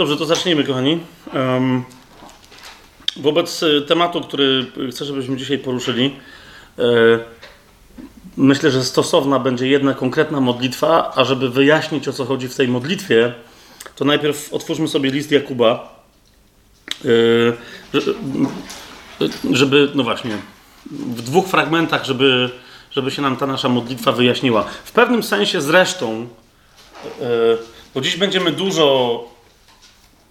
Dobrze, to zacznijmy, kochani. Um, wobec y, tematu, który chcę, żebyśmy dzisiaj poruszyli, e, myślę, że stosowna będzie jedna konkretna modlitwa, a żeby wyjaśnić, o co chodzi w tej modlitwie, to najpierw otwórzmy sobie list Jakuba, e, żeby, no właśnie, w dwóch fragmentach, żeby, żeby się nam ta nasza modlitwa wyjaśniła. W pewnym sensie zresztą, e, bo dziś będziemy dużo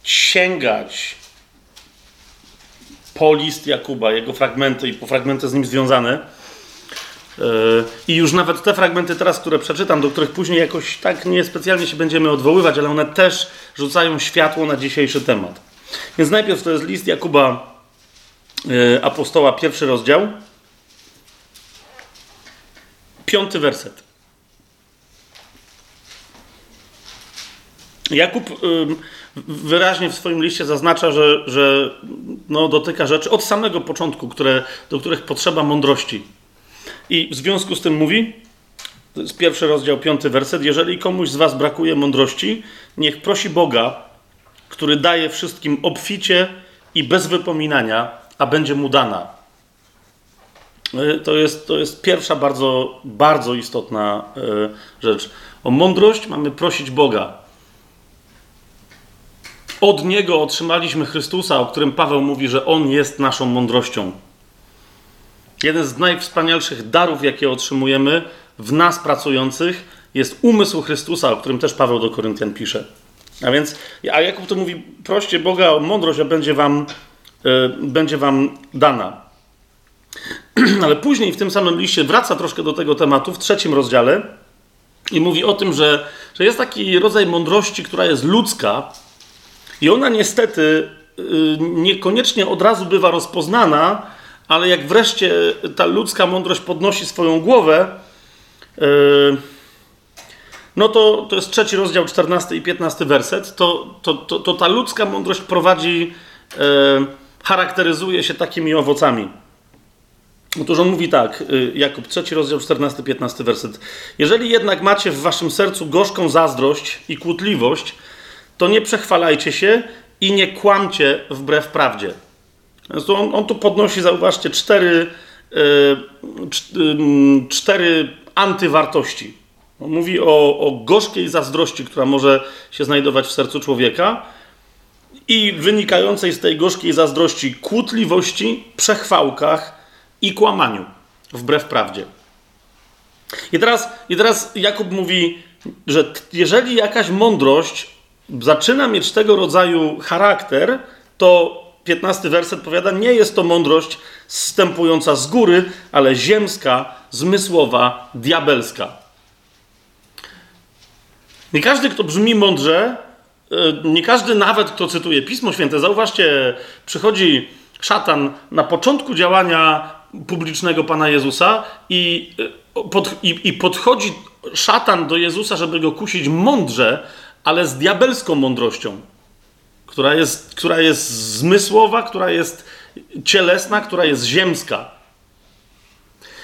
sięgać po list Jakuba, jego fragmenty i po fragmenty z nim związane. Yy, I już nawet te fragmenty teraz, które przeczytam, do których później jakoś tak niespecjalnie się będziemy odwoływać, ale one też rzucają światło na dzisiejszy temat. Więc najpierw to jest list Jakuba yy, apostoła, pierwszy rozdział, piąty werset. Jakub wyraźnie w swoim liście zaznacza, że, że no, dotyka rzeczy od samego początku, które, do których potrzeba mądrości. I w związku z tym mówi, to jest pierwszy rozdział, piąty werset, jeżeli komuś z was brakuje mądrości, niech prosi Boga, który daje wszystkim obficie i bez wypominania, a będzie mu dana. To jest, to jest pierwsza bardzo, bardzo istotna e, rzecz. O mądrość mamy prosić Boga. Od Niego otrzymaliśmy Chrystusa, o którym Paweł mówi, że On jest naszą mądrością. Jeden z najwspanialszych darów, jakie otrzymujemy w nas pracujących, jest umysł Chrystusa, o którym też Paweł do Koryntian pisze. A więc, a Jakub to mówi, proście Boga o mądrość, a będzie wam, yy, będzie wam dana. Ale później w tym samym liście wraca troszkę do tego tematu, w trzecim rozdziale i mówi o tym, że, że jest taki rodzaj mądrości, która jest ludzka, i ona niestety y, niekoniecznie od razu bywa rozpoznana, ale jak wreszcie ta ludzka mądrość podnosi swoją głowę, y, no to, to jest trzeci rozdział, 14 i 15 werset, to, to, to, to ta ludzka mądrość prowadzi, y, charakteryzuje się takimi owocami. Otóż on mówi tak, Jakub, trzeci rozdział, 14-15 werset. Jeżeli jednak macie w waszym sercu gorzką zazdrość i kłótliwość, to nie przechwalajcie się i nie kłamcie wbrew prawdzie. On, on tu podnosi, zauważcie, cztery, yy, cztery antywartości. On mówi o, o gorzkiej zazdrości, która może się znajdować w sercu człowieka i wynikającej z tej gorzkiej zazdrości kłótliwości, przechwałkach i kłamaniu wbrew prawdzie. I teraz, I teraz Jakub mówi, że jeżeli jakaś mądrość zaczyna mieć tego rodzaju charakter, to 15 werset powiada, nie jest to mądrość zstępująca z góry, ale ziemska, zmysłowa, diabelska. Nie każdy, kto brzmi mądrze, e, nie każdy nawet, kto cytuje Pismo Święte, zauważcie, przychodzi szatan na początku działania publicznego Pana Jezusa i, e, pod, i, i podchodzi szatan do Jezusa, żeby go kusić mądrze, ale z diabelską mądrością, która jest, która jest zmysłowa, która jest cielesna, która jest ziemska.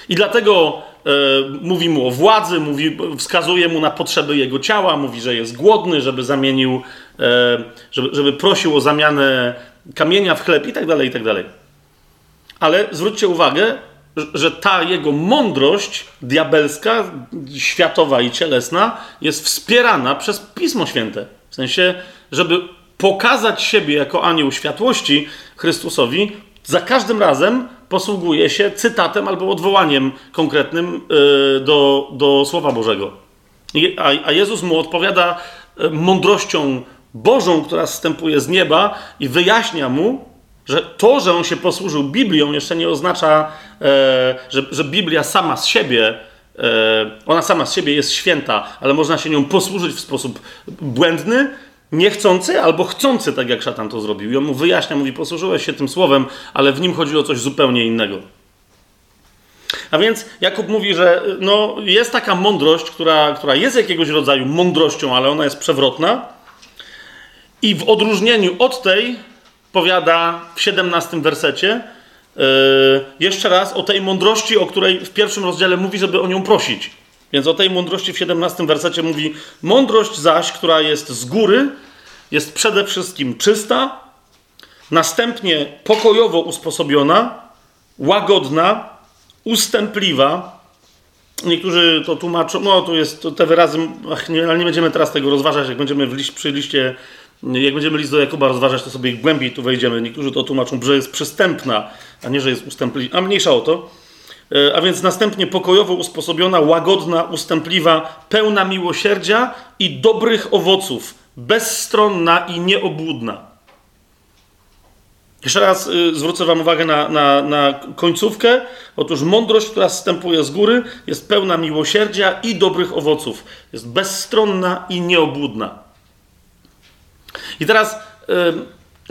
I dlatego e, mówi mu o władzy, mówi, wskazuje mu na potrzeby jego ciała, mówi, że jest głodny, żeby zamienił, e, żeby, żeby prosił o zamianę kamienia w chleb i tak dalej, i tak dalej. Ale zwróćcie uwagę, że ta jego mądrość diabelska, światowa i cielesna jest wspierana przez Pismo Święte. W sensie, żeby pokazać siebie jako anioł światłości Chrystusowi, za każdym razem posługuje się cytatem albo odwołaniem konkretnym y, do, do Słowa Bożego. A Jezus mu odpowiada y, mądrością Bożą, która zstępuje z nieba i wyjaśnia mu, że to, że on się posłużył Biblią, jeszcze nie oznacza, e, że, że Biblia sama z siebie, e, ona sama z siebie jest święta, ale można się nią posłużyć w sposób błędny, niechcący albo chcący, tak jak szatan to zrobił. I on mu wyjaśnia, mówi, posłużyłeś się tym słowem, ale w nim chodzi o coś zupełnie innego. A więc Jakub mówi, że no, jest taka mądrość, która, która jest jakiegoś rodzaju mądrością, ale ona jest przewrotna. I w odróżnieniu od tej powiada w 17 wersecie yy, jeszcze raz o tej mądrości, o której w pierwszym rozdziale mówi, żeby o nią prosić. Więc o tej mądrości w 17 wersecie mówi: Mądrość zaś, która jest z góry, jest przede wszystkim czysta, następnie pokojowo usposobiona, łagodna, ustępliwa. Niektórzy to tłumaczą, no tu jest te wyrazy, ach, nie, ale nie będziemy teraz tego rozważać, jak będziemy przy liście, jak będziemy list do Jakuba rozważać, to sobie głębiej tu wejdziemy. Niektórzy to tłumaczą, że jest przystępna, a nie, że jest ustępliwa, a mniejsza o to. E, a więc następnie pokojowo usposobiona, łagodna, ustępliwa, pełna miłosierdzia i dobrych owoców, bezstronna i nieobłudna. Jeszcze raz y, zwrócę Wam uwagę na, na, na końcówkę. Otóż mądrość, która zstępuje z góry, jest pełna miłosierdzia i dobrych owoców. Jest bezstronna i nieobłudna. I teraz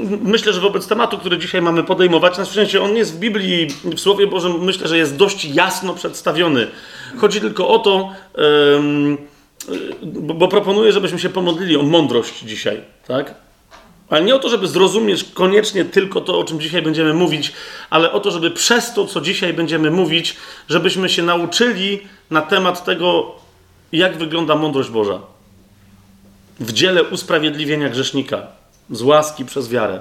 myślę, że wobec tematu, który dzisiaj mamy podejmować, na szczęście on jest w Biblii, w Słowie Bożym, myślę, że jest dość jasno przedstawiony. Chodzi tylko o to, y, bo proponuję, żebyśmy się pomodlili o mądrość dzisiaj, tak? Ale nie o to, żeby zrozumieć koniecznie tylko to, o czym dzisiaj będziemy mówić, ale o to, żeby przez to, co dzisiaj będziemy mówić, żebyśmy się nauczyli na temat tego, jak wygląda mądrość Boża w dziele usprawiedliwienia grzesznika z łaski przez wiarę.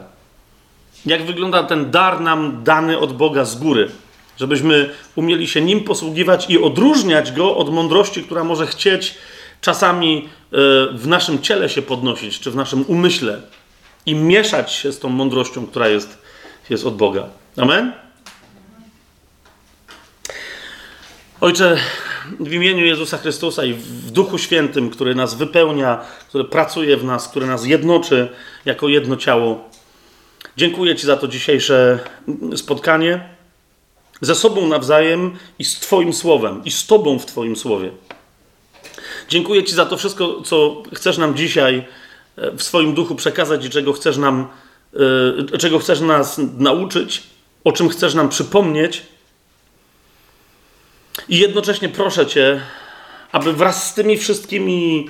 Jak wygląda ten dar nam dany od Boga z góry, żebyśmy umieli się nim posługiwać i odróżniać go od mądrości, która może chcieć czasami e, w naszym ciele się podnosić, czy w naszym umyśle i mieszać się z tą mądrością, która jest, jest od Boga. Amen? Ojcze, w imieniu Jezusa Chrystusa i w Duchu Świętym, który nas wypełnia, który pracuje w nas, który nas jednoczy jako jedno ciało, dziękuję Ci za to dzisiejsze spotkanie ze sobą nawzajem i z Twoim Słowem, i z Tobą w Twoim Słowie. Dziękuję Ci za to wszystko, co chcesz nam dzisiaj w swoim duchu przekazać i czego chcesz nam, e, czego chcesz nas nauczyć, o czym chcesz nam przypomnieć. I jednocześnie proszę Cię, aby wraz z tymi wszystkimi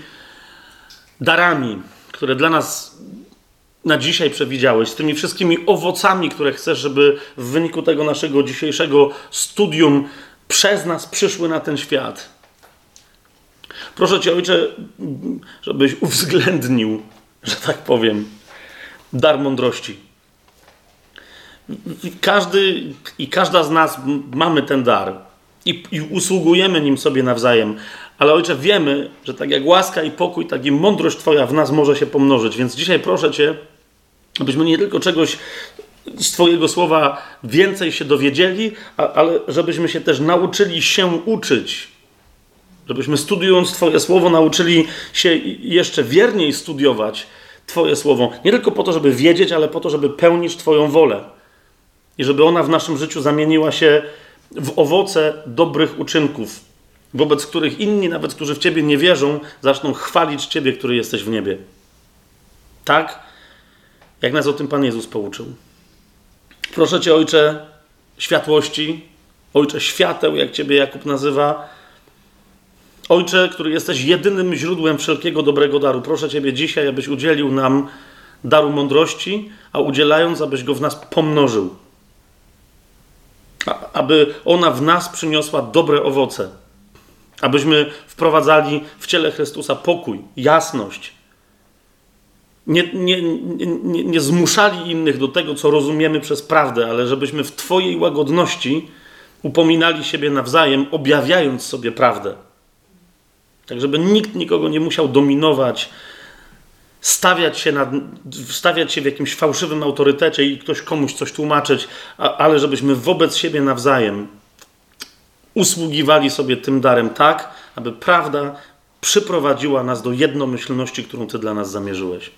darami, które dla nas na dzisiaj przewidziałeś, z tymi wszystkimi owocami, które chcesz, żeby w wyniku tego naszego dzisiejszego studium przez nas przyszły na ten świat. Proszę Cię, Ojcze, żebyś uwzględnił że tak powiem, dar mądrości. Każdy i każda z nas mamy ten dar i, i, usługujemy nim sobie nawzajem. Ale ojcze, wiemy, że tak jak łaska i pokój, tak i mądrość Twoja w nas może się pomnożyć. Więc dzisiaj proszę Cię, abyśmy nie tylko czegoś z Twojego słowa więcej się dowiedzieli, ale żebyśmy się też nauczyli się uczyć. Żebyśmy studiując Twoje słowo nauczyli się jeszcze wierniej studiować Twoje słowo. Nie tylko po to, żeby wiedzieć, ale po to, żeby pełnić Twoją wolę. I żeby ona w naszym życiu zamieniła się w owoce dobrych uczynków, wobec których inni, nawet którzy w Ciebie nie wierzą, zaczną chwalić Ciebie, który jesteś w niebie. Tak, jak nas o tym Pan Jezus pouczył. Proszę Cię, Ojcze światłości, Ojcze świateł, jak Ciebie Jakub nazywa, Ojcze, który jesteś jedynym źródłem wszelkiego dobrego daru, proszę Ciebie dzisiaj, abyś udzielił nam daru mądrości, a udzielając, abyś go w nas pomnożył. Aby ona w nas przyniosła dobre owoce. Abyśmy wprowadzali w ciele Chrystusa pokój, jasność. Nie, nie, nie, nie zmuszali innych do tego, co rozumiemy przez prawdę, ale żebyśmy w Twojej łagodności upominali siebie nawzajem, objawiając sobie prawdę. Tak, żeby nikt nikogo nie musiał dominować, stawiać się, stawiać się w jakimś fałszywym autorytecie i ktoś komuś coś tłumaczyć, ale żebyśmy wobec siebie nawzajem usługiwali sobie tym darem tak, aby prawda przyprowadziła nas do jednomyślności, którą Ty dla nas zamierzyłeś.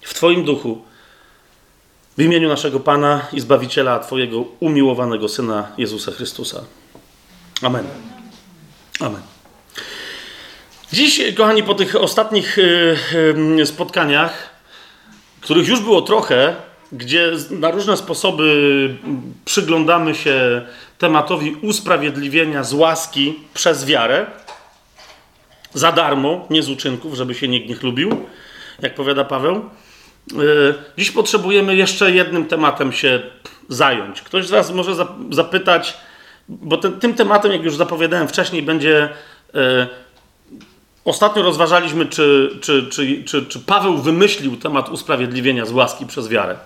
W Twoim duchu, w imieniu naszego Pana i Zbawiciela, Twojego umiłowanego Syna Jezusa Chrystusa. Amen. Amen. Dziś, kochani, po tych ostatnich y, y, spotkaniach, których już było trochę, gdzie na różne sposoby przyglądamy się tematowi usprawiedliwienia z łaski przez wiarę, za darmo, nie z uczynków, żeby się nikt nie lubił, jak powiada Paweł. Y, dziś potrzebujemy jeszcze jednym tematem się zająć. Ktoś z Was może zapytać, bo ten, tym tematem, jak już zapowiadałem wcześniej, będzie Ostatnio rozważaliśmy, czy, czy, czy, czy, czy Paweł wymyślił temat usprawiedliwienia z łaski przez wiarę.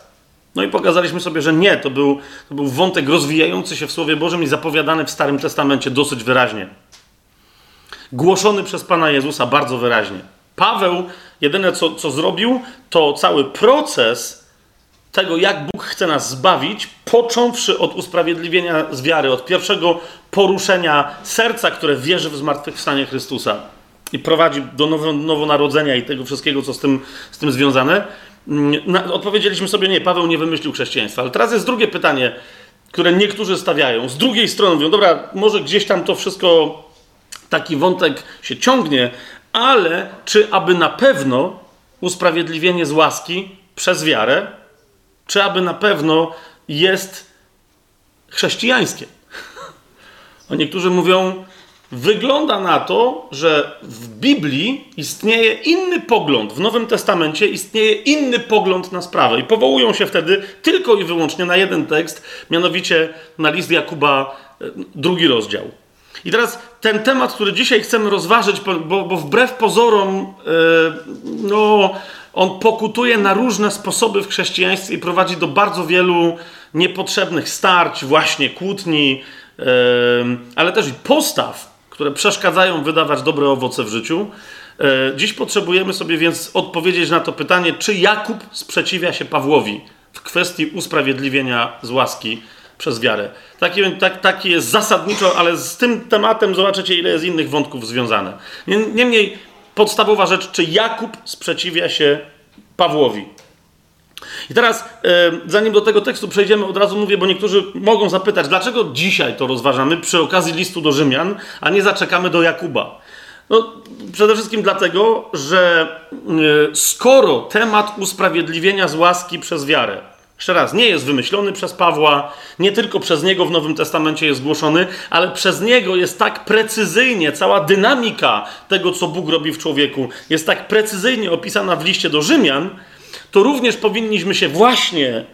No i pokazaliśmy sobie, że nie, to był, to był wątek rozwijający się w Słowie Bożym i zapowiadany w Starym Testamencie dosyć wyraźnie. Głoszony przez Pana Jezusa bardzo wyraźnie. Paweł jedyne co, co zrobił, to cały proces tego, jak Bóg chce nas zbawić, począwszy od usprawiedliwienia z wiary, od pierwszego poruszenia serca, które wierzy w zmartwychwstanie Chrystusa i prowadzi do nowonarodzenia i tego wszystkiego, co z tym, z tym związane. Mm, odpowiedzieliśmy sobie, nie, Paweł nie wymyślił chrześcijaństwa. Ale teraz jest drugie pytanie, które niektórzy stawiają. Z drugiej strony mówią, dobra, może gdzieś tam to wszystko, taki wątek się ciągnie, ale czy aby na pewno usprawiedliwienie z łaski przez wiarę, czy aby na pewno jest chrześcijańskie? A niektórzy mówią, wygląda na to, że w Biblii istnieje inny pogląd, w Nowym Testamencie istnieje inny pogląd na sprawę. I powołują się wtedy tylko i wyłącznie na jeden tekst, mianowicie na list Jakuba, e, drugi rozdział. I teraz ten temat, który dzisiaj chcemy rozważyć, bo, bo wbrew pozorom, yy, no, on pokutuje na różne sposoby w chrześcijaństwie i prowadzi do bardzo wielu niepotrzebnych starć, właśnie kłótni, yy, ale też i postaw, które przeszkadzają wydawać dobre owoce w życiu. Yy, dziś potrzebujemy sobie więc odpowiedzieć na to pytanie, czy Jakub sprzeciwia się Pawłowi w kwestii usprawiedliwienia z łaski przez wiarę. Taki, tak, taki jest zasadniczo, ale z tym tematem zobaczycie, ile jest innych wątków związane. Niemniej podstawowa rzecz, czy Jakub sprzeciwia się Pawłowi. I teraz, zanim do tego tekstu przejdziemy, od razu mówię, bo niektórzy mogą zapytać, dlaczego dzisiaj to rozważamy przy okazji listu do Rzymian, a nie zaczekamy do Jakuba. No, przede wszystkim dlatego, że e, skoro temat usprawiedliwienia z łaski przez wiarę jeszcze raz, nie jest wymyślony przez Pawła, nie tylko przez niego w Nowym Testamencie jest zgłoszony, ale przez niego jest tak precyzyjnie, cała dynamika tego, co Bóg robi w człowieku, jest tak precyzyjnie opisana w liście do Rzymian, to również powinniśmy się właśnie,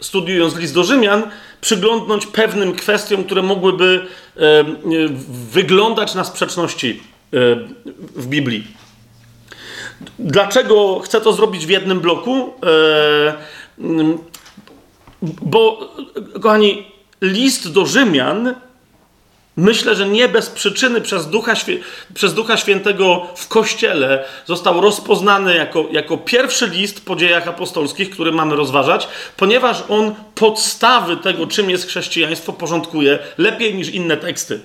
studiując list do Rzymian, przyglądnąć pewnym kwestiom, które mogłyby e, e, wyglądać na sprzeczności e, w Biblii. Dlaczego chcę to zrobić w jednym bloku? Bo, kochani, list do Rzymian, myślę, że nie bez przyczyny przez Ducha, przez Ducha Świętego w Kościele został rozpoznany jako, jako pierwszy list po dziejach apostolskich, który mamy rozważać, ponieważ on podstawy tego, czym jest chrześcijaństwo, porządkuje lepiej niż inne teksty.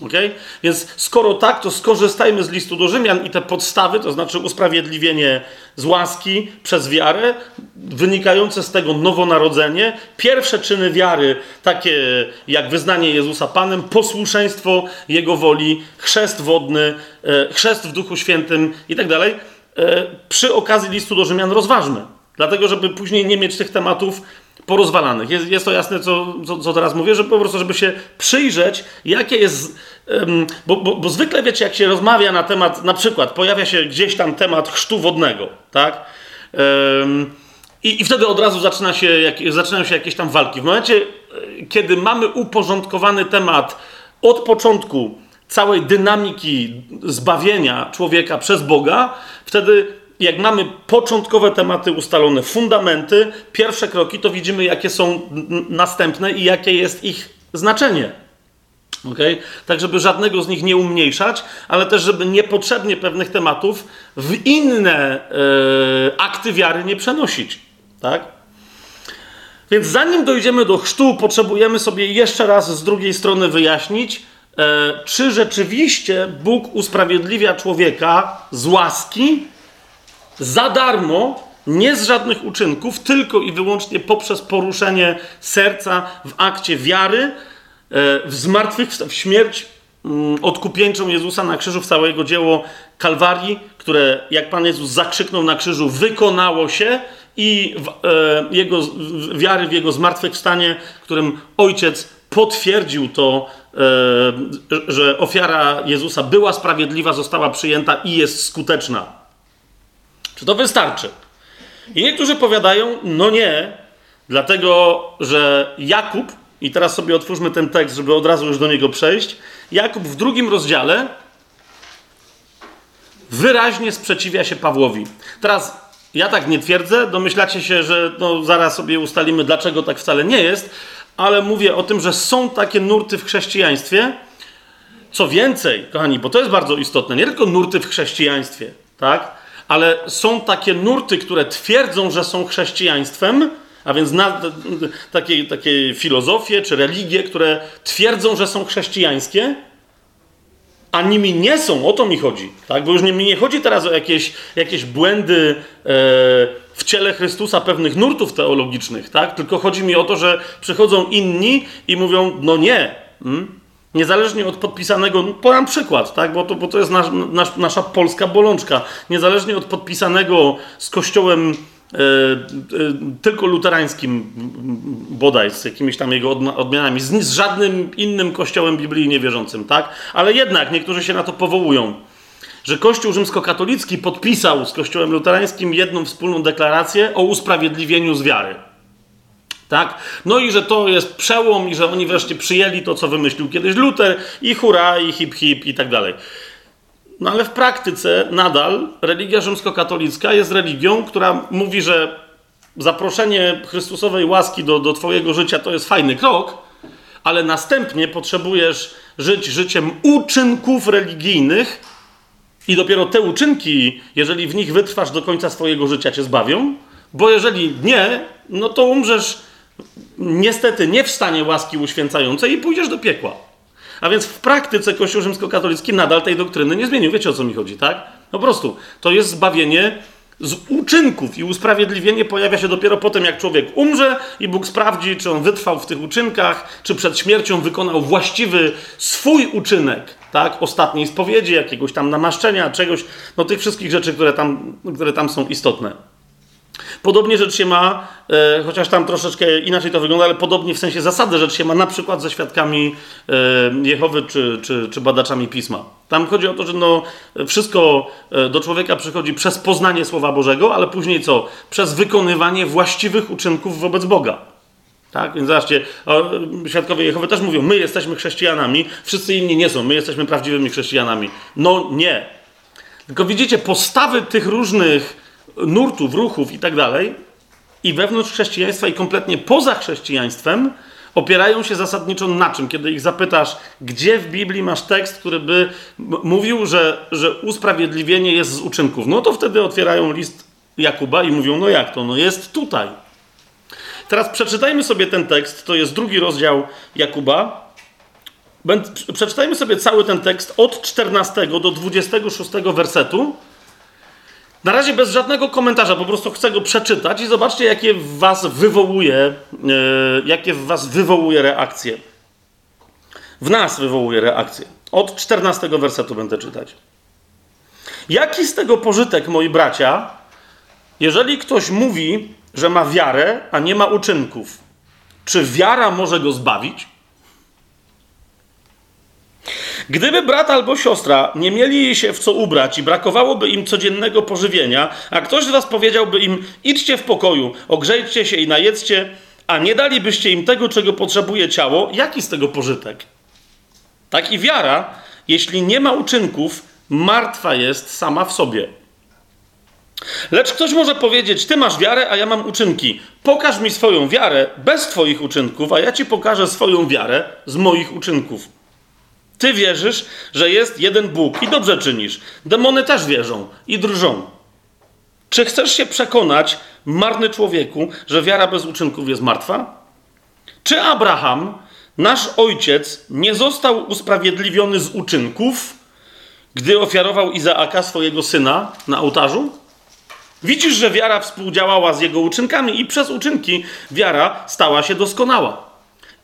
Okay? Więc skoro tak, to skorzystajmy z listu do Rzymian i te podstawy, to znaczy usprawiedliwienie z łaski przez wiarę, wynikające z tego nowonarodzenie, pierwsze czyny wiary, takie jak wyznanie Jezusa Panem, posłuszeństwo Jego woli, chrzest wodny, e, chrzest w Duchu Świętym i tak dalej, e, przy okazji listu do Rzymian rozważmy. Dlatego, żeby później nie mieć tych tematów porozwalanych. Jest, jest to jasne, co, co, co, teraz mówię, że po prostu, żeby się przyjrzeć, jakie jest. Um, bo, bo, bo, zwykle wiecie, jak się rozmawia na temat, na przykład pojawia się gdzieś tam temat chrztu wodnego, tak? Um, i, I wtedy od razu zaczyna się, jak, zaczynają się jakieś tam walki. W momencie, e, kiedy mamy uporządkowany temat od początku całej dynamiki zbawienia człowieka przez Boga, wtedy jak mamy początkowe tematy ustalone, fundamenty, pierwsze kroki, to widzimy, jakie są następne i jakie jest ich znaczenie. Okay? Tak, żeby żadnego z nich nie umniejszać, ale też, żeby niepotrzebnie pewnych tematów w inne e, akty wiary nie przenosić. Tak? Więc zanim dojdziemy do chrztu, potrzebujemy sobie jeszcze raz z drugiej strony wyjaśnić, e, czy rzeczywiście Bóg usprawiedliwia człowieka z łaski, za darmo, nie z żadnych uczynków, tylko i wyłącznie poprzez poruszenie serca w akcie wiary, e, w zmartwychwstanie, w śmierć mm, odkupieńczą Jezusa na krzyżu, w całe jego dzieło Kalwarii, które, jak Pan Jezus zakrzyknął na krzyżu, wykonało się i w, e, jego, w, wiary w jego zmartwychwstanie, którym Ojciec potwierdził to, e, że ofiara Jezusa była sprawiedliwa, została przyjęta i jest skuteczna. Czy to wystarczy? I niektórzy powiadają, no nie, dlatego że Jakub, i teraz sobie otwórzmy ten tekst, żeby od razu już do niego przejść. Jakub w drugim rozdziale wyraźnie sprzeciwia się Pawłowi. Teraz ja tak nie twierdzę, domyślacie się, że no, zaraz sobie ustalimy, dlaczego tak wcale nie jest, ale mówię o tym, że są takie nurty w chrześcijaństwie. Co więcej, kochani, bo to jest bardzo istotne, nie tylko nurty w chrześcijaństwie, tak? Ale są takie nurty, które twierdzą, że są chrześcijaństwem, a więc na, takie, takie filozofie czy religie, które twierdzą, że są chrześcijańskie, a nimi nie są, o to mi chodzi. Tak? Bo już mi nie chodzi teraz o jakieś, jakieś błędy e, w ciele Chrystusa pewnych nurtów teologicznych, tak? tylko chodzi mi o to, że przychodzą inni i mówią, no nie. Hmm? Niezależnie od podpisanego, no, podam przykład, tak? bo, to, bo to jest nasz, nasz, nasza polska bolączka. Niezależnie od podpisanego z Kościołem E, e, tylko luterańskim bodaj, z jakimiś tam jego odmianami, z, z żadnym innym kościołem Biblii niewierzącym, tak? Ale jednak niektórzy się na to powołują, że Kościół rzymskokatolicki podpisał z kościołem luterańskim jedną wspólną deklarację o usprawiedliwieniu z wiary. Tak? No i że to jest przełom i że oni wreszcie przyjęli to, co wymyślił kiedyś Luter i hura, i hip hip i tak dalej. No ale w praktyce nadal religia rzymskokatolicka jest religią, która mówi, że zaproszenie Chrystusowej łaski do, do Twojego życia to jest fajny krok, ale następnie potrzebujesz żyć życiem uczynków religijnych i dopiero te uczynki, jeżeli w nich wytrwasz do końca swojego życia, cię zbawią, bo jeżeli nie, no to umrzesz niestety nie w stanie łaski uświęcającej i pójdziesz do piekła. A więc w praktyce Kościół rzymskokatolicki nadal tej doktryny nie zmienił. Wiecie o co mi chodzi, tak? No po prostu to jest zbawienie z uczynków i usprawiedliwienie pojawia się dopiero potem, jak człowiek umrze i Bóg sprawdzi, czy on wytrwał w tych uczynkach, czy przed śmiercią wykonał właściwy swój uczynek, tak? Ostatniej spowiedzi, jakiegoś tam namaszczenia, czegoś, no tych wszystkich rzeczy, które tam, które tam są istotne. Podobnie rzecz się ma, e, chociaż tam troszeczkę inaczej to wygląda, ale podobnie w sensie zasady rzecz się ma na przykład ze świadkami e, Jehowy czy, czy, czy badaczami pisma. Tam chodzi o to, że no, wszystko e, do człowieka przychodzi przez poznanie Słowa Bożego, ale później co? Przez wykonywanie właściwych uczynków wobec Boga. Tak? Więc zobaczcie, świadkowie Jehowy też mówią, my jesteśmy chrześcijanami, wszyscy inni nie są, my jesteśmy prawdziwymi chrześcijanami. No nie. Tylko widzicie, postawy tych różnych nurtów, ruchów i tak dalej, i wewnątrz chrześcijaństwa, i kompletnie poza chrześcijaństwem, opierają się zasadniczo na czym? Kiedy ich zapytasz, gdzie w Biblii masz tekst, który by mówił, że, że usprawiedliwienie jest z uczynków, no to wtedy otwierają list Jakuba i mówią, no jak to? No jest tutaj. Teraz przeczytajmy sobie ten tekst, to jest drugi rozdział Jakuba. Przeczytajmy sobie cały ten tekst od 14 do 26 wersetu. Na razie bez żadnego komentarza, po prostu chcę go przeczytać i zobaczcie, jakie w was wywołuje, yy, jakie w was wywołuje reakcje. W nas wywołuje reakcję. Od 14 wersetu będę czytać. Jaki z tego pożytek, moi bracia, jeżeli ktoś mówi, że ma wiarę, a nie ma uczynków? Czy wiara może go zbawić? Gdyby brat albo siostra nie mieli się w co ubrać i brakowałoby im codziennego pożywienia, a ktoś z was powiedziałby im: idźcie w pokoju, ogrzejcie się i najedzcie, a nie dalibyście im tego, czego potrzebuje ciało, jaki z tego pożytek? Tak i wiara, jeśli nie ma uczynków, martwa jest sama w sobie. Lecz ktoś może powiedzieć: Ty masz wiarę, a ja mam uczynki. Pokaż mi swoją wiarę bez Twoich uczynków, a ja ci pokażę swoją wiarę z moich uczynków. Ty wierzysz, że jest jeden Bóg i dobrze czynisz. Demony też wierzą i drżą. Czy chcesz się przekonać, marny człowieku, że wiara bez uczynków jest martwa? Czy Abraham, nasz ojciec, nie został usprawiedliwiony z uczynków, gdy ofiarował Izaaka, swojego syna, na ołtarzu? Widzisz, że wiara współdziałała z jego uczynkami i przez uczynki wiara stała się doskonała.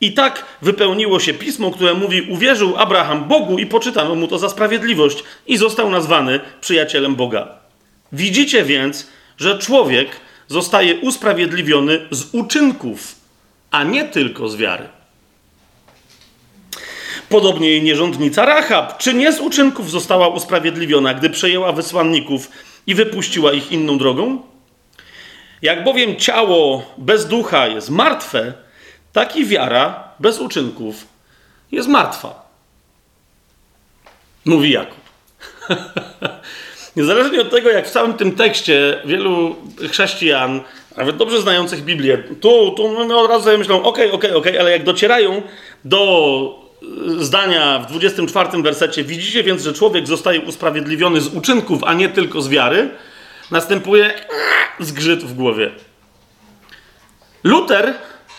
I tak wypełniło się pismo, które mówi: Uwierzył Abraham Bogu i poczytano mu to za sprawiedliwość, i został nazwany przyjacielem Boga. Widzicie więc, że człowiek zostaje usprawiedliwiony z uczynków, a nie tylko z wiary. Podobnie nierządnica Rahab, czy nie z uczynków została usprawiedliwiona, gdy przejęła wysłanników i wypuściła ich inną drogą? Jak bowiem ciało bez ducha jest martwe, tak i wiara bez uczynków jest martwa. Mówi Jakub. Niezależnie od tego, jak w całym tym tekście wielu chrześcijan, nawet dobrze znających Biblię, tu, tu no, od razu sobie myślą, okej, okej, okej, ale jak docierają do zdania w 24 wersecie, widzicie więc, że człowiek zostaje usprawiedliwiony z uczynków, a nie tylko z wiary, następuje zgrzyt w głowie. Luther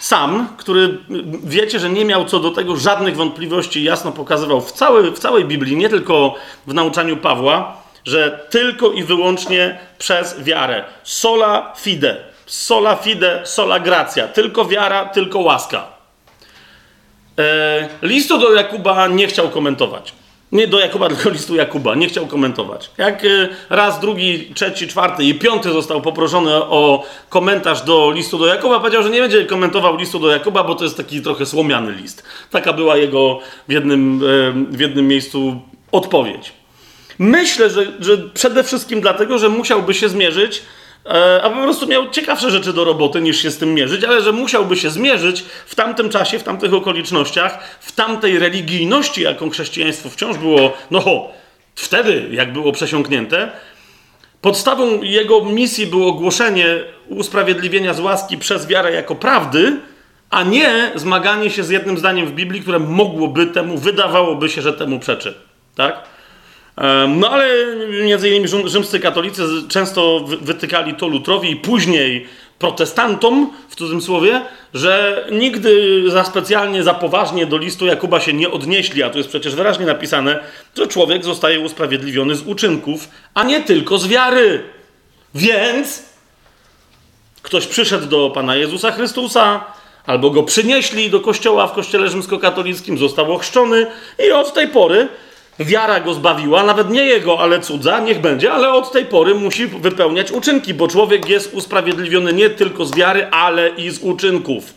sam, który wiecie, że nie miał co do tego żadnych wątpliwości, jasno pokazywał w, całej, w całej Biblii, nie tylko w nauczaniu Pawła, że tylko i wyłącznie przez wiarę. Sola fide. Sola fide, sola gracja. Tylko wiara, tylko łaska. E, listu do Jakuba nie chciał komentować. Nie do Jakuba, tylko listu Jakuba. Nie chciał komentować. Jak e, raz, drugi, trzeci, czwarty i piąty został poproszony o komentarz do listu do Jakuba, powiedział, że nie będzie komentował listu do Jakuba, bo to jest taki trochę słomiany list. Taka była jego w jednym, e, w jednym miejscu odpowiedź. Myślę, że, że przede wszystkim dlatego, że musiałby się zmierzyć a po prostu miał ciekawsze rzeczy do roboty niż się z tym mierzyć, ale że musiałby się zmierzyć w tamtym czasie, w tamtych okolicznościach, w tamtej religijności, jaką chrześcijaństwo wciąż było, no ho, wtedy, jak było przesiąknięte, podstawą jego misji było głoszenie usprawiedliwienia z łaski przez wiarę jako prawdy, a nie zmaganie się z jednym zdaniem w Biblii, które mogłoby temu, wydawałoby się, że temu przeczy. Tak? No ale między innymi rzymscy katolicy często wytykali to Lutrowi i później protestantom, w cudzysłowie, że nigdy za specjalnie, za poważnie do listu Jakuba się nie odnieśli, a tu jest przecież wyraźnie napisane, że człowiek zostaje usprawiedliwiony z uczynków, a nie tylko z wiary. Więc ktoś przyszedł do Pana Jezusa Chrystusa, albo go przynieśli do kościoła w kościele rzymskokatolickim, został ochrzczony i od tej pory Wiara go zbawiła, nawet nie jego, ale cudza, niech będzie, ale od tej pory musi wypełniać uczynki, bo człowiek jest usprawiedliwiony nie tylko z wiary, ale i z uczynków.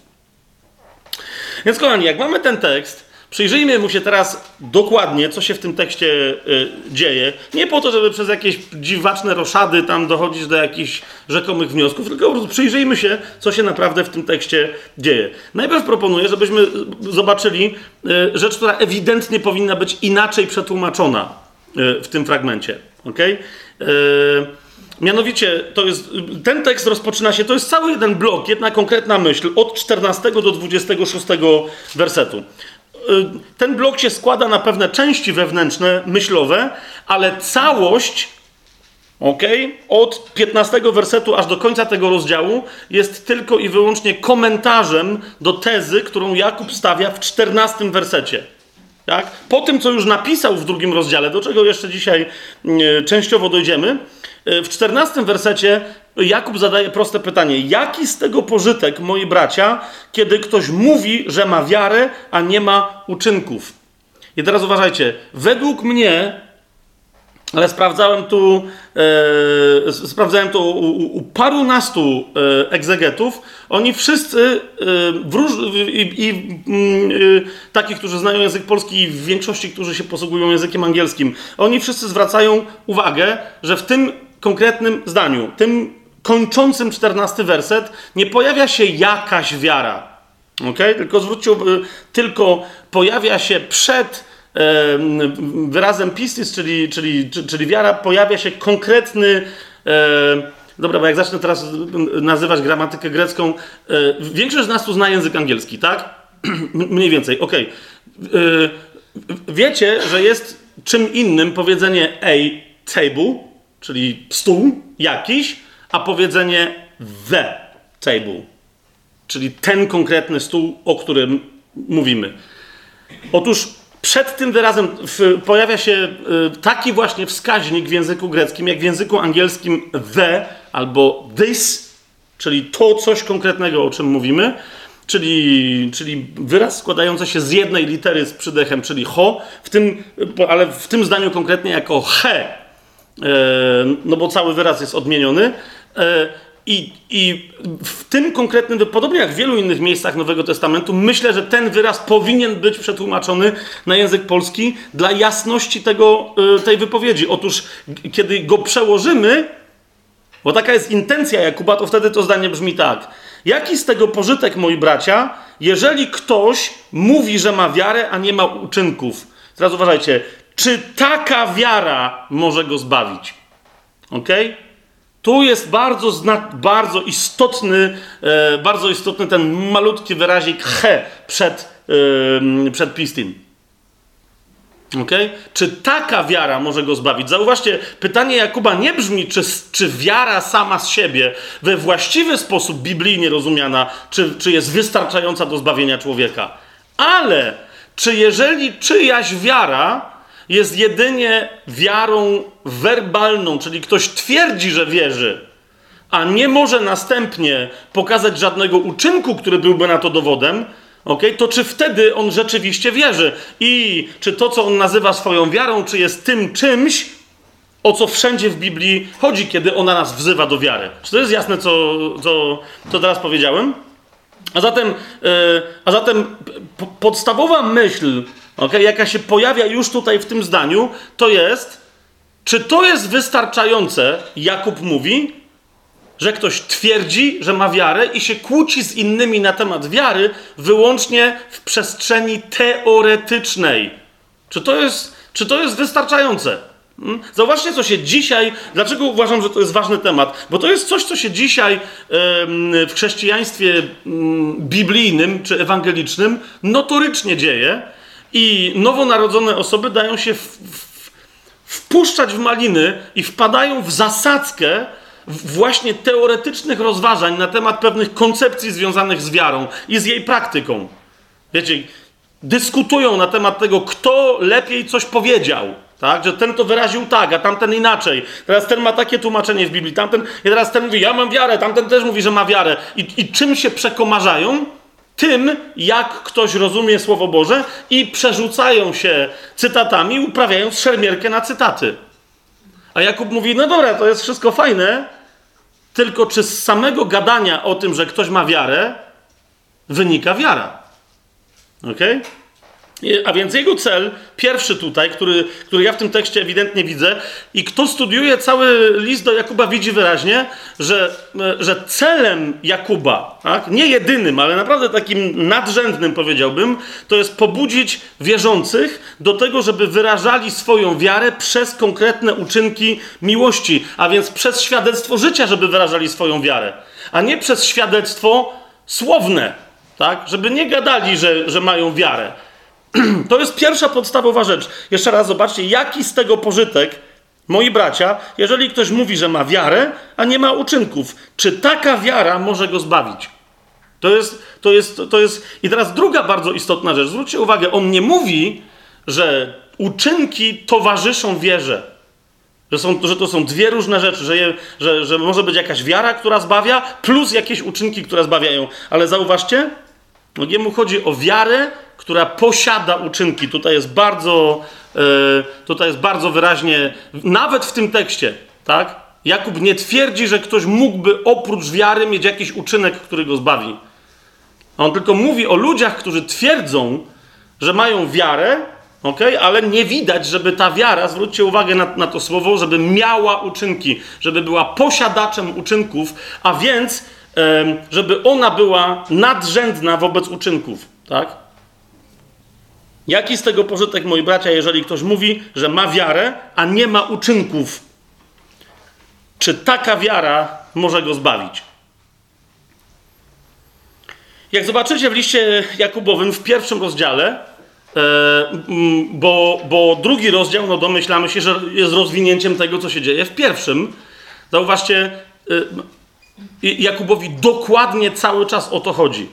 Więc, kochani, jak mamy ten tekst, Przyjrzyjmy mu się teraz dokładnie, co się w tym tekście y, dzieje. Nie po to, żeby przez jakieś dziwaczne roszady tam dochodzić do jakichś rzekomych wniosków, tylko po prostu przyjrzyjmy się, co się naprawdę w tym tekście dzieje. Najpierw proponuję, żebyśmy zobaczyli y, rzecz, która ewidentnie powinna być inaczej przetłumaczona y, w tym fragmencie. Okay? Mianowicie, to jest, ten tekst rozpoczyna się, to jest cały jeden blok, jedna konkretna myśl, od 14 do 26 wersetu. Y, ten blok się składa na pewne części wewnętrzne, myślowe, ale całość, ok, od 15 wersetu aż do końca tego rozdziału jest tylko i wyłącznie komentarzem do tezy, którą Jakub stawia w 14 wersecie. Tak? Po tym, co już napisał w drugim rozdziale, do czego jeszcze dzisiaj y, częściowo dojdziemy, y, w 14 wersecie Jakub zadaje proste pytanie: jaki z tego pożytek, moi bracia, kiedy ktoś mówi, że ma wiarę, a nie ma uczynków? I teraz uważajcie, według mnie, ale sprawdzałem tu, e, sprawdzałem to u, u, u parunastu e, egzegetów, oni wszyscy, e, róż, i, i mm, e, takich, którzy znają język polski, i w większości, którzy się posługują językiem angielskim, oni wszyscy zwracają uwagę, że w tym konkretnym zdaniu, tym kończącym 14 werset nie pojawia się jakaś wiara. Okay? Tylko zwróćcie tylko pojawia się przed e, wyrazem pistis, czyli, czyli, czyli wiara, pojawia się konkretny. E, Dobra, bo jak zacznę teraz nazywać gramatykę grecką, e, większość z nas tu zna język angielski, tak? Mniej więcej. E, wiecie, że jest czym innym powiedzenie a table, czyli stół jakiś, a powiedzenie the table, czyli ten konkretny stół, o którym mówimy. Otóż przed tym wyrazem pojawia się y, taki właśnie wskaźnik w języku greckim, jak w języku angielskim the albo this, czyli to coś konkretnego, o czym mówimy, czyli, czyli wyraz składający się z jednej litery z przydechem, czyli ho, w tym, ale w tym zdaniu konkretnie jako he, no bo cały wyraz jest odmieniony. E, I, I w tym konkretnym, podobnie jak w wielu innych miejscach Nowego Testamentu, myślę, że ten wyraz powinien być przetłumaczony na język polski dla jasności tego, e, tej wypowiedzi. Otóż, kiedy go przełożymy, bo taka jest intencja Jakuba, to wtedy to zdanie brzmi tak. Jaki z tego pożytek, moi bracia, jeżeli ktoś mówi, że ma wiarę, a nie ma uczynków? Teraz uważajcie, czy taka wiara może go zbawić? Ok? Tu jest bardzo, bardzo istotny, e, bardzo istotny ten malutki wyrazik he przed, e, przed pistin. Okay? Czy taka wiara może go zbawić? Zauważcie, pytanie Jakuba nie brzmi, czy, czy wiara sama z siebie, we właściwy sposób biblijnie rozumiana, czy, czy jest wystarczająca do zbawienia człowieka. Ale czy jeżeli czyjaś wiara jest jedynie wiarą werbalną, czyli ktoś twierdzi, że wierzy, a nie może następnie pokazać żadnego uczynku, który byłby na to dowodem, okay, to czy wtedy on rzeczywiście wierzy? I czy to, co on nazywa swoją wiarą, czy jest tym czymś, o co wszędzie w Biblii chodzi, kiedy ona nas wzywa do wiary? Czy to jest jasne, co, co, co teraz powiedziałem? A zatem, yy, a zatem podstawowa myśl, okay, jaka się pojawia już tutaj w tym zdaniu, to jest, czy to jest wystarczające, Jakub mówi, że ktoś twierdzi, że ma wiarę i się kłóci z innymi na temat wiary wyłącznie w przestrzeni teoretycznej. Czy to jest, czy to jest wystarczające? Hmm? Zauważcie, co się dzisiaj. Dlaczego uważam, że to jest ważny temat? Bo to jest coś, co się dzisiaj w chrześcijaństwie biblijnym czy ewangelicznym notorycznie dzieje, i nowonarodzone osoby dają się w, w, wpuszczać w maliny i wpadają w zasadzkę właśnie teoretycznych rozważań na temat pewnych koncepcji związanych z wiarą i z jej praktyką. Wiecie, dyskutują na temat tego, kto lepiej coś powiedział. Tak, że ten to wyraził tak, a tamten inaczej. Teraz ten ma takie tłumaczenie w Biblii, tamten, i teraz ten mówi, ja mam wiarę, tamten też mówi, że ma wiarę. I, i czym się przekomarzają? Tym, jak ktoś rozumie Słowo Boże i przerzucają się cytatami, uprawiając szermierkę na cytaty. A Jakub mówi, no dobra, to jest wszystko fajne, tylko czy z samego gadania o tym, że ktoś ma wiarę, wynika wiara. Ok? A więc jego cel, pierwszy tutaj, który, który ja w tym tekście ewidentnie widzę, i kto studiuje cały list do Jakuba, widzi wyraźnie, że, że celem Jakuba, tak, nie jedynym, ale naprawdę takim nadrzędnym powiedziałbym, to jest pobudzić wierzących do tego, żeby wyrażali swoją wiarę przez konkretne uczynki miłości, a więc przez świadectwo życia, żeby wyrażali swoją wiarę, a nie przez świadectwo słowne, tak, żeby nie gadali, że, że mają wiarę To jest pierwsza podstawowa rzecz. Jeszcze raz zobaczcie, jaki z tego pożytek, moi bracia, jeżeli ktoś mówi, że ma wiarę, a nie ma uczynków. Czy taka wiara może go zbawić? To jest, to jest, to jest. I teraz druga bardzo istotna rzecz. Zwróćcie uwagę, on nie mówi, że uczynki towarzyszą wierze. Że, są, że to są dwie różne rzeczy, że, je, że, że może być jakaś wiara, która zbawia, plus jakieś uczynki, które zbawiają. Ale zauważcie, jemu chodzi o wiarę, która posiada uczynki. Tutaj jest bardzo, yy, tutaj jest bardzo wyraźnie, nawet w tym tekście, tak? Jakub nie twierdzi, że ktoś mógłby oprócz wiary mieć jakiś uczynek, który go zbawi. On tylko mówi o ludziach, którzy twierdzą, że mają wiarę, okay? ale nie widać, żeby ta wiara, zwróćcie uwagę na, na to słowo, żeby miała uczynki, żeby była posiadaczem uczynków, a więc żeby ona była nadrzędna wobec uczynków. Tak? Jaki z tego pożytek, moi bracia, jeżeli ktoś mówi, że ma wiarę, a nie ma uczynków? Czy taka wiara może go zbawić? Jak zobaczycie w liście Jakubowym w pierwszym rozdziale, e, bo, bo drugi rozdział, no domyślamy się, że jest rozwinięciem tego, co się dzieje w pierwszym. Zauważcie, e, Jakubowi dokładnie cały czas o to chodzi.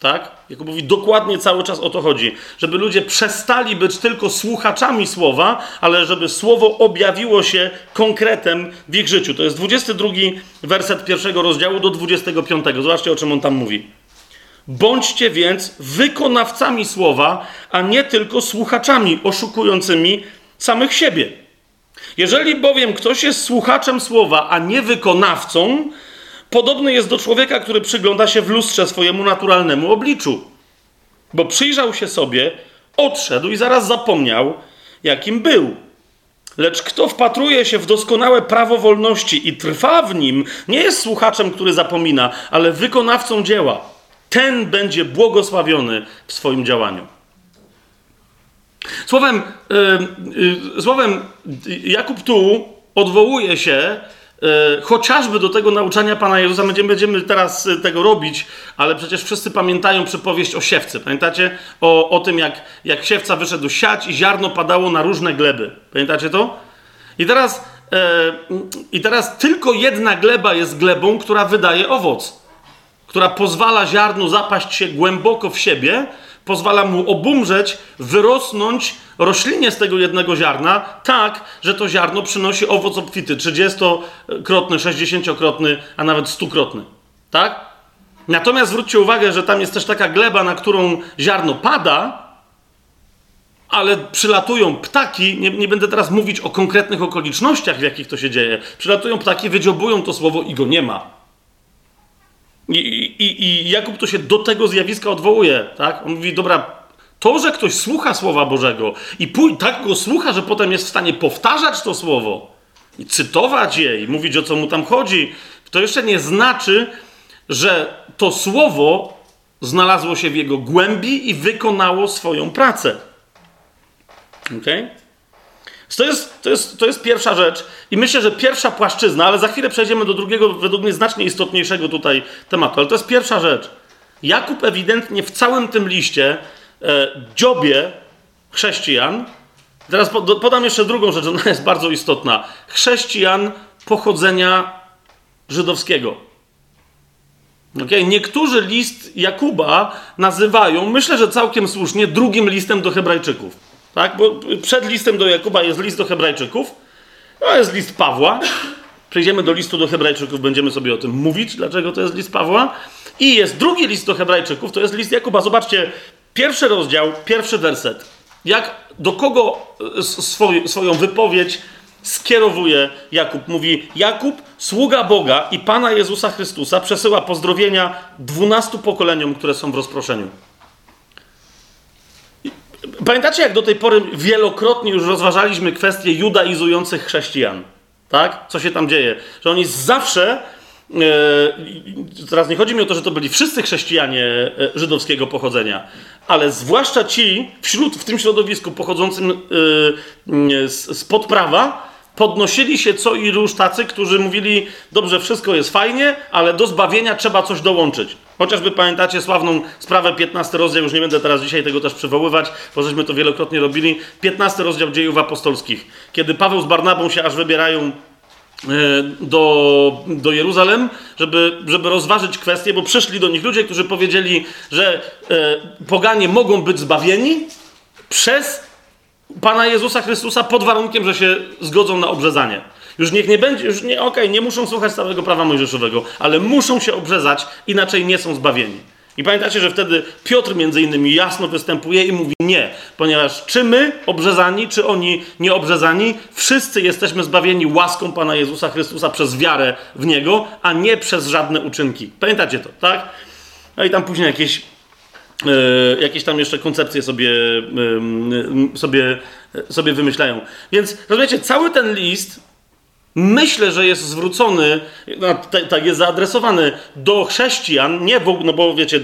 Tak? Jakubowi dokładnie cały czas o to chodzi. Żeby ludzie przestali być tylko słuchaczami słowa, ale żeby słowo objawiło się konkretem w ich życiu. To jest 22 werset pierwszego rozdziału do 25. Zobaczcie, o czym on tam mówi. Bądźcie więc wykonawcami słowa, a nie tylko słuchaczami oszukującymi samych siebie. Jeżeli bowiem ktoś jest słuchaczem słowa, a nie wykonawcą, Podobny jest do człowieka, który przygląda się w lustrze swojemu naturalnemu obliczu. Bo przyjrzał się sobie, odszedł i zaraz zapomniał, jakim był. Lecz kto wpatruje się w doskonałe prawo wolności i trwa w nim, nie jest słuchaczem, który zapomina, ale wykonawcą dzieła. Ten będzie błogosławiony w swoim działaniu. Słowem, yy, yy, słowem Jakub tu odwołuje się chociażby do tego nauczania Pana Jezusa. Będziemy, będziemy teraz e, tego robić, ale przecież wszyscy pamiętają przypowieść o siewcy. Pamiętacie o, o tym, jak, jak siewca wyszedł siać i ziarno padało na różne gleby. Pamiętacie to? I teraz, e, I teraz tylko jedna gleba jest glebą, która wydaje owoc, która pozwala ziarnu zapaść się głęboko w siebie, pozwala mu obumrzeć, wyrosnąć roślinie z tego jednego ziarna, tak, że to ziarno przynosi owoc obfity, 30-krotny, 60-krotny, a nawet 100-krotny. Tak? Natomiast zwróćcie uwagę, że tam jest też taka gleba, na którą ziarno pada, ale przylatują ptaki, nie, nie, będę teraz mówić o konkretnych okolicznościach, w jakich to się dzieje. Przylatują ptaki, wydziobują to słowo i go nie ma. I, i, I Jakub to się do tego zjawiska odwołuje, tak? On mówi, dobra, to, że ktoś słucha Słowa Bożego i tak go słucha, że potem jest w stanie powtarzać to Słowo i cytować je i mówić, o co mu tam chodzi, to jeszcze nie znaczy, że to Słowo znalazło się w jego głębi i wykonało swoją pracę. Okay? To jest, to, jest, to jest pierwsza rzecz. I myślę, że pierwsza płaszczyzna, ale za chwilę przejdziemy do drugiego, według mnie znacznie istotniejszego tutaj tematu, ale to jest pierwsza rzecz. Jakub ewidentnie w całym tym liście e, dziobie chrześcijan. Teraz podam jeszcze drugą rzecz, ona jest bardzo istotna. Chrześcijan pochodzenia żydowskiego. Okay? Niektórzy list Jakuba nazywają, myślę, że całkiem słusznie, drugim listem do Hebrajczyków. Tak? Bo przed listem do Jakuba jest list do Hebrajczyków, to jest list Pawła. Przejdziemy do listu do Hebrajczyków, będziemy sobie o tym mówić, dlaczego to jest list Pawła. I jest drugi list do Hebrajczyków, to jest list Jakuba. Zobaczcie, pierwszy rozdział, pierwszy werset. Jak, do kogo e, swoj, swoją wypowiedź skierowuje Jakub? Mówi: Jakub, sługa Boga i Pana Jezusa Chrystusa, przesyła pozdrowienia dwunastu pokoleniom, które są w rozproszeniu. Pamiętacie, jak do tej pory wielokrotnie już rozważaliśmy kwestie judaizujących chrześcijan? Tak? Co się tam dzieje? Że oni zawsze. Yy, teraz nie chodzi mi o to, że to byli wszyscy chrześcijanie e, żydowskiego pochodzenia, ale zwłaszcza ci wśród, w tym środowisku pochodzącym yy, spod prawa, podnosili się co i róż tacy, którzy mówili, dobrze, wszystko jest fajnie, ale do zbawienia trzeba coś dołączyć. Chociażby pamiętacie sławną sprawę 15 rozdział, już nie będę teraz dzisiaj tego też przywoływać, bo żeśmy to wielokrotnie robili. 15 rozdział dziejów apostolskich, kiedy Paweł z Barnabą się aż wybierają e, do, do Jeruzalem, żeby, żeby rozważyć kwestię, bo przyszli do nich ludzie, którzy powiedzieli, że e, poganie mogą być zbawieni przez Pana Jezusa Chrystusa pod warunkiem, że się zgodzą na obrzezanie. Już niech nie będzie, już nie, okej, okay, nie muszą słuchać całego prawa mojżeszowego, ale muszą się obrzezać, inaczej nie są zbawieni. I pamiętacie, że wtedy Piotr między innymi jasno występuje i mówi nie, ponieważ czy my obrzezani, czy oni nieobrzezani, wszyscy jesteśmy zbawieni łaską Pana Jezusa Chrystusa przez wiarę w Niego, a nie przez żadne uczynki. Pamiętacie to, tak? No i tam później jakieś E, jakieś tam jeszcze koncepcje sobie, sobie, sobie wymyślają. Więc rozumiecie, cały ten list myślę, że jest zwrócony, tak jest zaadresowany do chrześcijan, nie w, no bo wiecie,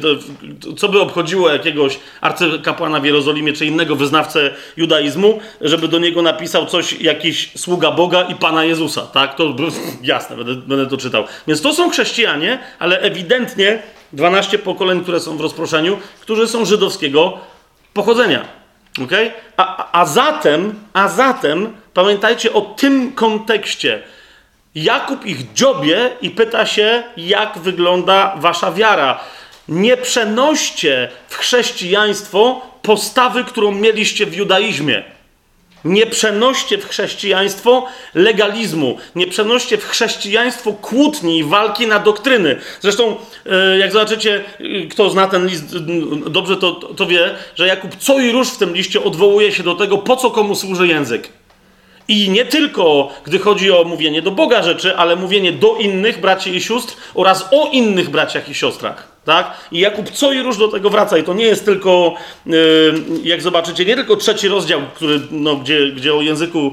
co by obchodziło jakiegoś arcykapłana w Jerozolimie czy innego wyznawcę judaizmu, żeby do niego napisał coś, jakiś sługa Boga i Pana Jezusa, tak? To jasne, będę, będę to czytał. Więc to są chrześcijanie, ale ewidentnie 12 pokoleń, które są w rozproszeniu, którzy są żydowskiego pochodzenia. Okay? A, a zatem, a zatem pamiętajcie o tym kontekście. Jakub ich dziobie i pyta się, jak wygląda wasza wiara. Nie przenoście w chrześcijaństwo postawy, którą mieliście w judaizmie. Nie przenoście w chrześcijaństwo legalizmu, nie przenoście w chrześcijaństwo kłótni i walki na doktryny. Zresztą, e, jak zobaczycie, e, kto zna ten list dobrze, to, to wie, że Jakub co i róż w tym liście odwołuje się do tego, po co komu służy język. I nie tylko, gdy chodzi o mówienie do Boga rzeczy, ale mówienie do innych braci i sióstr oraz o innych braciach i siostrach. Tak? I Jakub co i róż do tego wraca. I to nie jest tylko, yy, jak zobaczycie, nie tylko trzeci rozdział, który, no, gdzie, gdzie o języku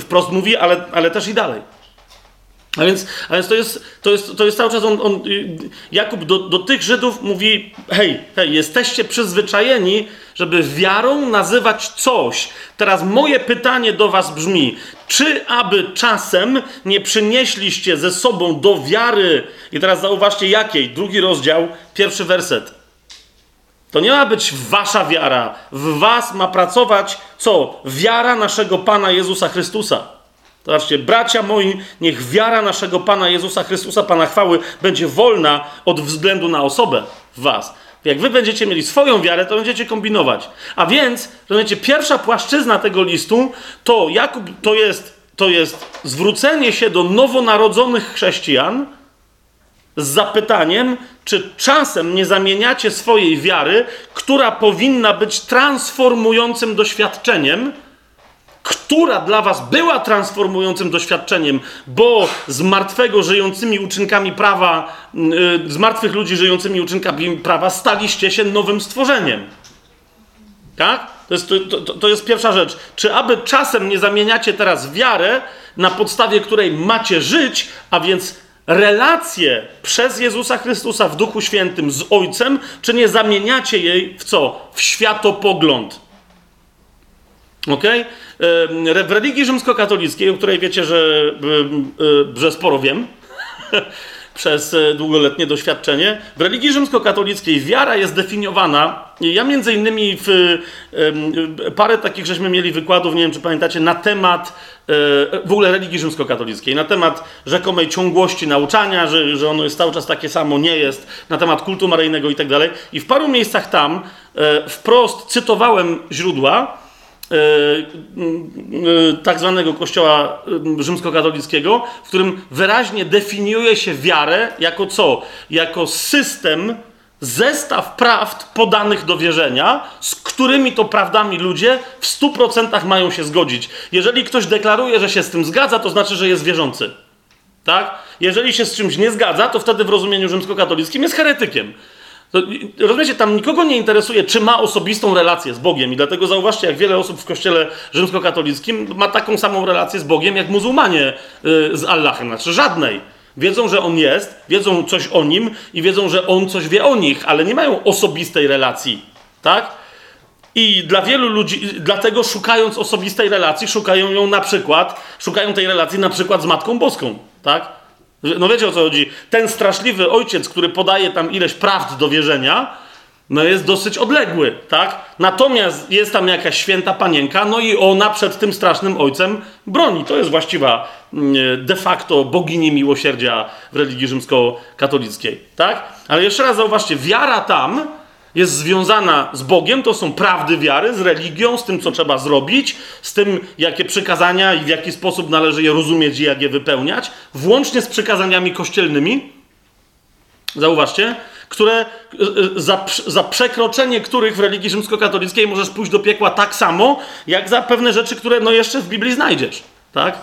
wprost mówi, ale, ale też i dalej. A więc, a więc to, jest, to, jest, to jest cały czas on, on Jakub do, do tych Żydów mówi: hej, hej, jesteście przyzwyczajeni, żeby wiarą nazywać coś. Teraz moje pytanie do Was brzmi: czy aby czasem nie przynieśliście ze sobą do wiary, i teraz zauważcie jakiej, drugi rozdział, pierwszy werset. To nie ma być wasza wiara. W was ma pracować co? Wiara naszego Pana Jezusa Chrystusa. Zobaczcie, bracia moi, niech wiara naszego Pana Jezusa Chrystusa, Pana chwały, będzie wolna od względu na osobę w was. Jak wy będziecie mieli swoją wiarę, to będziecie kombinować. A więc, rozumiecie, pierwsza płaszczyzna tego listu to Jakub, to jest, to jest zwrócenie się do nowonarodzonych chrześcijan z zapytaniem, czy czasem nie zamieniacie swojej wiary, która powinna być transformującym doświadczeniem, która dla was była transformującym doświadczeniem, bo z martwego żyjącymi uczynkami prawa, yy, z martwych ludzi żyjącymi uczynkami prawa staliście się nowym stworzeniem. Tak? To jest, to, to, to jest pierwsza rzecz. Czy aby czasem nie zamieniacie teraz wiarę, na podstawie której macie żyć, a więc relację przez Jezusa Chrystusa w Duchu Świętym z Ojcem, czy nie zamieniacie jej w co? W światopogląd. Ok? W religii rzymskokatolickiej, o której wiecie, że, że sporo wiem, przez e, długoletnie doświadczenie. W religii rzymskokatolickiej wiara jest definiowana. Ja między innymi w, parę takich żeśmy mieli wykładów, nie wiem czy pamiętacie, na temat e, w ogóle religii rzymskokatolickiej, na temat rzekomej ciągłości nauczania, że, że ono jest cały czas takie samo, nie jest, na temat kultu maryjnego i tak dalej. I w paru miejscach tam e, wprost cytowałem źródła, E, e, tak zwanego kościoła e, rzymskokatolickiego, w którym wyraźnie definiuje się wiarę jako co? Jako system, zestaw prawd podanych do wierzenia, z którymi to prawdami ludzie w 100% mają się zgodzić. Jeżeli ktoś deklaruje, że się z tym zgadza, to znaczy, że jest wierzący. Tak? Jeżeli się z czymś nie zgadza, to wtedy w rozumieniu rzymskokatolickim jest heretykiem. To, rozumiecie, tam nikogo nie interesuje, czy ma osobistą relację z Bogiem. I dlatego zauważcie, jak wiele osób w kościele rzymskokatolickim ma taką samą relację z Bogiem, jak muzułmanie yy, z Allahem. Znaczy żadnej. Wiedzą, że On jest, wiedzą coś o Nim i wiedzą, że On coś wie o nich, ale nie mają osobistej relacji. Tak? I dla wielu ludzi, dlatego szukając osobistej relacji, szukają ją na przykład, szukają tej relacji na przykład z Matką Boską. Tak? No wiecie o co chodzi? Ten straszliwy ojciec, który podaje tam ileś prawd do wierzenia, no jest dosyć odległy, tak? Natomiast jest tam jakaś święta panienka, no i ona przed tym strasznym ojcem broni. To jest właściwa mm, de facto bogini miłosierdzia w religii rzymskokatolickiej, tak? Ale jeszcze raz zauważcie, wiara tam jest związana z Bogiem, to są prawdy wiary, z religią, z tym, co trzeba zrobić, z tym, jakie przykazania i w jaki sposób należy je rozumieć i jak je wypełniać, włącznie z przykazaniami kościelnymi. Zauważcie, które e, e, za, za przekroczenie których w religii rzymskokatolickiej możesz pójść do piekła tak samo, jak za pewne rzeczy, które no jeszcze w Biblii znajdziesz. Tak?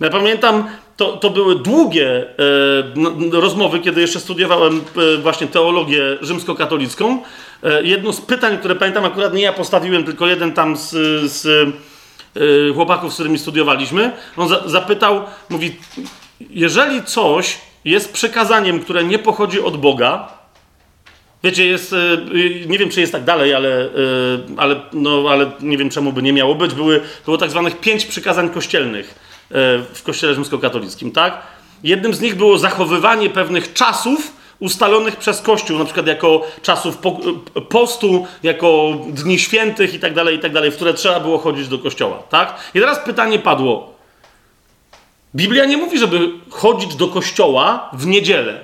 Ja pamiętam, to, to były długie e, rozmowy, kiedy jeszcze studiowałem e, właśnie teologię rzymskokatolicką. E, jedno z pytań, które pamiętam, akurat nie ja postawiłem, tylko jeden tam z, z e, chłopaków, z którymi studiowaliśmy, on za, zapytał, mówi, jeżeli coś jest przekazaniem, które nie pochodzi od Boga, wiecie, jest, e, nie wiem, czy jest tak dalej, ale, e, ale, no, ale nie wiem, czemu by nie miało być, były, było tak zwanych pięć przykazań kościelnych w kościele rzymskokatolickim, tak? Jednym z nich było zachowywanie pewnych czasów, ustalonych przez Kościół, na przykład jako czasów postu, jako dni świętych i tak dalej, i tak dalej, w które trzeba było chodzić do kościoła, tak? I teraz pytanie padło. Biblia nie mówi, żeby chodzić do kościoła w niedzielę.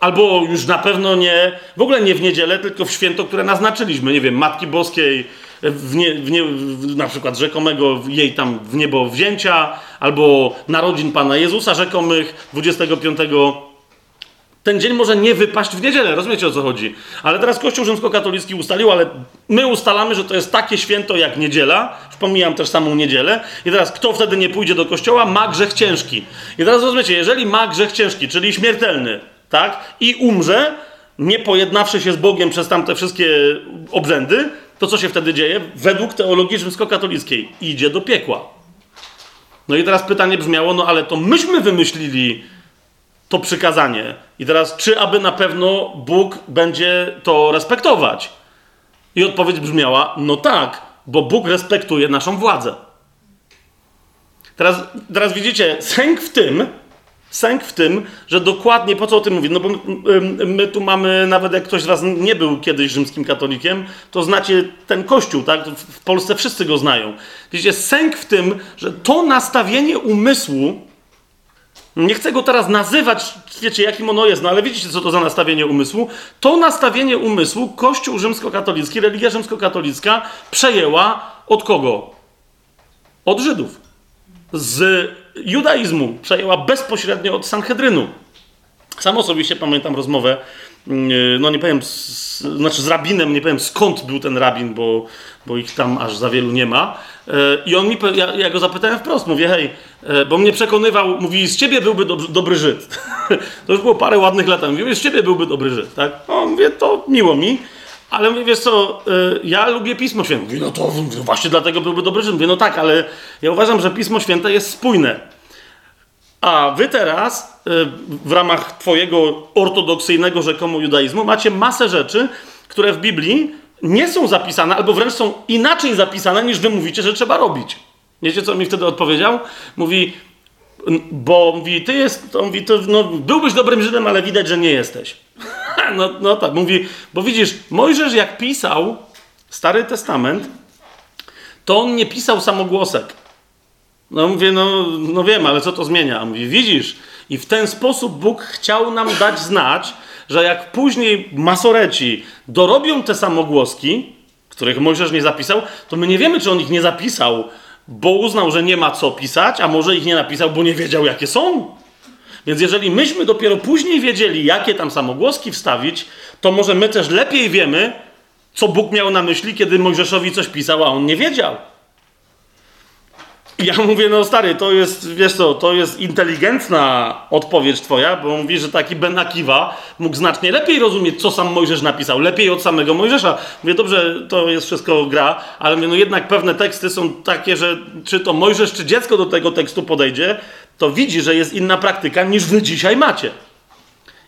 Albo już na pewno nie, w ogóle nie w niedzielę, tylko w święto, które naznaczyliśmy. Nie wiem, Matki Boskiej, w nie, w nie, w na przykład rzekomego jej tam w niebo wzięcia, albo narodzin Pana Jezusa rzekomych 25 ten dzień może nie wypaść w niedzielę, rozumiecie o co chodzi. Ale teraz Kościół rzymskokatolicki ustalił, ale my ustalamy, że to jest takie święto jak niedziela, pomijam też samą niedzielę, i teraz kto wtedy nie pójdzie do kościoła, ma grzech ciężki. I teraz rozumiecie, jeżeli ma grzech ciężki, czyli śmiertelny, tak, i umrze, nie pojednawszy się z Bogiem przez tamte wszystkie obrzędy, to co się wtedy dzieje? Według teologii rzymskokatolickiej idzie do piekła. No i teraz pytanie brzmiało, no ale to myśmy wymyślili to przykazanie. I teraz, czy aby na pewno Bóg będzie to respektować? I odpowiedź brzmiała: no tak, bo Bóg respektuje naszą władzę. Teraz, teraz widzicie, sęk w tym, sęk w tym, że dokładnie po co o tym mówię? No bo my tu mamy, nawet jak ktoś z Was nie był kiedyś rzymskim katolikiem, to znacie ten kościół, tak? W Polsce wszyscy go znają. Widzicie, sęk w tym, że to nastawienie umysłu, nie chcę go teraz nazywać, wiecie, jakim ono jest, no ale widzicie, co to za nastawienie umysłu. To nastawienie umysłu Kościół rzymskokatolicki, religia rzymskokatolicka przejęła od kogo? Od Żydów. Z judaizmu przejęła bezpośrednio od Sanhedrynu. Sam osobiście pamiętam rozmowę, mm, no nie powiem, z, znaczy z rabinem, nie powiem skąd był ten rabin, bo, bo ich tam aż za wielu nie ma. E, I on mi, ja, ja go zapytałem wprost, mówię, hej, e, bo mnie przekonywał, mówi, z ciebie byłby dobry, dobry Żyd. to już było parę ładnych lat, mówię, z ciebie byłby dobry Żyd, tak? No, mówię, to miło mi. Ale mówię, wiesz co, y, ja lubię Pismo Święte. Mówi, no to właśnie dlatego byłby dobry Żyd. Mówię, no tak, ale ja uważam, że Pismo Święte jest spójne. A wy teraz, y, w ramach twojego ortodoksyjnego rzekomo judaizmu, macie masę rzeczy, które w Biblii nie są zapisane, albo wręcz są inaczej zapisane, niż wy mówicie, że trzeba robić. Wiecie, co mi wtedy odpowiedział? Mówi, bo mówi, ty jest, on mówi, to, no, byłbyś dobrym Żydem, ale widać, że nie jesteś. no, no tak, mówi, bo widzisz, Mojżesz jak pisał Stary Testament, to on nie pisał samogłosek. No mówię, no, no wiem, ale co to zmienia? mówi, widzisz, i w ten sposób Bóg chciał nam dać znać, że jak później masoreci dorobią te samogłoski, których Mojżesz nie zapisał, to my nie wiemy, czy on ich nie zapisał, bo uznał, że nie ma co pisać, a może ich nie napisał, bo nie wiedział, jakie są. Więc jeżeli myśmy dopiero później wiedzieli, jakie tam samogłoski wstawić, to może my też lepiej wiemy, co Bóg miał na myśli, kiedy Mojżeszowi coś pisał, a on nie wiedział. I ja mówię, no stary, to jest, wiesz co, to jest inteligentna odpowiedź twoja, bo mówi, że taki Ben Akiwa mógł znacznie lepiej rozumieć, co sam Mojżesz napisał, lepiej od samego Mojżesza. Mówię, dobrze, to jest wszystko gra, ale mówię, no jednak pewne teksty są takie, że czy to Mojżesz, czy dziecko do tego tekstu podejdzie, to widzi, że jest inna praktyka niż wy dzisiaj macie.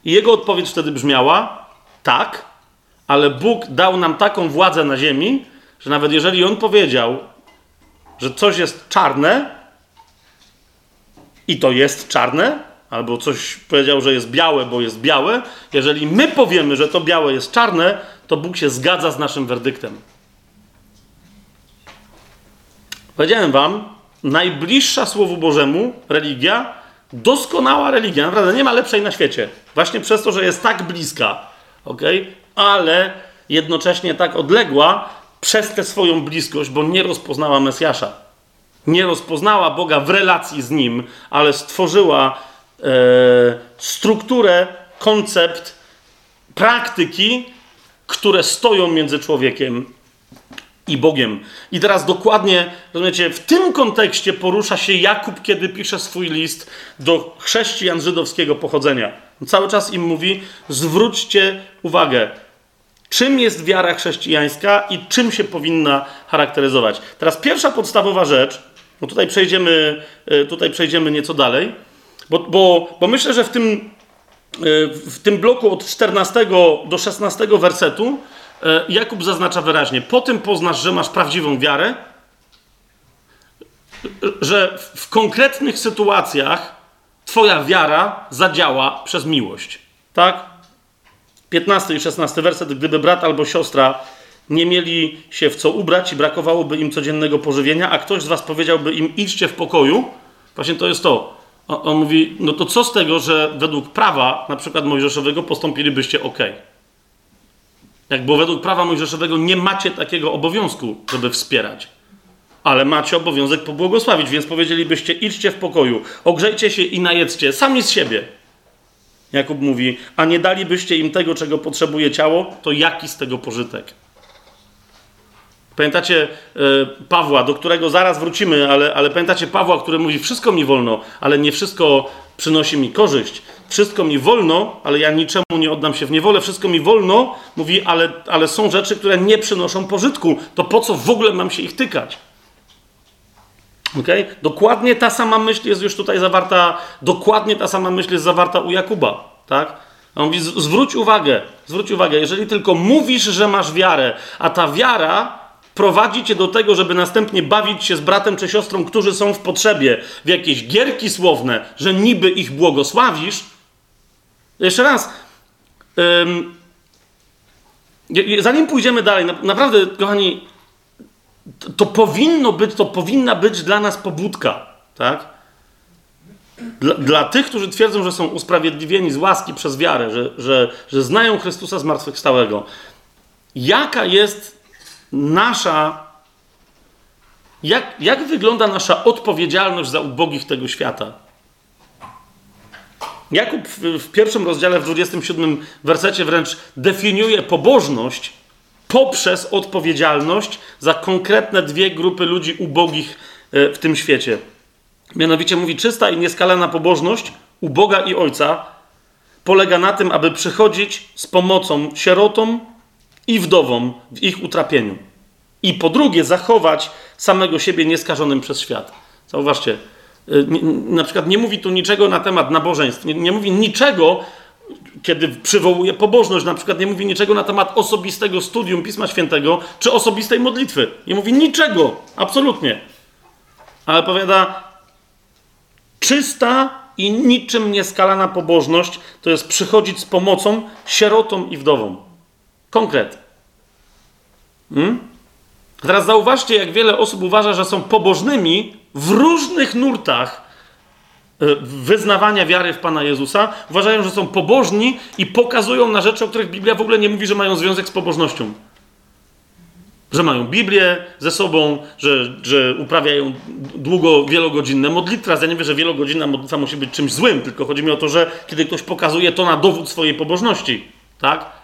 I jego odpowiedź wtedy brzmiała: tak, ale Bóg dał nam taką władzę na ziemi, że nawet jeżeli on powiedział, że coś jest czarne, i to jest czarne, albo coś powiedział, że jest białe, bo jest białe, jeżeli my powiemy, że to białe jest czarne, to Bóg się zgadza z naszym werdyktem. Powiedziałem wam, najbliższa Słowu Bożemu religia, doskonała religia, naprawdę nie ma lepszej na świecie. Właśnie przez to, że jest tak bliska, ok? ale jednocześnie tak odległa przez tę swoją bliskość, bo nie rozpoznała Mesjasza. Nie rozpoznała Boga w relacji z Nim, ale stworzyła e, strukturę, koncept, praktyki, które stoją między człowiekiem i Bogiem. I teraz dokładnie, rozumiecie, w tym kontekście porusza się Jakub, kiedy pisze swój list do chrześcijan żydowskiego pochodzenia. Cały czas im mówi: zwróćcie uwagę, czym jest wiara chrześcijańska i czym się powinna charakteryzować. Teraz pierwsza podstawowa rzecz, bo tutaj przejdziemy, e, tutaj przejdziemy nieco dalej, bo, bo, bo myślę, że w tym, e, w tym bloku od 14 do 16 wersetu Jakub zaznacza wyraźnie: Po tym poznasz, że masz prawdziwą wiarę, że w konkretnych sytuacjach Twoja wiara zadziała przez miłość. Tak? 15 i 16 werset. Gdyby brat albo siostra nie mieli się w co ubrać i brakowałoby im codziennego pożywienia, a ktoś z Was powiedziałby im: idźcie w pokoju, właśnie to jest to. On, on mówi: no to co z tego, że według prawa, na przykład mojżeszowego, postąpilibyście ok. Jak bo według prawa mojżeszowego nie macie takiego obowiązku, żeby wspierać. Ale macie obowiązek pobłogosławić, więc powiedzielibyście: idźcie w pokoju, ogrzejcie się i najedzcie sami z siebie. Jakub mówi: A nie dalibyście im tego, czego potrzebuje ciało, to jaki z tego pożytek? Pamiętacie e, Pawła, do którego zaraz wrócimy, ale, ale pamiętacie Pawła, który mówi: Wszystko mi wolno, ale nie wszystko przynosi mi korzyść. Wszystko mi wolno, ale ja niczemu nie oddam się w niewolę. Wszystko mi wolno, mówi, ale, ale są rzeczy, które nie przynoszą pożytku. To po co w ogóle mam się ich tykać? Okay? Dokładnie ta sama myśl jest już tutaj zawarta, dokładnie ta sama myśl jest zawarta u Jakuba. Tak? On mówi, zwróć uwagę, zwróć uwagę, jeżeli tylko mówisz, że masz wiarę, a ta wiara prowadzi cię do tego, żeby następnie bawić się z bratem czy siostrą, którzy są w potrzebie, w jakieś gierki słowne, że niby ich błogosławisz. Jeszcze raz. Zanim pójdziemy dalej, naprawdę, kochani, to, to, powinno być, to powinna być dla nas pobudka, tak? Dla, dla, tych, którzy twierdzą, że są usprawiedliwieni z łaski przez wiarę, że, że, że znają Chrystusa zmartwychwstałego. Jaka jest nasza, jak, jak wygląda nasza odpowiedzialność za ubogich tego świata? Jakub w, pierwszym rozdziale, w 27 wersecie wręcz definiuje pobożność poprzez odpowiedzialność za konkretne dwie grupy ludzi ubogich e, w tym świecie. Mianowicie mówi, czysta i nieskalana pobożność u Boga i Ojca polega na tym, aby przychodzić z pomocą sierotom i wdowom w ich utrapieniu. I po drugie, zachować samego siebie nieskażonym przez świat. Zauważcie, na przykład nie mówi tu niczego na temat nabożeństw, nie, nie mówi niczego, kiedy przywołuje pobożność, na przykład nie mówi niczego na temat osobistego studium Pisma Świętego czy osobistej modlitwy. Nie mówi niczego, absolutnie. Ale powiada, czysta i niczym nieskalana pobożność to jest przychodzić z pomocą sierotom i wdowom. Konkret. Hmm? Teraz zauważcie, jak wiele osób uważa, że są pobożnymi w różnych nurtach e, wyznawania wiary w Pana Jezusa. Uważają, że są pobożni i pokazują na rzeczy, o których Biblia w ogóle nie mówi, że mają związek z pobożnością. Że mają Biblię ze sobą, że, że uprawiają długo, wielogodzinne modlitwy. Ja nie wiem, że wielogodzinna modlitwa musi być czymś złym, tylko chodzi mi o to, że kiedy ktoś pokazuje to na dowód swojej pobożności, tak?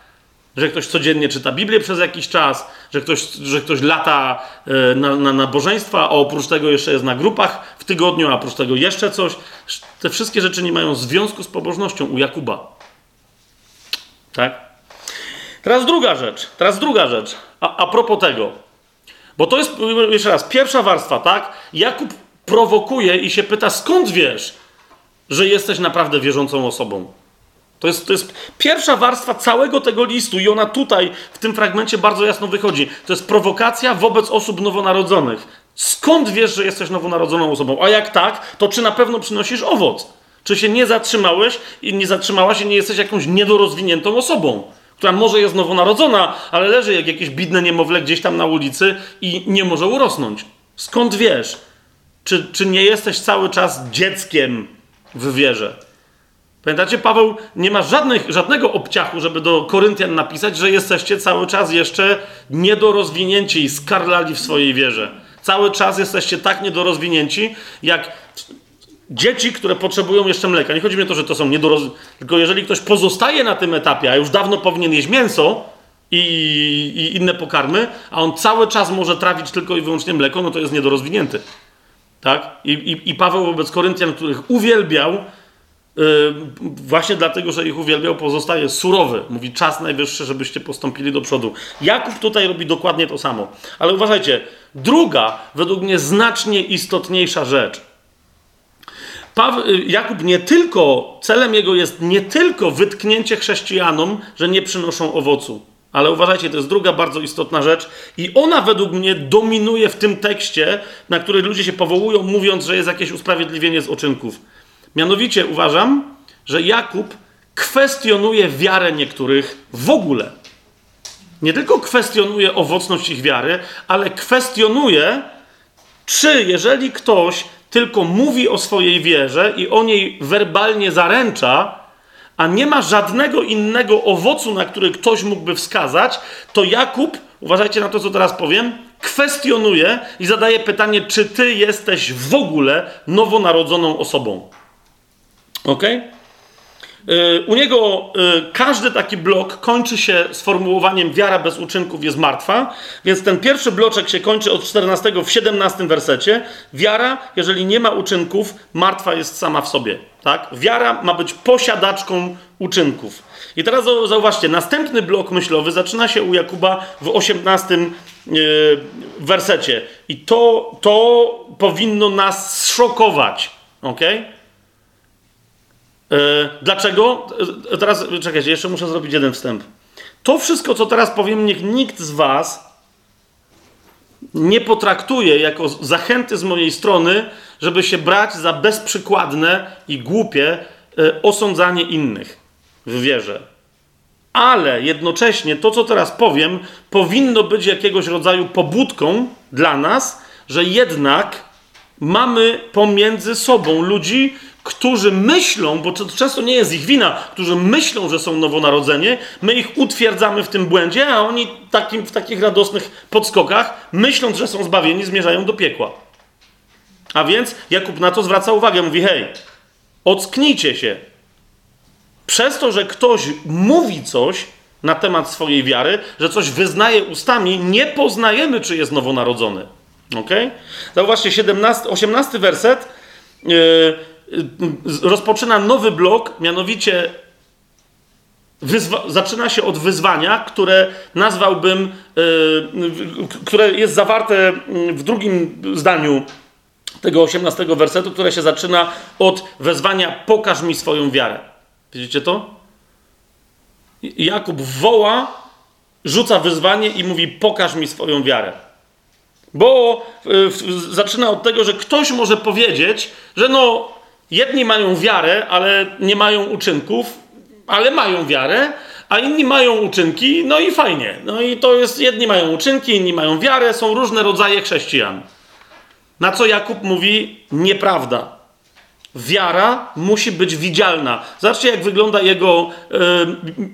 Że ktoś codziennie czyta Biblię przez jakiś czas, że ktoś, że ktoś lata e, na, na nabożeństwa, a oprócz tego jeszcze jest na grupach w tygodniu, a oprócz tego jeszcze coś. Te wszystkie rzeczy nie mają związku z pobożnością u Jakuba. Tak? Teraz druga rzecz. Teraz druga rzecz. A, a propos tego. Bo to jest, jeszcze raz, pierwsza warstwa, tak? Jakub prowokuje i się pyta, skąd wiesz, że jesteś naprawdę wierzącą osobą? To jest, to jest pierwsza warstwa całego tego listu, i ona tutaj, w tym fragmencie, bardzo jasno wychodzi. To jest prowokacja wobec osób nowonarodzonych. Skąd wiesz, że jesteś nowonarodzoną osobą? A jak tak, to czy na pewno przynosisz owoc? Czy się nie zatrzymałeś i nie zatrzymałaś i nie jesteś jakąś niedorozwiniętą osobą, która może jest nowonarodzona, ale leży jak jakieś bidne niemowlę gdzieś tam na ulicy i nie może urosnąć? Skąd wiesz? Czy, czy nie jesteś cały czas dzieckiem w wierze? Pamiętacie, Paweł nie ma żadnych, żadnego obciachu, żeby do Koryntian napisać, że jesteście cały czas jeszcze niedorozwinięci i skarlali w swojej wierze. Cały czas jesteście tak niedorozwinięci, jak dzieci, które potrzebują jeszcze mleka. Nie chodzi mi o to, że to są niedorozwinięci, tylko jeżeli ktoś pozostaje na tym etapie, a już dawno powinien jeść mięso i, i inne pokarmy, a on cały czas może trawić tylko i wyłącznie mleko, no to jest niedorozwinięty. Tak? I, i, i Paweł wobec Koryntian, których uwielbiał, właśnie dlatego, że ich uwielbiał, pozostaje surowy. Mówi czas najwyższy, żebyście postąpili do przodu. Jakub tutaj robi dokładnie to samo. Ale uważajcie, druga, według mnie znacznie istotniejsza rzecz. Paweł, yy, Jakub nie tylko, celem jego jest nie tylko wytknięcie chrześcijanom, że nie przynoszą owocu. Ale uważajcie, to jest druga bardzo istotna rzecz, i ona według mnie dominuje w tym tekście, na który ludzie się powołują, mówiąc, że jest jakieś usprawiedliwienie z oczynków. Mianowicie uważam, że Jakub kwestionuje wiarę niektórych w ogóle. Nie tylko kwestionuje owocność ich wiary, ale kwestionuje, czy jeżeli ktoś tylko mówi o swojej wierze i o niej werbalnie zaręcza, a nie ma żadnego innego owocu, na który ktoś mógłby wskazać, to Jakub, uważajcie na to, co teraz powiem, kwestionuje i zadaje pytanie, czy ty jesteś w ogóle nowonarodzoną osobą. Ok? U niego y, każdy taki blok kończy się sformułowaniem wiara bez uczynków jest martwa, więc ten pierwszy bloczek się kończy od 14 w 17 wersecie. Wiara, jeżeli nie ma uczynków, martwa jest sama w sobie. Tak? Wiara ma być posiadaczką uczynków. I teraz zauważcie, następny blok myślowy zaczyna się u Jakuba w 18 y, wersecie. I to, to powinno nas szokować. Ok? E, dlaczego? E, teraz, czekajcie, jeszcze muszę zrobić jeden wstęp. To wszystko, co teraz powiem, niech nikt z Was nie potraktuje jako zachęty z mojej strony, żeby się brać za bezprzykładne i głupie e, osądzanie innych w wierze. Ale jednocześnie to, co teraz powiem, powinno być jakiegoś rodzaju pobudką dla nas, że jednak mamy pomiędzy sobą ludzi, którzy myślą, bo to często nie jest ich wina, którzy myślą, że są nowonarodzeni, my ich utwierdzamy w tym błędzie, a oni takim, w takich radosnych podskokach, myśląc, że są zbawieni, zmierzają do piekła. A więc Jakub na to zwraca uwagę, mówi: hej, ocknijcie się. Przez to, że ktoś mówi coś na temat swojej wiary, że coś wyznaje ustami, nie poznajemy, czy jest nowonarodzony. Ok? Zauważcie, 17, 18 werset. Yy, rozpoczyna nowy blok, mianowicie wyzwa- zaczyna się od wyzwania, które nazwałbym, yy, które jest zawarte w drugim zdaniu tego 18 wersetu, które się zaczyna od wezwania: Pokaż mi swoją wiarę. Widzicie to? Jakub woła, rzuca wyzwanie i mówi: Pokaż mi swoją wiarę. Bo y, zaczyna od tego, że ktoś może powiedzieć, że no, Jedni mają wiarę, ale nie mają uczynków, ale mają wiarę, a inni mają uczynki, no i fajnie. No i to jest, jedni mają uczynki, inni mają wiarę, są różne rodzaje chrześcijan. Na co Jakub mówi, nieprawda. Wiara musi być widzialna. Zobaczcie, jak wygląda jego,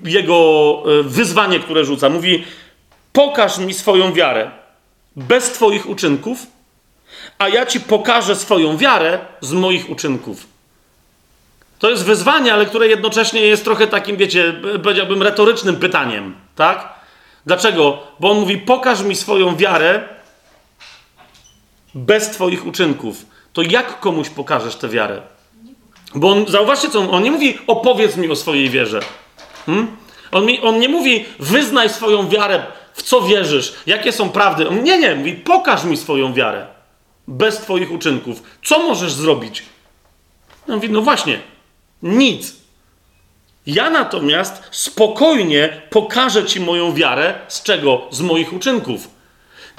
jego e, wyzwanie, które rzuca. Mówi: Pokaż mi swoją wiarę bez Twoich uczynków, a ja ci pokażę swoją wiarę z moich uczynków. To jest wyzwanie, ale które jednocześnie jest trochę takim, wiecie, powiedziałbym, retorycznym pytaniem, tak? Dlaczego? Bo on mówi: pokaż mi swoją wiarę bez Twoich uczynków. To jak komuś pokażesz tę wiarę? Bo on, zauważcie, co on, nie mówi: opowiedz mi o swojej wierze. Hmm? On, mi, on nie mówi: wyznaj swoją wiarę, w co wierzysz, jakie są prawdy. On, nie, nie, mówi: pokaż mi swoją wiarę bez Twoich uczynków. Co możesz zrobić? On mówi, no właśnie, nic. Ja natomiast spokojnie pokażę Ci moją wiarę. Z czego? Z moich uczynków.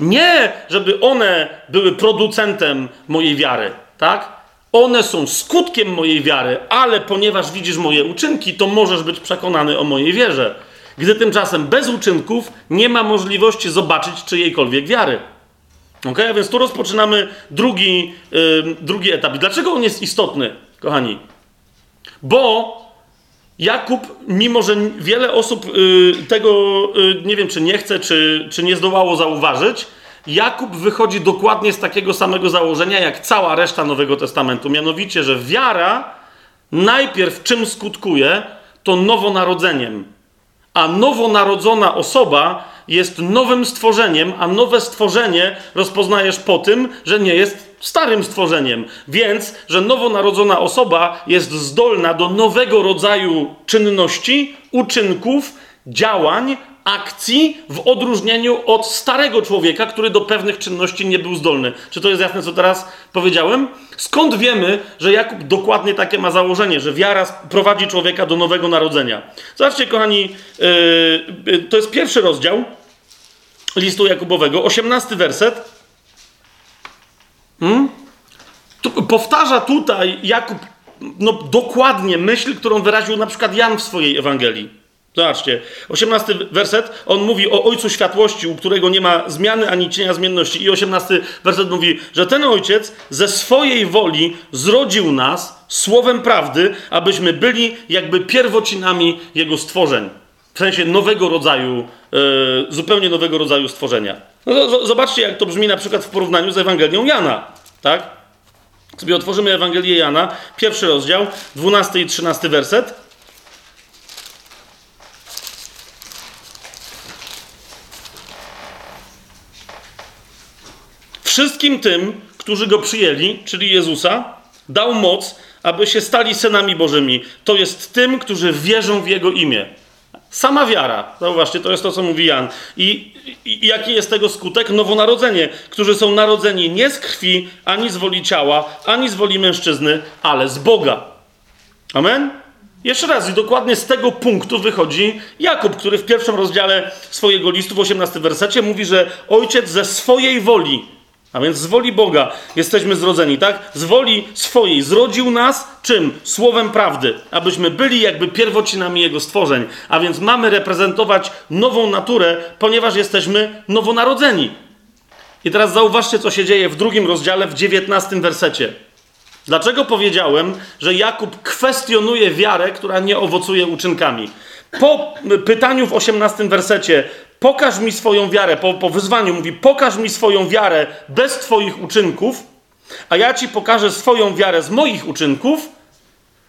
Nie, żeby one były producentem mojej wiary, tak? One są skutkiem mojej wiary, ale ponieważ widzisz moje uczynki, to możesz być przekonany o mojej wierze. Gdy tymczasem bez uczynków nie ma możliwości zobaczyć czyjejkolwiek wiary. Ok, a więc tu rozpoczynamy drugi, yy, drugi etap. Dlaczego on jest istotny, kochani? Bo Jakub, mimo że wiele osób yy, tego yy, nie wiem, czy nie chce, czy, czy nie zdołało zauważyć, Jakub wychodzi dokładnie z takiego samego założenia jak cała reszta Nowego Testamentu. Mianowicie, że wiara najpierw czym skutkuje, to nowonarodzeniem. A nowonarodzona osoba jest nowym stworzeniem, a nowe stworzenie rozpoznajesz po tym, że nie jest starym stworzeniem. Więc, że nowonarodzona osoba jest zdolna do nowego rodzaju czynności, uczynków, działań, akcji w odróżnieniu od starego człowieka, który do pewnych czynności nie był zdolny. Czy to jest jasne, co teraz powiedziałem? Skąd wiemy, że Jakub dokładnie takie ma założenie, że wiara prowadzi człowieka do nowego narodzenia? Zobaczcie, kochani, yy, to jest pierwszy rozdział listu Jakubowego, osiemnasty werset. Hmm? Tu, powtarza tutaj Jakub no, dokładnie myśl, którą wyraził na przykład Jan w swojej Ewangelii. Zobaczcie, 18 werset, on mówi o Ojcu Światłości, u którego nie ma zmiany ani cienia zmienności. I 18 werset mówi, że ten Ojciec ze swojej woli zrodził nas słowem prawdy, abyśmy byli jakby pierwocinami Jego stworzeń. W sensie nowego rodzaju, yy, zupełnie nowego rodzaju stworzenia. No, zobaczcie, jak to brzmi na przykład w porównaniu z Ewangelią Jana, tak? Sobie otworzymy Ewangelię Jana, pierwszy rozdział, 12 i 13 werset. Wszystkim tym, którzy go przyjęli, czyli Jezusa, dał moc, aby się stali synami Bożymi. To jest tym, którzy wierzą w Jego imię. Sama wiara. Zauważcie, to jest to, co mówi Jan. I, I, jaki jest tego skutek? Nowonarodzenie, którzy są narodzeni nie z krwi, ani z woli ciała, ani z woli mężczyzny, ale z Boga. Amen? Jeszcze raz, i dokładnie z tego punktu wychodzi Jakub, który w pierwszym rozdziale swojego listu, w 18 wersecie, mówi, że ojciec ze swojej woli a więc z woli Boga jesteśmy zrodzeni, tak? Z woli swojej zrodził nas czym? Słowem prawdy, abyśmy byli jakby pierwocinami Jego stworzeń. A więc mamy reprezentować nową naturę, ponieważ jesteśmy nowonarodzeni. I teraz zauważcie, co się dzieje w drugim rozdziale, w dziewiętnastym wersecie. Dlaczego powiedziałem, że Jakub kwestionuje wiarę, która nie owocuje uczynkami? Po pytaniu w osiemnastym wersecie, pokaż mi swoją wiarę, po, po wyzwaniu mówi, pokaż mi swoją wiarę bez Twoich uczynków, a ja Ci pokażę swoją wiarę z moich uczynków,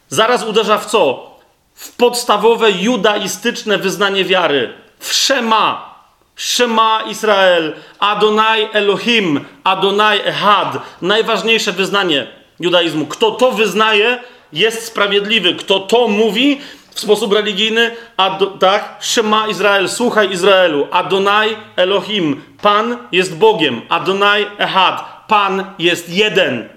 zaraz uderza w co? W podstawowe judaistyczne wyznanie wiary. W Shema. Shema Izrael, Adonai Elohim, Adonai Ehad. Najważniejsze wyznanie judaizmu. Kto to wyznaje, jest sprawiedliwy. Kto to mówi, w sposób religijny, Ado, tak? Shema Izrael, słuchaj Izraelu, Adonai Elohim, Pan jest Bogiem, Adonai Ehad, Pan jest jeden.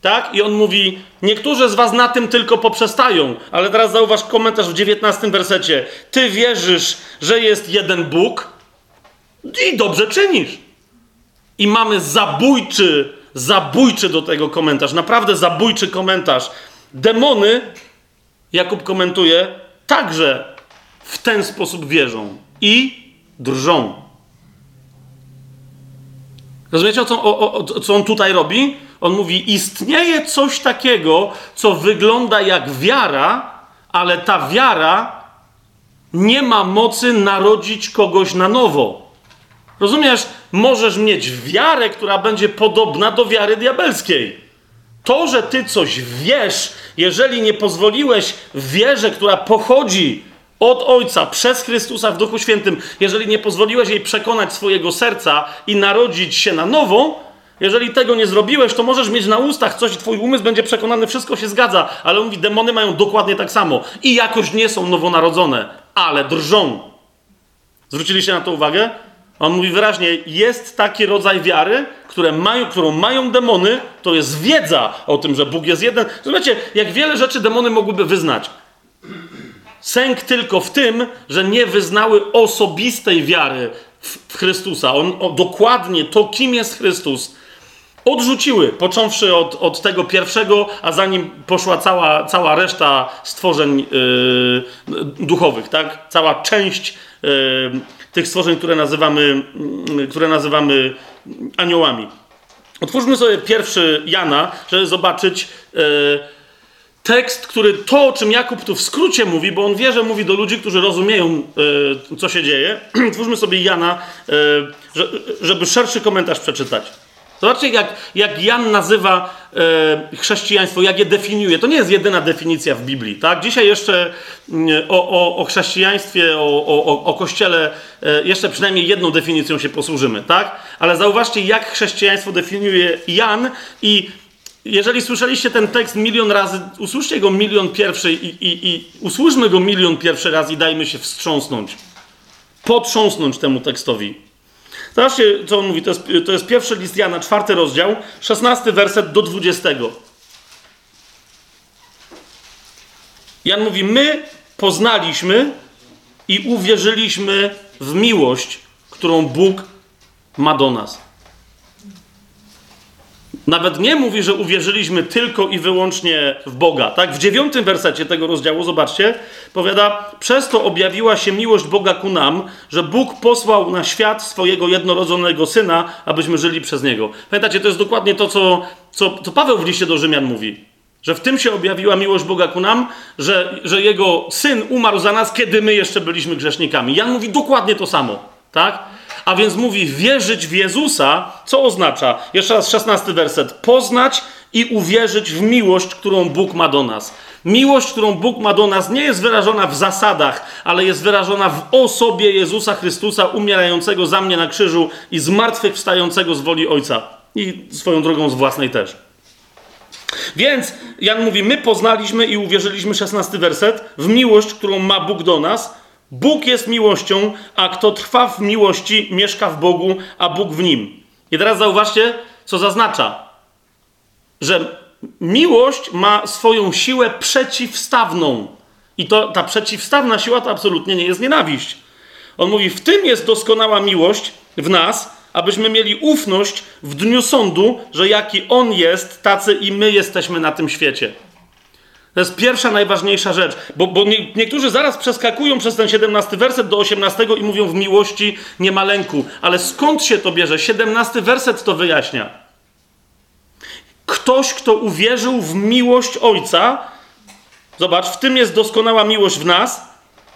Tak? I on mówi, niektórzy z was na tym tylko poprzestają, ale teraz zauważ komentarz w 19 wersecie. Ty wierzysz, że jest jeden Bóg i dobrze czynisz. I mamy zabójczy, zabójczy do tego komentarz, naprawdę zabójczy komentarz. Demony Jakub komentuje, także w ten sposób wierzą i drżą. Rozumiecie, o co, o, o, co on tutaj robi? On mówi: Istnieje coś takiego, co wygląda jak wiara, ale ta wiara nie ma mocy narodzić kogoś na nowo. Rozumiesz? Możesz mieć wiarę, która będzie podobna do wiary diabelskiej. To, że ty coś wiesz, jeżeli nie pozwoliłeś wierze, która pochodzi od Ojca przez Chrystusa w Duchu Świętym, jeżeli nie pozwoliłeś jej przekonać swojego serca i narodzić się na nowo, jeżeli tego nie zrobiłeś, to możesz mieć na ustach coś i twój umysł będzie przekonany, wszystko się zgadza, ale on mówi, demony mają dokładnie tak samo i jakoś nie są nowonarodzone, ale drżą. Zwróciliście na to uwagę? On mówi wyraźnie, jest taki rodzaj wiary, które mają, którą mają demony, to jest wiedza o tym, że Bóg jest jeden. Zobaczcie, jak wiele rzeczy demony mogłyby wyznać. Sęk tylko w tym, że nie wyznały osobistej wiary w, Chrystusa. On, o, dokładnie to, kim jest Chrystus, odrzuciły, począwszy od, od tego pierwszego, a za nim poszła cała, cała reszta stworzeń yy, duchowych, tak? Cała część yy, tych stworzeń, które nazywamy, yy, które nazywamy aniołami. Otwórzmy sobie pierwszy Jana, żeby zobaczyć yy, tekst, który to, o czym Jakub tu w skrócie mówi, bo on wie, że mówi do ludzi, którzy rozumieją, yy, co się dzieje. Otwórzmy sobie Jana, yy, żeby szerszy komentarz przeczytać. Zobaczcie, jak, jak Jan nazywa e, chrześcijaństwo, jak je definiuje. To nie jest jedyna definicja w Biblii. Tak? Dzisiaj jeszcze mm, o, o, o chrześcijaństwie, o, o, o Kościele, e, jeszcze przynajmniej jedną definicją się posłużymy. Tak? Ale zauważcie, jak chrześcijaństwo definiuje Jan i jeżeli słyszeliście ten tekst milion razy, usłyszcie go milion pierwszy i, i, i usłyszmy go milion pierwszy raz i dajmy się wstrząsnąć. Potrząsnąć temu tekstowi. Zobaczcie, co on mówi. To jest, to jest pierwszy list Jana, czwarty rozdział, szesnasty werset do dwudziestego. Jan mówi: My poznaliśmy i uwierzyliśmy w miłość, którą Bóg ma do nas. Nawet nie mówi, że uwierzyliśmy tylko i wyłącznie w Boga. Tak? W dziewiątym wersecie tego rozdziału, zobaczcie, powiada, przez to objawiła się miłość Boga ku nam, że Bóg posłał na świat swojego jednorodzonego Syna, abyśmy żyli przez Niego. Pamiętacie, to jest dokładnie to, co, co, co Paweł w liście do Rzymian mówi. Że w tym się objawiła miłość Boga ku nam, że, że Jego Syn umarł za nas, kiedy my jeszcze byliśmy grzesznikami. Jan mówi dokładnie to samo. Tak? A więc mówi wierzyć w Jezusa, co oznacza, jeszcze raz szesnasty werset, poznać i uwierzyć w miłość, którą Bóg ma do nas. Miłość, którą Bóg ma do nas, nie jest wyrażona w zasadach, ale jest wyrażona w osobie Jezusa Chrystusa, umierającego za mnie na krzyżu i zmartwychwstającego z woli Ojca. I swoją drogą z własnej też. Więc Jan mówi, my poznaliśmy i uwierzyliśmy, 16 werset, w miłość, którą ma Bóg do nas. Bóg jest miłością, a kto trwa w miłości, mieszka w Bogu, a Bóg w nim. I teraz zauważcie, co zaznacza, że miłość ma swoją siłę przeciwstawną. I to ta przeciwstawna siła to absolutnie nie jest nienawiść. On mówi: W tym jest doskonała miłość w nas, abyśmy mieli ufność w dniu sądu, że jaki On jest, tacy i my jesteśmy na tym świecie. To jest pierwsza, najważniejsza rzecz, bo, bo nie, niektórzy zaraz przeskakują przez ten 17 werset do 18 i mówią w miłości nie ma lęku. Ale skąd się to bierze? 17 werset to wyjaśnia. Ktoś, kto uwierzył w miłość Ojca, zobacz, w tym jest doskonała miłość w nas.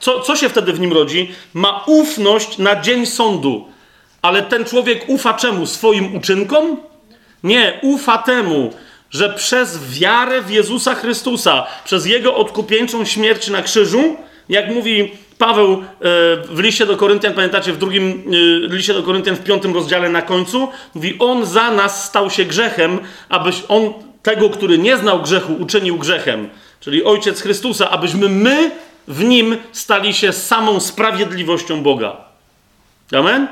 Co, co się wtedy w nim rodzi? Ma ufność na dzień sądu. Ale ten człowiek ufa czemu? Swoim uczynkom? Nie, ufa temu, że przez wiarę w Jezusa Chrystusa, przez Jego odkupieńczą śmierć na krzyżu, jak mówi Paweł e, w liście do Koryntian, pamiętacie, w drugim e, liście do Koryntian, w piątym rozdziale na końcu, mówi, On za nas stał się grzechem, abyś On tego, który nie znał grzechu, uczynił grzechem. Czyli Ojciec Chrystusa, abyśmy my w Nim stali się samą sprawiedliwością Boga. Amen?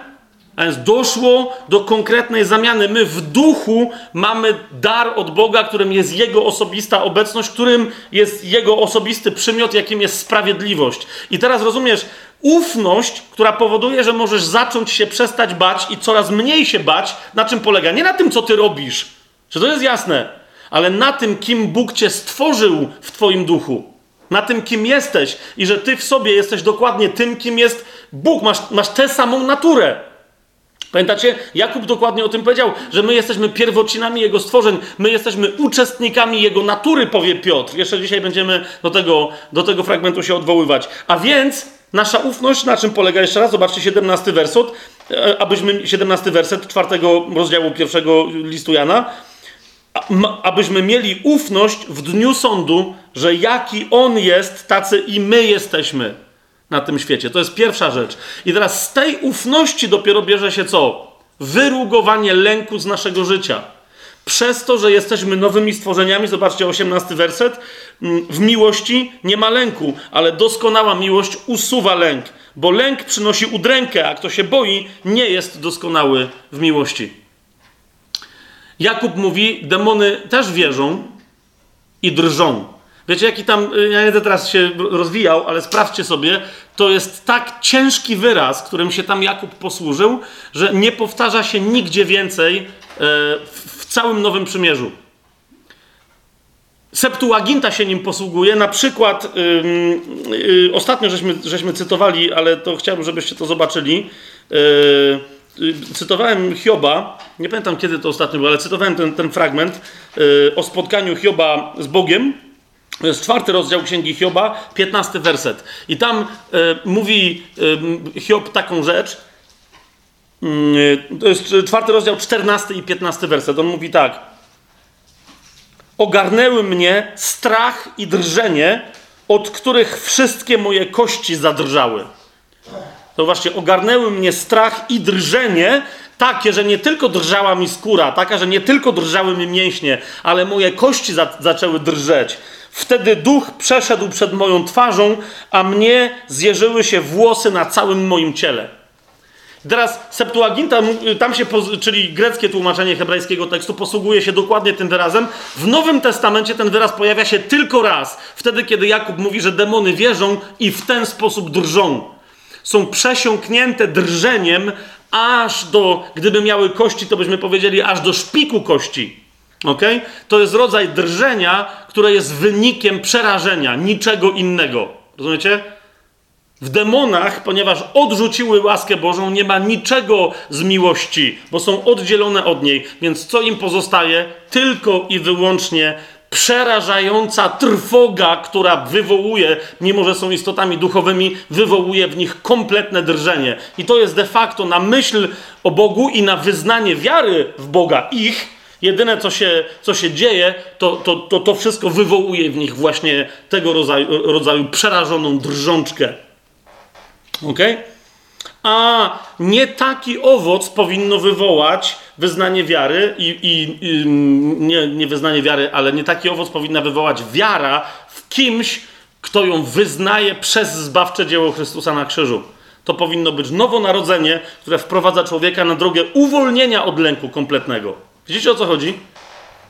A więc doszło do konkretnej zamiany. My w duchu mamy dar od Boga, którym jest Jego osobista obecność, którym jest Jego osobisty przymiot, jakim jest sprawiedliwość. I teraz rozumiesz, ufność, która powoduje, że możesz zacząć się przestać bać i coraz mniej się bać, na czym polega? Nie na tym, co ty robisz, czy to jest jasne, ale na tym, kim Bóg cię stworzył w Twoim duchu. Na tym, kim jesteś i że ty w sobie jesteś dokładnie tym, kim jest Bóg. Masz, masz tę samą naturę. Pamiętacie? Jakub dokładnie o tym powiedział, że my jesteśmy pierwocinami Jego stworzeń, my jesteśmy uczestnikami Jego natury, powie Piotr. Jeszcze dzisiaj będziemy do tego, do tego fragmentu się odwoływać. A więc nasza ufność na czym polega? Jeszcze raz, zobaczcie 17 werset, e, abyśmy, 17 werset czwartego rozdziału pierwszego listu Jana, abyśmy mieli ufność w dniu sądu, że jaki On jest, tacy i my jesteśmy na tym świecie. To jest pierwsza rzecz. I teraz z tej ufności dopiero bierze się co? Wyrugowanie lęku z naszego życia. Przez to, że jesteśmy nowymi stworzeniami, zobaczcie 18 werset, mm, w miłości nie ma lęku, ale doskonała miłość usuwa lęk, bo lęk przynosi udrękę, a kto się boi, nie jest doskonały w miłości. Jakub mówi, demony też wierzą i drżą. Wiecie, jaki tam, y, ja nie teraz się rozwijał, ale sprawdźcie sobie, to jest tak ciężki wyraz, którym się tam Jakub posłużył, że nie powtarza się nigdzie więcej e, w całym Nowym Przymierzu. Septuaginta się nim posługuje. Na przykład, yy, yy, ostatnio żeśmy, żeśmy cytowali, ale to chciałbym, żebyście to zobaczyli. Yy, cytowałem Hioba, nie pamiętam kiedy to ostatnio było, ale cytowałem ten, ten fragment y, o spotkaniu Hioba z Bogiem. To jest czwarty rozdział Księgi Hioba, piętnasty werset. I tam y, mówi y, Hiob taką rzecz. Y, to jest czwarty rozdział, czternasty i piętnasty werset. On mówi tak. Ogarnęły mnie strach i drżenie, od których wszystkie moje kości zadrżały. To właśnie ogarnęły mnie strach i drżenie, takie, że nie tylko drżała mi skóra, taka, że nie tylko drżały mi mięśnie, ale moje kości za zaczęły drżeć. Wtedy duch przeszedł przed moją twarzą, a mnie zjeżyły się włosy na całym moim ciele. Teraz Septuaginta, tam się, czyli greckie tłumaczenie hebrajskiego tekstu, posługuje się dokładnie tym wyrazem. W Nowym Testamencie ten wyraz pojawia się tylko raz. Wtedy, kiedy Jakub mówi, że demony wierzą i w ten sposób drżą. Są przesiąknięte drżeniem aż do, gdyby miały kości, to byśmy powiedzieli, aż do szpiku kości. Ok? To jest rodzaj drżenia, które jest wynikiem przerażenia, niczego innego. Rozumiecie? W demonach, ponieważ odrzuciły łaskę Bożą, nie ma niczego z miłości, bo są oddzielone od niej. Więc co im pozostaje? Tylko i wyłącznie przerażająca trwoga, która wywołuje, mimo że są istotami duchowymi, wywołuje w nich kompletne drżenie. I to jest de facto na myśl o Bogu i na wyznanie wiary w Boga ich Jedyne, co się, co się dzieje, to, to, to, to wszystko wywołuje w nich właśnie tego rodzaju, rodzaju przerażoną drżączkę. Ok? a nie taki owoc powinno wywołać wyznanie wiary i, i, i nie, nie wyznanie wiary, ale nie taki owoc powinna wywołać wiara w kimś, kto ją wyznaje przez zbawcze dzieło Chrystusa na krzyżu. To powinno być nowonarodzenie, które wprowadza człowieka na drogę uwolnienia od lęku kompletnego. Widzicie o co chodzi?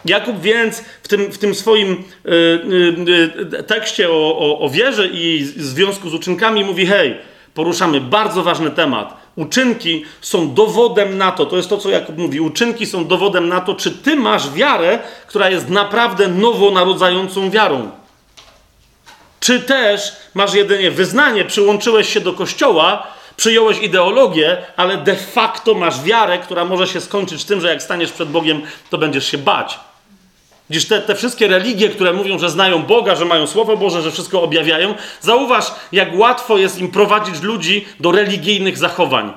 Jakub więc w tym, w tym swoim y, y, y, tekście o, o, o wierze i związku z uczynkami mówi: hej, poruszamy bardzo ważny temat. Uczynki są dowodem na to, to jest to, co Jakub mówi, uczynki są dowodem na to, czy ty masz wiarę, która jest naprawdę nowonarodzającą wiarą. Czy też masz jedynie wyznanie, przyłączyłeś się do kościoła, przyjąłeś ideologię, ale de facto masz wiarę, która może się skończyć tym, że jak staniesz przed Bogiem, to będziesz się bać. Dziś te, te wszystkie religie, które mówią, że znają Boga, że mają Słowo Boże, że wszystko objawiają, zauważ, jak łatwo jest im prowadzić ludzi do religijnych zachowań.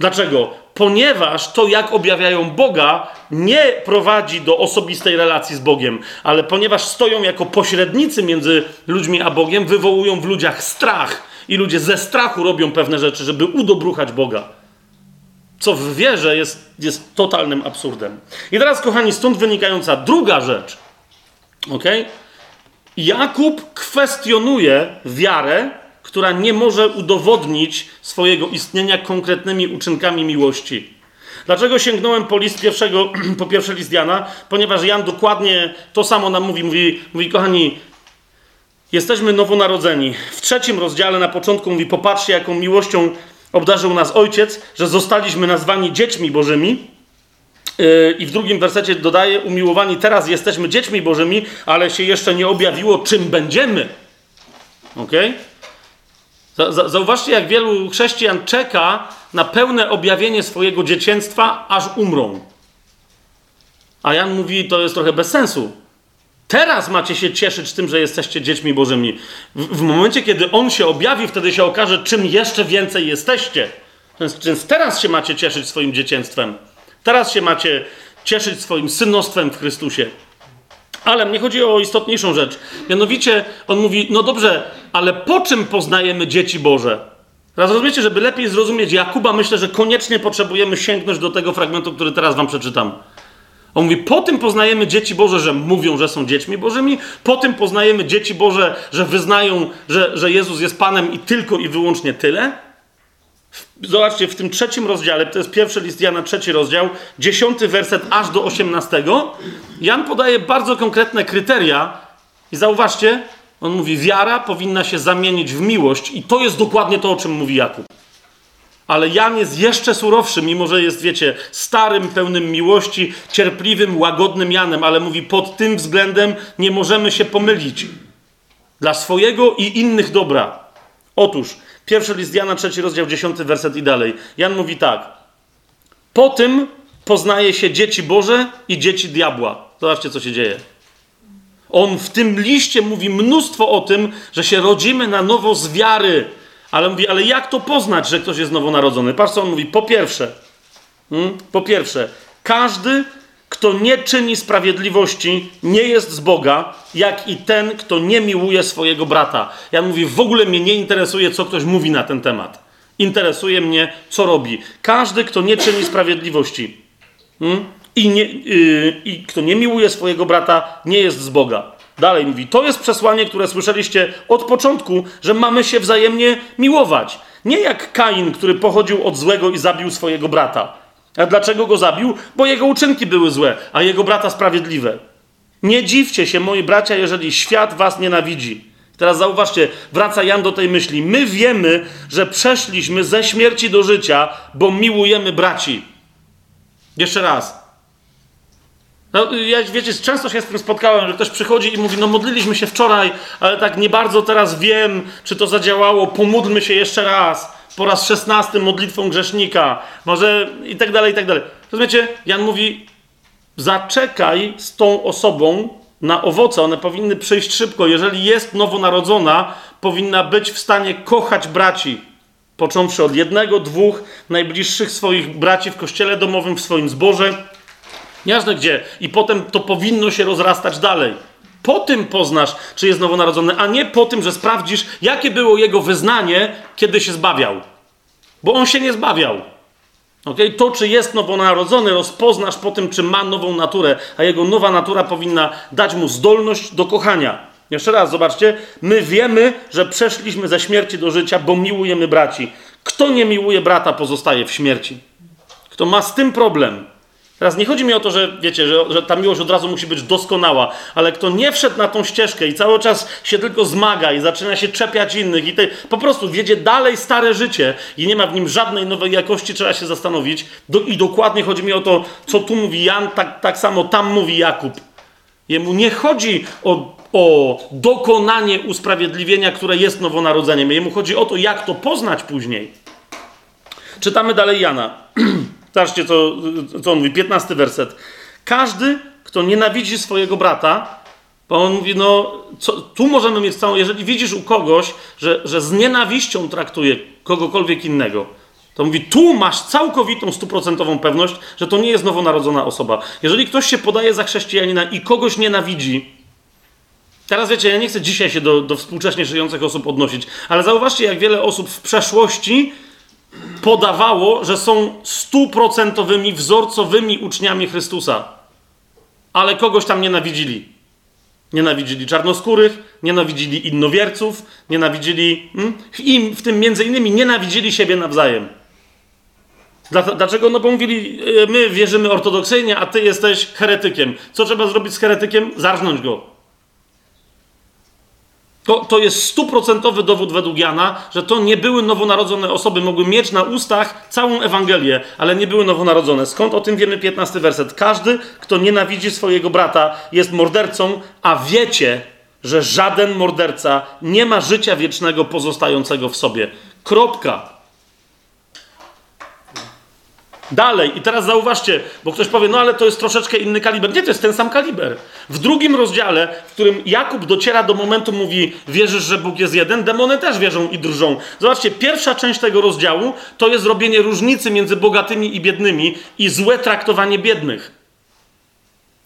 Dlaczego? Ponieważ to, jak objawiają Boga, nie prowadzi do osobistej relacji z Bogiem, ale ponieważ stoją jako pośrednicy między ludźmi a Bogiem, wywołują w ludziach strach i ludzie ze strachu robią pewne rzeczy, żeby udobruchać Boga co w wierze jest, jest totalnym absurdem. I teraz, kochani, stąd wynikająca druga rzecz. Ok? Jakub kwestionuje wiarę, która nie może udowodnić swojego istnienia konkretnymi uczynkami miłości. Dlaczego sięgnąłem po list pierwszego, po pierwszy list Jana? Ponieważ Jan dokładnie to samo nam mówi. Mówi, mówi kochani, jesteśmy nowonarodzeni. W trzecim rozdziale na początku mówi, popatrzcie, jaką miłością obdarzył nas Ojciec, że zostaliśmy nazwani dziećmi Bożymi. Yy, I w drugim wersecie dodaje: Umiłowani, teraz jesteśmy dziećmi Bożymi, ale się jeszcze nie objawiło, czym będziemy. Ok? Zauważcie, jak wielu chrześcijan czeka na pełne objawienie swojego dzieciństwa, aż umrą. A Jan mówi, to jest trochę bez sensu. Teraz macie się cieszyć tym, że jesteście dziećmi Bożymi. W, w, momencie, kiedy On się objawi, wtedy się okaże, czym jeszcze więcej jesteście. Więc, więc teraz się macie cieszyć swoim dzieciństwem. Teraz się macie cieszyć swoim synostwem w Chrystusie. Ale mnie chodzi o istotniejszą rzecz. Mianowicie on mówi: No dobrze, ale po czym poznajemy dzieci Boże? Teraz rozumiecie, żeby lepiej zrozumieć Jakuba, myślę, że koniecznie potrzebujemy sięgnąć do tego fragmentu, który teraz wam przeczytam. On mówi, po tym poznajemy dzieci Boże, że mówią, że są dziećmi Bożymi, po tym poznajemy dzieci Boże, że wyznają, że, że Jezus jest Panem i tylko i wyłącznie tyle. Zobaczcie, w tym trzecim rozdziale, to jest pierwszy list Jana, trzeci rozdział, dziesiąty werset aż do osiemnastego, Jan podaje bardzo konkretne kryteria i zauważcie, on mówi, wiara powinna się zamienić w miłość i to jest dokładnie to, o czym mówi Jakub. Ale Jan jest jeszcze surowszy, mimo że jest, wiecie, starym, pełnym miłości, cierpliwym, łagodnym Janem, ale mówi, pod tym względem nie możemy się pomylić. Dla swojego i innych dobra. Otóż, pierwszy list Jana, trzeci rozdział, dziesiąty werset i dalej. Jan mówi tak. Po tym poznaje się dzieci Boże i dzieci diabła. Zobaczcie, co się dzieje. On w tym liście mówi mnóstwo o tym, że się rodzimy na nowo z wiary ale mówi, ale jak to poznać, że ktoś jest nowonarodzony? Patrz, co on mówi. Po pierwsze, hmm? po pierwsze, każdy, kto nie czyni sprawiedliwości, nie jest z Boga, jak i ten, kto nie miłuje swojego brata. Ja mówię, w ogóle mnie nie interesuje, co ktoś mówi na ten temat. Interesuje mnie, co robi. Każdy, kto nie czyni sprawiedliwości hmm? i, nie, yy, i kto nie miłuje swojego brata, nie jest z Boga. Dalej mówi, to jest przesłanie, które słyszeliście od początku, że mamy się wzajemnie miłować. Nie jak Kain, który pochodził od złego i zabił swojego brata. A dlaczego go zabił? Bo jego uczynki były złe, a jego brata sprawiedliwe. Nie dziwcie się, moi bracia, jeżeli świat was nienawidzi. Teraz zauważcie, wraca Jan do tej myśli. My wiemy, że przeszliśmy ze śmierci do życia, bo miłujemy braci. Jeszcze raz. No, ja, wiecie, często się z tym spotkałem, że ktoś przychodzi i mówi, no modliliśmy się wczoraj, ale tak nie bardzo teraz wiem, czy to zadziałało, pomódlmy się jeszcze raz, po raz szesnasty modlitwą grzesznika, może i tak dalej, i tak dalej. Rozumiecie? Jan mówi, zaczekaj z tą osobą na owoce, one powinny przyjść szybko. Jeżeli jest nowonarodzona, powinna być w stanie kochać braci, począwszy od jednego, dwóch najbliższych swoich braci w kościele domowym, w swoim zborze, Nieważne gdzie. I potem to powinno się rozrastać dalej. Po tym poznasz, czy jest nowonarodzony, a nie po tym, że sprawdzisz, jakie było jego wyznanie, kiedy się zbawiał. Bo on się nie zbawiał. Okay? To, czy jest nowonarodzony, rozpoznasz po tym, czy ma nową naturę, a jego nowa natura powinna dać mu zdolność do kochania. Jeszcze raz, zobaczcie, my wiemy, że przeszliśmy ze śmierci do życia, bo miłujemy braci. Kto nie miłuje brata, pozostaje w śmierci. Kto ma z tym problem, Teraz nie chodzi mi o to, że wiecie, że, że, ta miłość od razu musi być doskonała, ale kto nie wszedł na tą ścieżkę i cały czas się tylko zmaga i zaczyna się czepiać innych i te, po prostu wiedzie dalej stare życie i nie ma w nim żadnej nowej jakości, trzeba się zastanowić. Do, I dokładnie chodzi mi o to, co tu mówi Jan, tak, tak samo tam mówi Jakub. Jemu nie chodzi o, o dokonanie usprawiedliwienia, które jest nowonarodzeniem. Jemu chodzi o to, jak to poznać później. Czytamy dalej Jana. Zobaczcie, co, co on mówi, 15 werset. Każdy, kto nienawidzi swojego brata, bo on mówi, no, co, tu możemy mieć całą, jeżeli widzisz u kogoś, że, że z nienawiścią traktuje kogokolwiek innego, to mówi, tu masz całkowitą, stuprocentową pewność, że to nie jest nowonarodzona osoba. Jeżeli ktoś się podaje za chrześcijanina i kogoś nienawidzi, teraz wiecie, ja nie chcę dzisiaj się do, do współcześnie żyjących osób odnosić, ale zauważcie, jak wiele osób w przeszłości podawało, że są stuprocentowymi, wzorcowymi uczniami Chrystusa, ale kogoś tam nienawidzili. Nienawidzili czarnoskórych, nienawidzili innowierców, nienawidzili hmm? i w tym między innymi nienawidzili siebie nawzajem. Dlaczego? No bo mówili, e, my wierzymy ortodoksyjnie, a ty jesteś heretykiem. Co trzeba zrobić z heretykiem? Zarżnąć go. To, to jest stuprocentowy dowód według Jana, że to nie były nowonarodzone osoby. Mogły mieć na ustach całą Ewangelię, ale nie były nowonarodzone. Skąd o tym wiemy 15 werset? Każdy, kto nienawidzi swojego brata, jest mordercą, a wiecie, że żaden morderca nie ma życia wiecznego pozostającego w sobie. Kropka. Dalej, i teraz zauważcie, bo ktoś powie, no ale to jest troszeczkę inny kaliber. Nie, to jest ten sam kaliber. W drugim rozdziale, w którym Jakub dociera do momentu, mówi, wierzysz, że Bóg jest jeden, demony też wierzą i drżą. Zobaczcie, pierwsza część tego rozdziału to jest robienie różnicy między bogatymi i biednymi i złe traktowanie biednych.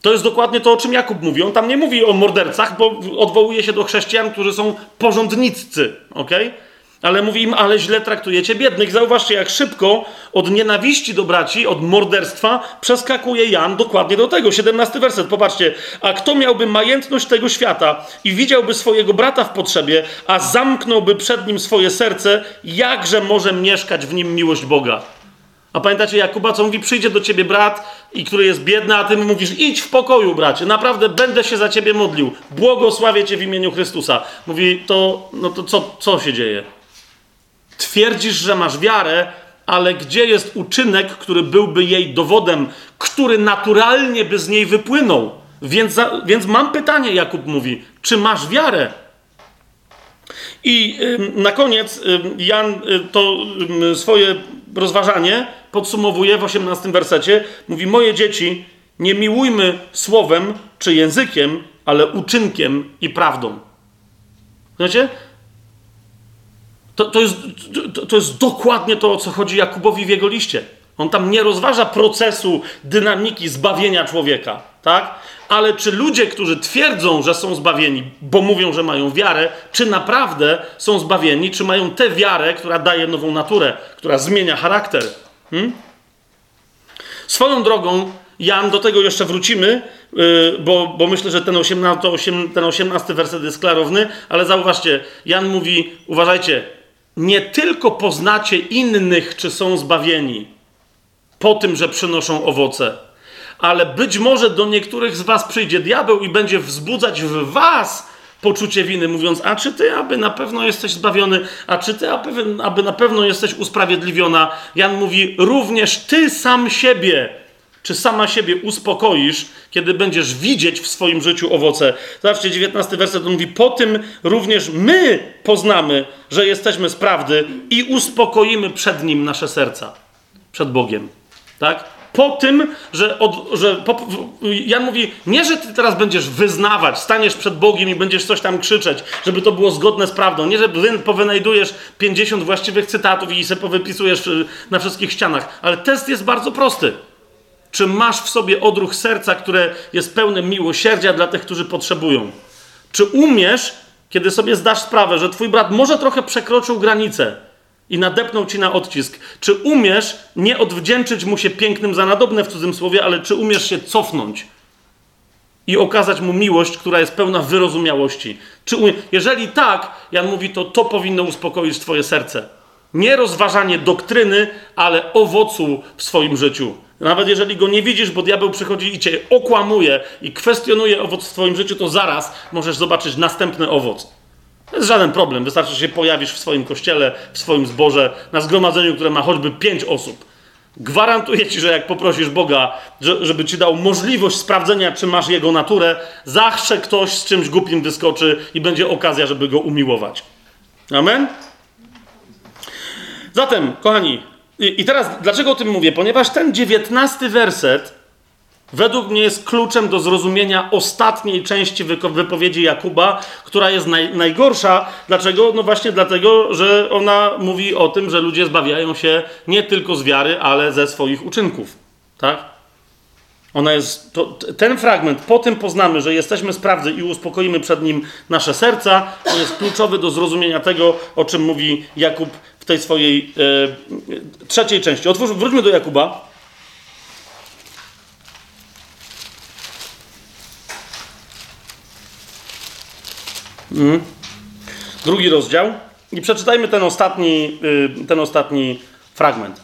To jest dokładnie to, o czym Jakub mówi. On tam nie mówi o mordercach, bo odwołuje się do chrześcijan, którzy są porządnicy, okej? Okay? Ale mówi im, ale źle traktujecie biednych. Zauważcie, jak szybko od nienawiści do braci, od morderstwa przeskakuje Jan dokładnie do tego. 17 werset, popatrzcie. A kto miałby majętność tego świata i widziałby swojego brata w potrzebie, a zamknąłby przed nim swoje serce, jakże może mieszkać w nim miłość Boga? A pamiętacie Jakuba, co mówi? Przyjdzie do ciebie brat, i który jest biedny, a ty mu mówisz: idź w pokoju, bracie, naprawdę będę się za ciebie modlił. Błogosławię cię w imieniu Chrystusa. Mówi, to, no to co, co się dzieje? Twierdzisz, że masz wiarę, ale gdzie jest uczynek, który byłby jej dowodem, który naturalnie by z niej wypłynął? Więc, za, więc mam pytanie, Jakub mówi, czy masz wiarę? I y, na koniec y, Jan y, to swoje rozważanie podsumowuje w 18 wersecie. Mówi: Moje dzieci, nie miłujmy słowem czy językiem, ale uczynkiem i prawdą. Znacie? To, to, jest, to, to jest dokładnie to, o co chodzi Jakubowi w jego liście. On tam nie rozważa procesu dynamiki zbawienia człowieka, tak? Ale czy ludzie, którzy twierdzą, że są zbawieni, bo mówią, że mają wiarę, czy naprawdę są zbawieni, czy mają tę wiarę, która daje nową naturę, która zmienia charakter? Hmm? Swoją drogą, Jan, do tego jeszcze wrócimy, yy, bo, bo myślę, że ten 18, ten 18 werset jest klarowny, ale zauważcie, Jan mówi, uważajcie, nie tylko poznacie innych, czy są zbawieni, po tym, że przynoszą owoce, ale być może do niektórych z Was przyjdzie diabeł i będzie wzbudzać w Was poczucie winy, mówiąc: A czy ty, aby na pewno jesteś zbawiony, a czy ty, aby, na pewno jesteś usprawiedliwiona? Jan mówi: Również ty sam siebie czy sama siebie uspokoisz, kiedy będziesz widzieć w swoim życiu owoce? Zobaczcie, 19 werset mówi: Po tym również my poznamy, że jesteśmy z prawdy i uspokoimy przed nim nasze serca, przed Bogiem. Tak? Po tym, że, od, że po, Jan mówi, nie, że ty teraz będziesz wyznawać, staniesz przed Bogiem i będziesz coś tam krzyczeć, żeby to było zgodne z prawdą. Nie, że wy, powynajdujesz 50 właściwych cytatów i sobie powypisujesz y, na wszystkich ścianach. Ale test jest bardzo prosty. Czy masz w sobie odruch serca, które jest pełne miłosierdzia dla tych, którzy potrzebują? Czy umiesz, kiedy sobie zdasz sprawę, że twój brat może trochę przekroczył granicę i nadepnął ci na odcisk, czy umiesz nie odwdzięczyć mu się pięknym za nadobne w cudzym słowie, ale czy umiesz się cofnąć i okazać mu miłość, która jest pełna wyrozumiałości? Czy umie... Jeżeli tak, Jan mówi, to to powinno uspokoić twoje serce. Nie rozważanie doktryny, ale owocu w swoim życiu. Nawet jeżeli go nie widzisz, bo diabeł przychodzi i cię okłamuje i kwestionuje owoc w twoim życiu, to zaraz możesz zobaczyć następny owoc. To jest żaden problem. Wystarczy, że się pojawisz w swoim kościele, w swoim zborze, na zgromadzeniu, które ma choćby pięć osób. Gwarantuję ci, że jak poprosisz Boga, żeby ci dał możliwość sprawdzenia, czy masz jego naturę, zawsze ktoś z czymś głupim wyskoczy i będzie okazja, żeby go umiłować. Amen? Zatem, kochani, i, i teraz dlaczego o tym mówię? Ponieważ ten dziewiętnasty werset według mnie jest kluczem do zrozumienia ostatniej części wypowiedzi Jakuba, która jest naj, najgorsza. Dlaczego? No właśnie dlatego, że ona mówi o tym, że ludzie zbawiają się nie tylko z wiary, ale ze swoich uczynków. Tak? Ona jest, to, ten fragment, po tym poznamy, że jesteśmy sprawdzy i uspokoimy przed nim nasze serca, on jest kluczowy do zrozumienia tego, o czym mówi Jakub tej swojej e, trzeciej części. Otwórz, wróćmy do Jakuba. Mm. Drugi rozdział. I przeczytajmy ten ostatni, y, ten ostatni fragment.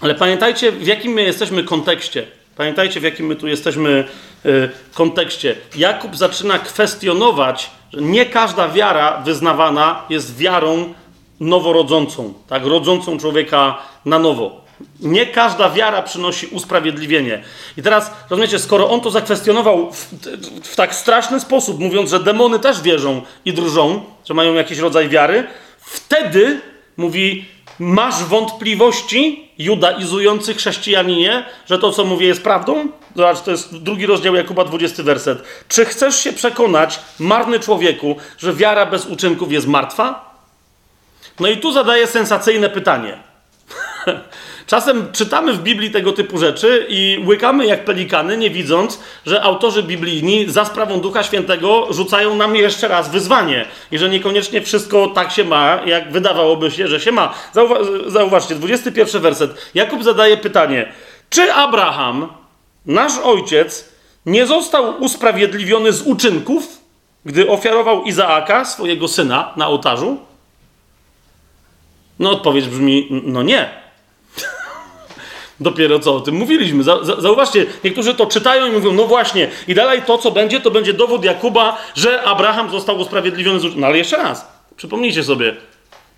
Ale pamiętajcie, w jakim my jesteśmy kontekście. Pamiętajcie, w jakim my tu jesteśmy y, kontekście. Jakub zaczyna kwestionować, że nie każda wiara wyznawana jest wiarą noworodzącą, tak, rodzącą człowieka na nowo. Nie każda wiara przynosi usprawiedliwienie. I teraz, rozumiecie, skoro on to zakwestionował w, w, tak straszny sposób, mówiąc, że demony też wierzą i drżą, że mają jakiś rodzaj wiary, wtedy mówi: Masz wątpliwości, judaizujący chrześcijaninie, że to, co mówię, jest prawdą? Zobacz, to jest drugi rozdział Jakuba, 20 werset. Czy chcesz się przekonać, marny człowieku, że wiara bez uczynków jest martwa? No i tu zadaję sensacyjne pytanie. Czasem czytamy w Biblii tego typu rzeczy i łykamy jak pelikany, nie widząc, że autorzy biblijni za sprawą Ducha Świętego rzucają nam jeszcze raz wyzwanie i że niekoniecznie wszystko tak się ma, jak wydawałoby się, że się ma. Zauwa zauważcie, 21 werset. Jakub zadaje pytanie: Czy Abraham, nasz ojciec, nie został usprawiedliwiony z uczynków, gdy ofiarował Izaaka, swojego syna, na ołtarzu? No, odpowiedź brzmi: no nie. Dopiero co o tym mówiliśmy. Zauważcie, niektórzy to czytają i mówią, no właśnie, i dalej to, co będzie, to będzie dowód Jakuba, że Abraham został usprawiedliwiony z No ale jeszcze raz, przypomnijcie sobie.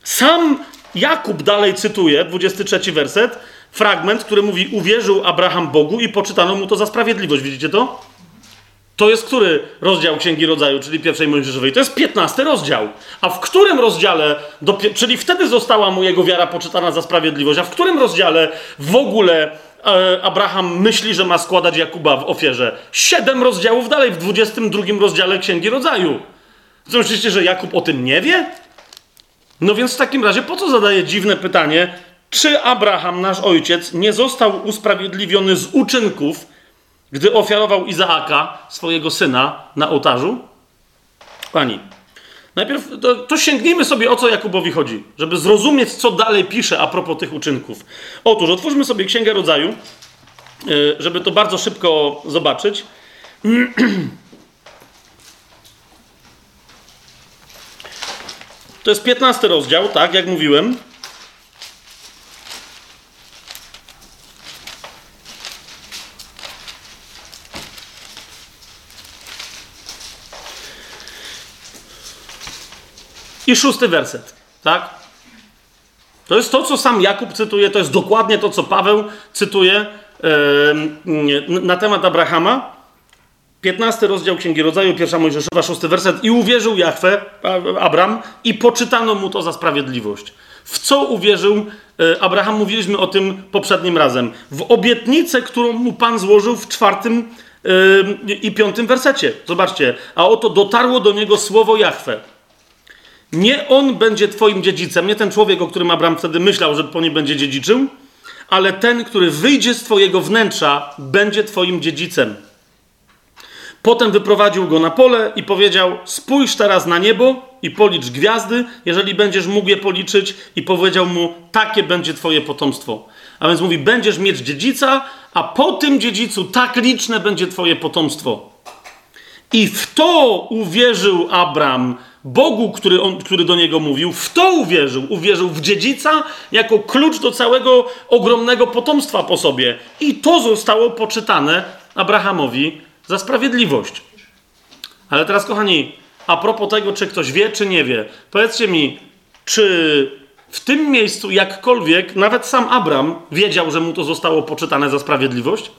Sam Jakub dalej cytuje, 23 werset, fragment, który mówi, uwierzył Abraham Bogu i poczytano mu to za sprawiedliwość. Widzicie to? To jest który rozdział Księgi Rodzaju, czyli pierwszej Mojżeszowej? To jest 15 rozdział. A w którym rozdziale, czyli wtedy została mu jego wiara poczytana za sprawiedliwość, a w którym rozdziale w ogóle e, Abraham myśli, że ma składać Jakuba w ofierze? Siedem rozdziałów dalej, w 22 rozdziale Księgi Rodzaju. Co myślicie, że Jakub o tym nie wie? No więc w takim razie po co zadaje dziwne pytanie, czy Abraham, nasz ojciec, nie został usprawiedliwiony z uczynków, gdy ofiarował Izaaka, swojego syna, na ołtarzu? Pani, najpierw to, to, sięgnijmy sobie o co Jakubowi chodzi, żeby zrozumieć, co dalej pisze a propos tych uczynków. Otóż otwórzmy sobie Księgę Rodzaju, y, żeby to bardzo szybko zobaczyć. To jest 15 rozdział, tak jak mówiłem. I szósty werset, tak? To jest to, co sam Jakub cytuje, to jest dokładnie to, co Paweł cytuje yy, na temat Abrahama. 15 rozdział Księgi Rodzaju, pierwsza Mojżeszowa, szósty werset. I uwierzył Jachwę, Abram, i poczytano mu to za sprawiedliwość. W co uwierzył e, Abraham? Mówiliśmy o tym poprzednim razem. W obietnicę, którą mu Pan złożył w czwartym i piątym wersecie. Zobaczcie. A oto dotarło do niego słowo Jachwę. Nie on będzie twoim dziedzicem, nie ten człowiek, o którym Abraham wtedy myślał, że po nim będzie dziedziczył, ale ten, który wyjdzie z twojego wnętrza, będzie twoim dziedzicem. Potem wyprowadził go na pole i powiedział: Spójrz teraz na niebo i policz gwiazdy, jeżeli będziesz mógł je policzyć. I powiedział mu: Takie będzie twoje potomstwo. A więc mówi: Będziesz mieć dziedzica, a po tym dziedzicu tak liczne będzie twoje potomstwo. I w to uwierzył Abram, Bogu, który, on, który do niego mówił, w to uwierzył. Uwierzył w dziedzica jako klucz do całego ogromnego potomstwa po sobie. I to zostało poczytane Abrahamowi za sprawiedliwość. Ale teraz, kochani, a propos tego, czy ktoś wie, czy nie wie, powiedzcie mi, czy w tym miejscu jakkolwiek, nawet sam Abram wiedział, że mu to zostało poczytane za sprawiedliwość?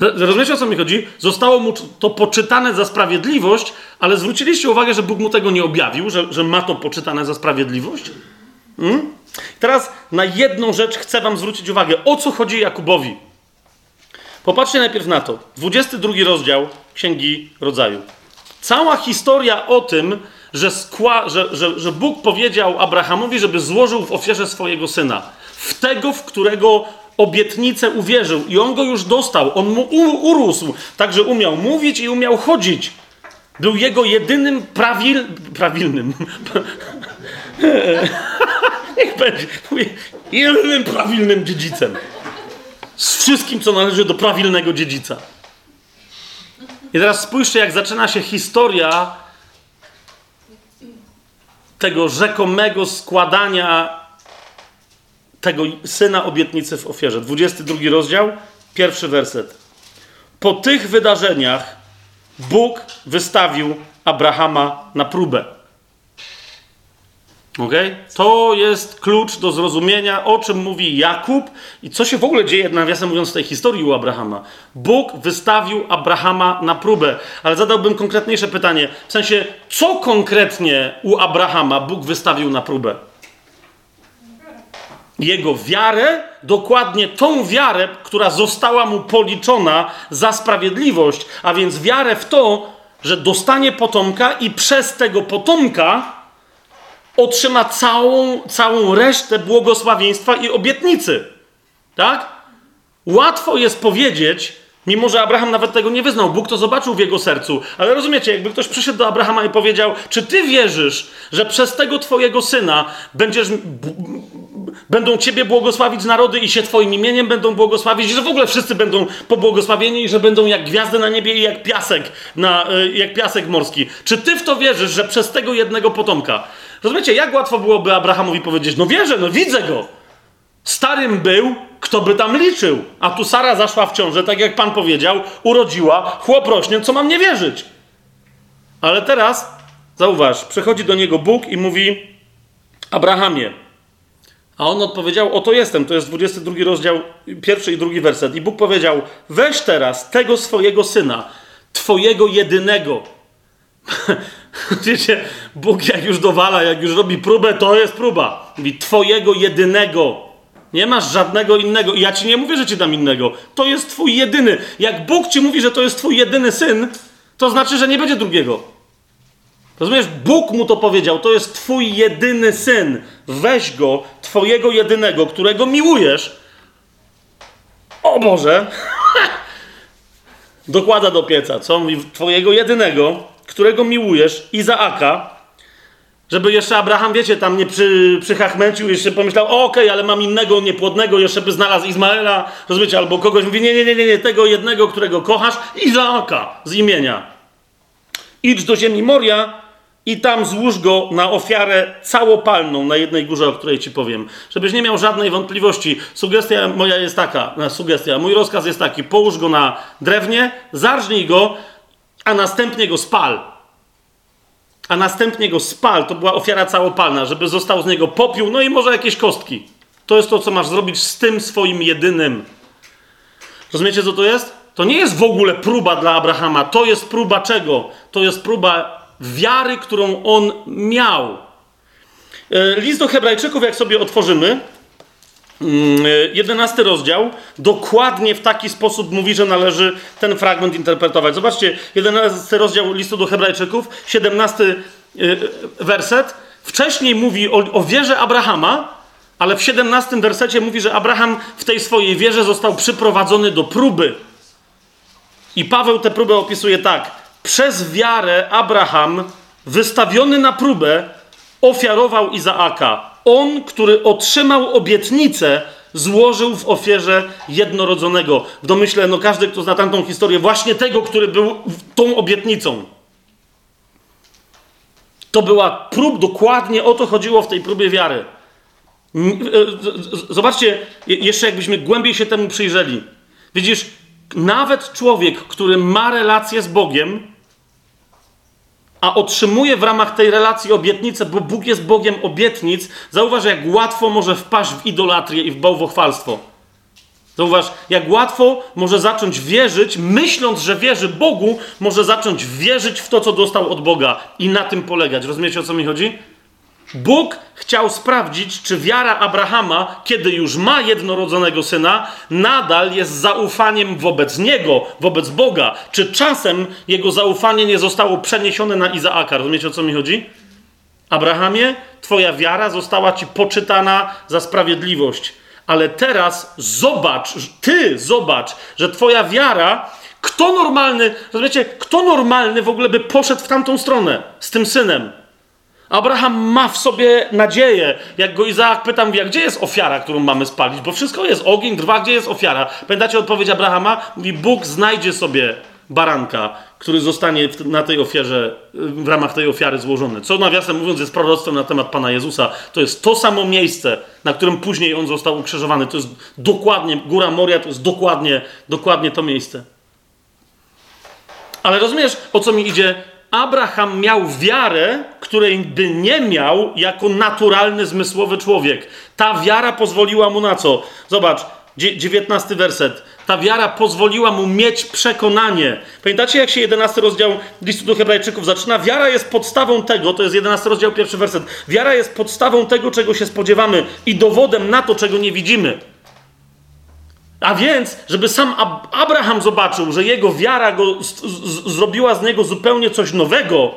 Rozumiecie o co mi chodzi? Zostało mu to poczytane za sprawiedliwość, ale zwróciliście uwagę, że Bóg mu tego nie objawił, że, że ma to poczytane za sprawiedliwość? Hmm? Teraz na jedną rzecz chcę Wam zwrócić uwagę. O co chodzi Jakubowi? Popatrzcie najpierw na to. 22 rozdział Księgi Rodzaju. Cała historia o tym, że, skła, że, że, że Bóg powiedział Abrahamowi, żeby złożył w ofierze swojego syna. W tego, w którego obietnicę uwierzył i on go już dostał. On mu urósł, także umiał mówić i umiał chodzić. Był jego jedynym prawil, prawilnym. Niech będzie. Jedynym prawilnym dziedzicem. Z wszystkim, co należy do prawilnego dziedzica. I teraz spójrzcie, jak zaczyna się historia tego rzekomego składania tego syna obietnicy w ofierze. 22 rozdział, pierwszy werset. Po tych wydarzeniach Bóg wystawił Abrahama na próbę. Ok? To jest klucz do zrozumienia, o czym mówi Jakub i co się w ogóle dzieje, nawiasem mówiąc, w tej historii u Abrahama. Bóg wystawił Abrahama na próbę, ale zadałbym konkretniejsze pytanie. W sensie, co konkretnie u Abrahama Bóg wystawił na próbę? Jego wiarę, dokładnie tą wiarę, która została mu policzona za sprawiedliwość, a więc wiarę w to, że dostanie potomka i przez tego potomka otrzyma całą, całą resztę błogosławieństwa i obietnicy. Tak? Łatwo jest powiedzieć, mimo że Abraham nawet tego nie wyznał, Bóg to zobaczył w jego sercu. Ale rozumiecie, jakby ktoś przyszedł do Abrahama i powiedział: Czy ty wierzysz, że przez tego twojego syna będziesz, będą ciebie błogosławić narody i się twoim imieniem będą błogosławić, i że w ogóle wszyscy będą pobłogosławieni i że będą jak gwiazdy na niebie i jak piasek, na, e, jak piasek morski? Czy ty w to wierzysz, że przez tego jednego potomka? Rozumiecie, jak łatwo byłoby Abrahamowi powiedzieć, no wierzę, no widzę go. Starym był, kto by tam liczył. A tu Sara zaszła w ciążę, tak jak Pan powiedział, urodziła, chłop rośnie, co mam nie wierzyć? Ale teraz, zauważ, przychodzi do niego Bóg i mówi, Abrahamie, a on odpowiedział, oto jestem, to jest 22 rozdział, pierwszy i drugi werset. I Bóg powiedział, weź teraz tego swojego syna, twojego jedynego, Wiecie, Bóg jak już dowala, jak już robi próbę, to jest próba. Mówi, twojego jedynego. Nie masz żadnego innego. I ja ci nie mówię, że ci dam innego. To jest twój jedyny. Jak Bóg ci mówi, że to jest twój jedyny syn, to znaczy, że nie będzie drugiego. Rozumiesz? Bóg mu to powiedział. To jest twój jedyny syn. Weź go, twojego jedynego, którego miłujesz. O Boże! Dokłada do pieca, co? Mówi, twojego jedynego, którego miłujesz, Izaaka, żeby jeszcze Abraham, wiecie, tam nie przy, przychachmęcił, jeszcze pomyślał, okej, okay, ale mam innego niepłodnego, jeszcze by znalazł Izmaela, rozumiecie, albo kogoś mówi, nie, nie, nie, nie, nie, tego jednego, którego kochasz, Izaaka z imienia. Idź do ziemi Moria i tam złóż go na ofiarę całopalną na jednej górze, o której ci powiem. Żebyś nie miał żadnej wątpliwości. Sugestia moja jest taka, sugestia, mój rozkaz jest taki, połóż go na drewnie, zarżnij go, a następnie go spal. A następnie go spal. To była ofiara całopalna, żeby został z niego popiół, no i może jakieś kostki. To jest to, co masz zrobić z tym swoim jedynym. Rozumiecie, co to jest? To nie jest w ogóle próba dla Abrahama. To jest próba czego? To jest próba wiary, którą on miał. E, list do Hebrajczyków, jak sobie otworzymy, 11 mm, rozdział dokładnie w taki sposób mówi, że należy ten fragment interpretować. Zobaczcie, 11 rozdział listu do Hebrajczyków, 17 y, werset. Wcześniej mówi o, o wierze Abrahama, ale w 17 wersecie mówi, że Abraham w tej swojej wierze został przyprowadzony do próby. I Paweł tę próbę opisuje tak. Przez wiarę Abraham, wystawiony na próbę, ofiarował Izaaka. On, który otrzymał obietnicę, złożył w ofierze jednorodzonego. W domyśle, no każdy, kto zna tamtą historię, właśnie tego, który był tą obietnicą. To była prób, dokładnie o to chodziło w tej próbie wiary. E, zobaczcie, jeszcze jakbyśmy głębiej się temu przyjrzeli. Widzisz, nawet człowiek, który ma relację z Bogiem, a otrzymuje w ramach tej relacji obietnicę, bo Bóg jest Bogiem obietnic, zauważ, jak łatwo może wpaść w idolatrię i w bałwochwalstwo. Zauważ, jak łatwo może zacząć wierzyć, myśląc, że wierzy Bogu, może zacząć wierzyć w to, co dostał od Boga i na tym polegać. Rozumiecie, o co mi chodzi? Bóg chciał sprawdzić, czy wiara Abrahama, kiedy już ma jednorodzonego syna, nadal jest zaufaniem wobec niego, wobec Boga. Czy czasem jego zaufanie nie zostało przeniesione na Izaaka? Rozumiecie o co mi chodzi? Abrahamie, twoja wiara została ci poczytana za sprawiedliwość. Ale teraz zobacz, ty zobacz, że twoja wiara, kto normalny, rozumiecie, kto normalny w ogóle by poszedł w tamtą stronę z tym synem? Abraham ma w sobie nadzieję. Jak go Izaak pytam, jak gdzie jest ofiara, którą mamy spalić? Bo wszystko jest ogień, drwa, gdzie jest ofiara? Pamiętacie odpowiedź Abrahama? Mówi, Bóg znajdzie sobie baranka, który zostanie na tej ofierze, w ramach tej ofiary złożony. Co nawiasem mówiąc jest proroctwem na temat Pana Jezusa. To jest to samo miejsce, na którym później On został ukrzyżowany. To jest dokładnie, Góra Moria to jest dokładnie, dokładnie to miejsce. Ale rozumiesz, o co mi idzie? Abraham miał wiarę, której by nie miał jako naturalny, zmysłowy człowiek. Ta wiara pozwoliła mu na co? Zobacz, dziewiętnasty werset. Ta wiara pozwoliła mu mieć przekonanie. Pamiętacie, jak się jedenasty rozdział listu do Hebrajczyków zaczyna? Wiara jest podstawą tego, to jest jedenasty rozdział, pierwszy werset. Wiara jest podstawą tego, czego się spodziewamy i dowodem na to, czego nie widzimy. A więc, żeby sam Ab Abraham zobaczył, że jego wiara go zrobiła z niego zupełnie coś nowego,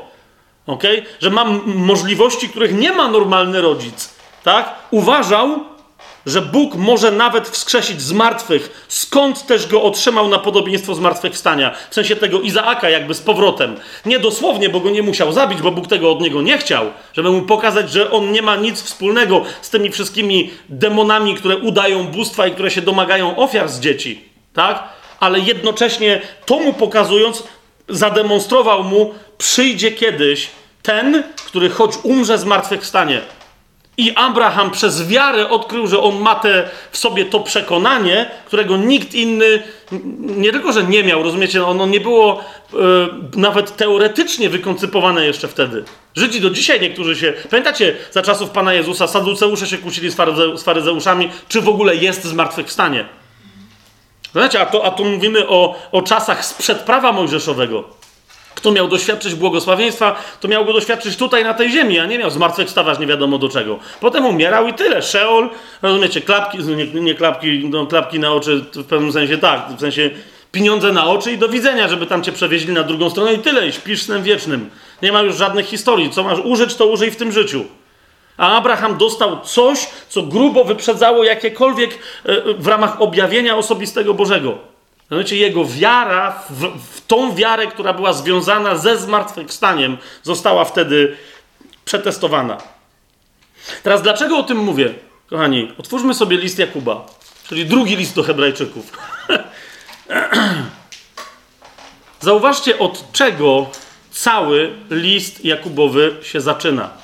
okay? że ma możliwości, których nie ma normalny rodzic, tak? Uważał, że Bóg może nawet wskrzesić z martwych, skąd też go otrzymał na podobieństwo zmartwychwstania. W sensie tego Izaaka jakby z powrotem. Nie dosłownie, bo go nie musiał zabić, bo Bóg tego od niego nie chciał, żeby mu pokazać, że on nie ma nic wspólnego z tymi wszystkimi demonami, które udają bóstwa i które się domagają ofiar z dzieci. Tak? Ale jednocześnie to mu pokazując, zademonstrował mu, przyjdzie kiedyś ten, który choć umrze zmartwychwstanie, i Abraham przez wiarę odkrył, że on ma te, w sobie to przekonanie, którego nikt inny nie tylko, że nie miał, rozumiecie, ono nie było e, nawet teoretycznie wykoncypowane jeszcze wtedy. Żydzi do dzisiaj niektórzy się. Pamiętacie, za czasów Pana Jezusa saduceusze się kłócili z, faryze, z faryzeuszami, czy w ogóle jest zmartwychwstanie. Znacie, a to, a tu mówimy o, o czasach sprzed prawa mojżeszowego. Kto miał doświadczyć błogosławieństwa, to miał go doświadczyć tutaj na tej ziemi, a nie miał zmartwychwstawać nie wiadomo do czego. Potem umierał i tyle. Szeol, rozumiecie, klapki, nie, nie klapki, no, klapki na oczy w pewnym sensie tak, w sensie pieniądze na oczy i do widzenia, żeby tam cię przewieźli na drugą stronę i tyle, i śpisz snem wiecznym. Nie ma już żadnych historii. Co masz użyć, to użyj w tym życiu. A Abraham dostał coś, co grubo wyprzedzało jakiekolwiek e, w ramach objawienia osobistego Bożego. Mianowicie jego wiara, w, w tą wiarę, która była związana ze zmartwychwstaniem, została wtedy przetestowana. Teraz dlaczego o tym mówię? Kochani, otwórzmy sobie list Jakuba, czyli drugi list do Hebrajczyków. Zauważcie, od czego cały list Jakubowy się zaczyna.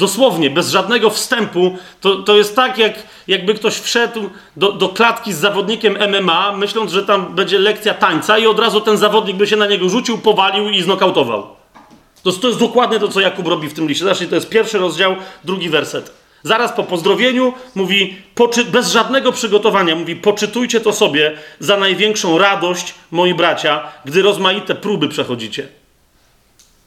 Dosłownie, bez żadnego wstępu. To, to jest tak, jak, jakby ktoś wszedł do, do klatki z zawodnikiem MMA, myśląc, że tam będzie lekcja tańca, i od razu ten zawodnik by się na niego rzucił, powalił i znokautował. To, to jest dokładnie to, co Jakub robi w tym liście. Zresztą to jest pierwszy rozdział, drugi werset. Zaraz po pozdrowieniu mówi, bez żadnego przygotowania, mówi: Poczytujcie to sobie za największą radość, moi bracia, gdy rozmaite próby przechodzicie.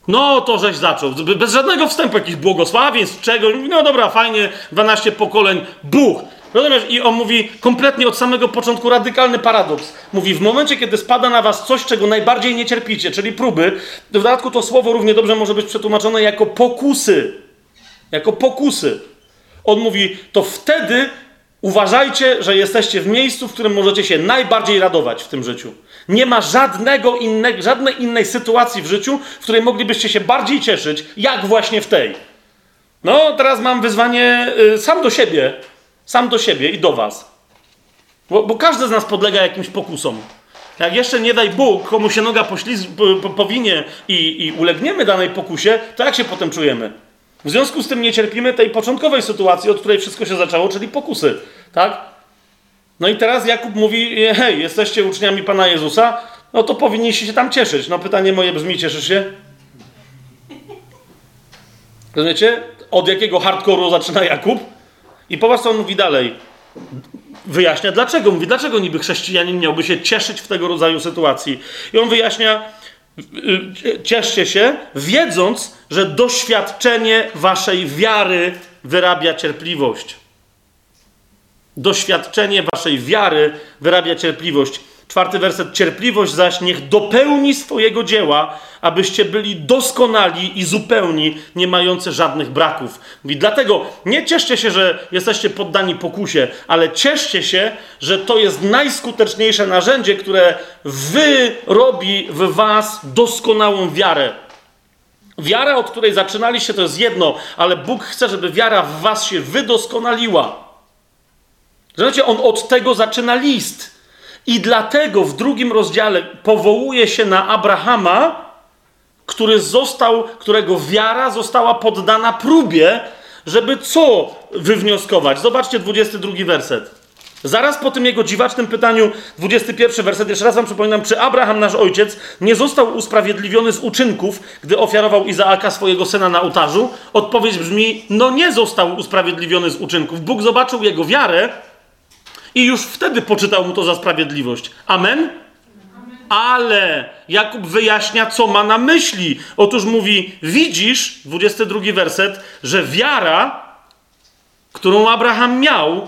No to żeś zaczął. Bez żadnego wstępu, jakichś błogosławieństw, czego. No dobra, fajnie, 12 pokoleń, Bóg. Rozumiesz? I on mówi kompletnie od samego początku radykalny paradoks. Mówi, w momencie, kiedy spada na was coś, czego najbardziej nie cierpicie, czyli próby, w dodatku to słowo równie dobrze może być przetłumaczone jako pokusy. Jako pokusy. On mówi, to wtedy Uważajcie, że jesteście w miejscu, w którym możecie się najbardziej radować w tym życiu. Nie ma żadnego innego, żadnej innej sytuacji w życiu, w której moglibyście się bardziej cieszyć, jak właśnie w tej. No, teraz mam wyzwanie y, sam do siebie, sam do siebie i do was. Bo, bo każdy z nas podlega jakimś pokusom. Jak jeszcze nie daj Bóg, komu się noga pośliz- po, po, powinie i, i ulegniemy danej pokusie, to jak się potem czujemy? W związku z tym nie cierpimy tej początkowej sytuacji, od której wszystko się zaczęło, czyli pokusy. Tak? No i teraz Jakub mówi, hej, jesteście uczniami Pana Jezusa, no to powinniście się tam cieszyć. No pytanie moje brzmi, cieszysz się? Rozumiecie? Od jakiego hardkoru zaczyna Jakub? I popatrz, co on mówi dalej. Wyjaśnia dlaczego. Mówi, dlaczego niby chrześcijanin miałby się cieszyć w tego rodzaju sytuacji. I on wyjaśnia, cieszcie się, wiedząc, że doświadczenie waszej wiary wyrabia cierpliwość. Doświadczenie waszej wiary wyrabia cierpliwość. Czwarty werset. Cierpliwość zaś niech dopełni swojego dzieła, abyście byli doskonali i zupełni, nie mający żadnych braków. Mówi, dlatego nie cieszcie się, że jesteście poddani pokusie, ale cieszcie się, że to jest najskuteczniejsze narzędzie, które wyrobi w was doskonałą wiarę. Wiara, od której zaczynaliście, to jest jedno, ale Bóg chce, żeby wiara w was się wydoskonaliła. Zobaczcie, on od tego zaczyna list. I dlatego w drugim rozdziale powołuje się na Abrahama, który został, którego wiara została poddana próbie, żeby co wywnioskować? Zobaczcie 22 werset. Zaraz po tym jego dziwacznym pytaniu, 21 werset, jeszcze raz wam przypominam, czy Abraham, nasz ojciec, nie został usprawiedliwiony z uczynków, gdy ofiarował Izaaka, swojego syna, na ołtarzu? Odpowiedź brzmi, no nie został usprawiedliwiony z uczynków. Bóg zobaczył jego wiarę i już wtedy poczytał mu to za sprawiedliwość. Amen? Ale Jakub wyjaśnia, co ma na myśli. Otóż mówi: Widzisz, 22 werset, że wiara, którą Abraham miał,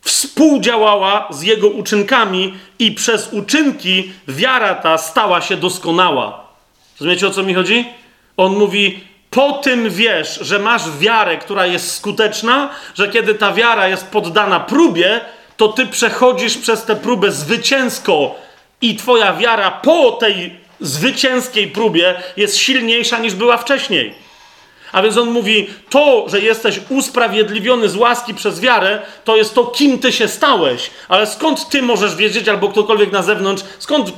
współdziałała z jego uczynkami, i przez uczynki wiara ta stała się doskonała. Rozumiecie o co mi chodzi? On mówi: Po tym wiesz, że masz wiarę, która jest skuteczna, że kiedy ta wiara jest poddana próbie, to ty przechodzisz przez tę próbę zwycięsko i twoja wiara po tej zwycięskiej próbie jest silniejsza niż była wcześniej. A więc on mówi, to, że jesteś usprawiedliwiony z łaski przez wiarę, to jest to, kim ty się stałeś. Ale skąd ty możesz wiedzieć, albo ktokolwiek na zewnątrz, skąd,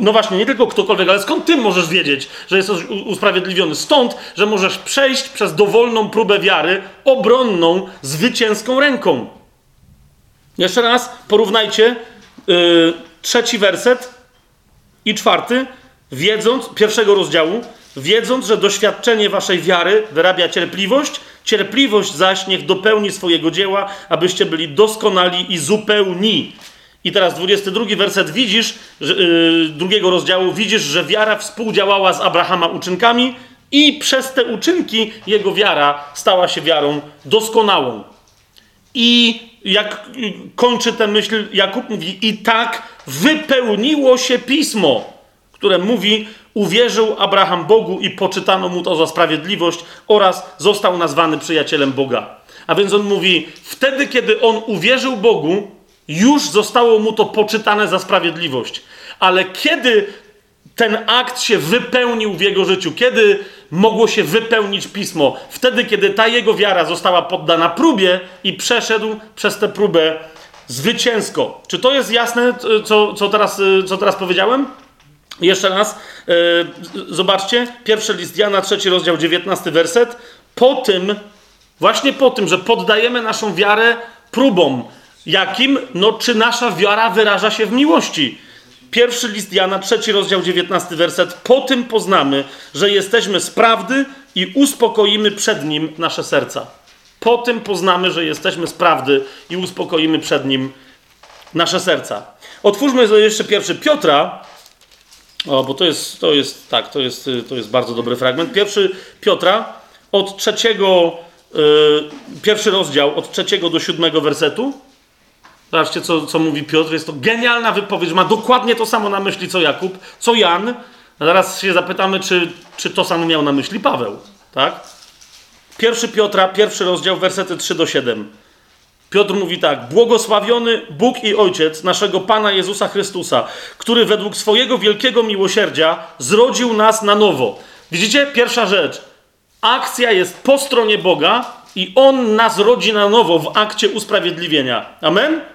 no właśnie, nie tylko ktokolwiek, ale skąd ty możesz wiedzieć, że jesteś usprawiedliwiony? Stąd, że możesz przejść przez dowolną próbę wiary, obronną, zwycięską ręką. Jeszcze raz porównajcie yy, trzeci werset i czwarty, wiedząc, pierwszego rozdziału, wiedząc, że doświadczenie waszej wiary wyrabia cierpliwość, cierpliwość zaś niech dopełni swojego dzieła, abyście byli doskonali i zupełni. I teraz 22 werset widzisz, że, yy, drugiego rozdziału, widzisz, że wiara współdziałała z Abrahama uczynkami i przez te uczynki jego wiara stała się wiarą doskonałą. I jak kończy tę myśl, Jakub mówi, i tak wypełniło się pismo, które mówi, uwierzył Abraham Bogu i poczytano mu to za sprawiedliwość oraz został nazwany przyjacielem Boga. A więc on mówi, wtedy kiedy on uwierzył Bogu, już zostało mu to poczytane za sprawiedliwość. Ale kiedy ten akt się wypełnił w jego życiu, kiedy mogło się wypełnić pismo, wtedy, kiedy ta jego wiara została poddana próbie i przeszedł przez tę próbę zwycięsko. Czy to jest jasne, co, co, teraz, co teraz powiedziałem? Jeszcze raz, yy, zobaczcie, pierwszy list Jana, trzeci rozdział, dziewiętnasty werset. Po tym, właśnie po tym, że poddajemy naszą wiarę próbom, jakim? No, czy nasza wiara wyraża się w miłości? Pierwszy list Jana, trzeci rozdział, dziewiętnasty werset. Po tym poznamy, że jesteśmy z prawdy i uspokoimy przed Nim nasze serca. Po tym poznamy, że jesteśmy z prawdy i uspokoimy przed Nim nasze serca. Otwórzmy jeszcze pierwszy Piotra, o, bo to jest, to jest, tak, to jest, to jest bardzo dobry fragment. Pierwszy Piotra od trzeciego, yy, pierwszy rozdział od trzeciego do siódmego wersetu. Zobaczcie, co, co mówi Piotr. Jest to genialna wypowiedź. Ma dokładnie to samo na myśli, co Jakub, co Jan. Zaraz się zapytamy, czy, czy to samo miał na myśli Paweł. Tak? Pierwszy Piotra, pierwszy rozdział, wersety 3 do 7. Piotr mówi tak: Błogosławiony Bóg i Ojciec naszego Pana Jezusa Chrystusa, który według swojego wielkiego miłosierdzia zrodził nas na nowo. Widzicie? Pierwsza rzecz. Akcja jest po stronie Boga i On nas rodzi na nowo w akcie usprawiedliwienia. Amen?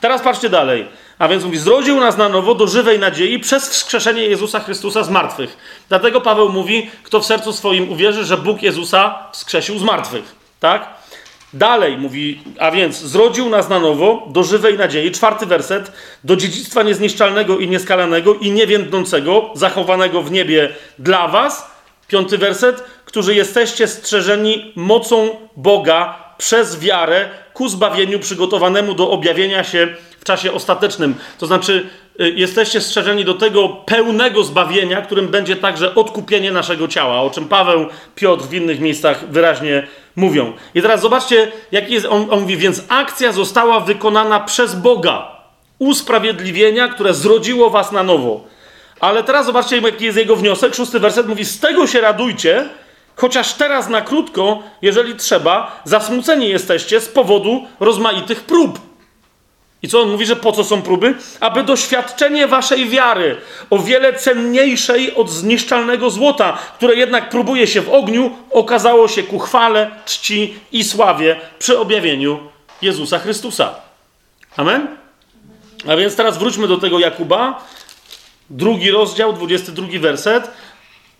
Teraz patrzcie dalej. A więc mówi, zrodził nas na nowo do żywej nadziei przez wskrzeszenie Jezusa Chrystusa z martwych. Dlatego Paweł mówi, kto w sercu swoim uwierzy, że Bóg Jezusa wskrzesił z martwych. Tak? Dalej mówi, a więc zrodził nas na nowo do żywej nadziei. Czwarty werset. Do dziedzictwa niezniszczalnego i nieskalanego i niewiędnącego, zachowanego w niebie dla was. Piąty werset. Którzy jesteście strzeżeni mocą Boga przez wiarę ku zbawieniu przygotowanemu do objawienia się w czasie ostatecznym. To znaczy, y, jesteście strzeżeni do tego pełnego zbawienia, którym będzie także odkupienie naszego ciała, o czym Paweł, Piotr w innych miejscach wyraźnie mówią. I teraz zobaczcie, jaki jest. On, on mówi, więc akcja została wykonana przez Boga. Usprawiedliwienia, które zrodziło was na nowo. Ale teraz zobaczcie, jaki jest jego wniosek. Szósty werset mówi: Z tego się radujcie, chociaż teraz na krótko, jeżeli trzeba, zasmuceni jesteście z powodu rozmaitych prób i co on mówi, że po co są próby? Aby doświadczenie waszej wiary, o wiele cenniejszej od zniszczalnego złota, które jednak próbuje się w ogniu, okazało się ku chwale, czci i sławie przy objawieniu Jezusa Chrystusa. Amen? A więc teraz wróćmy do tego Jakuba. Drugi rozdział, 22 werset.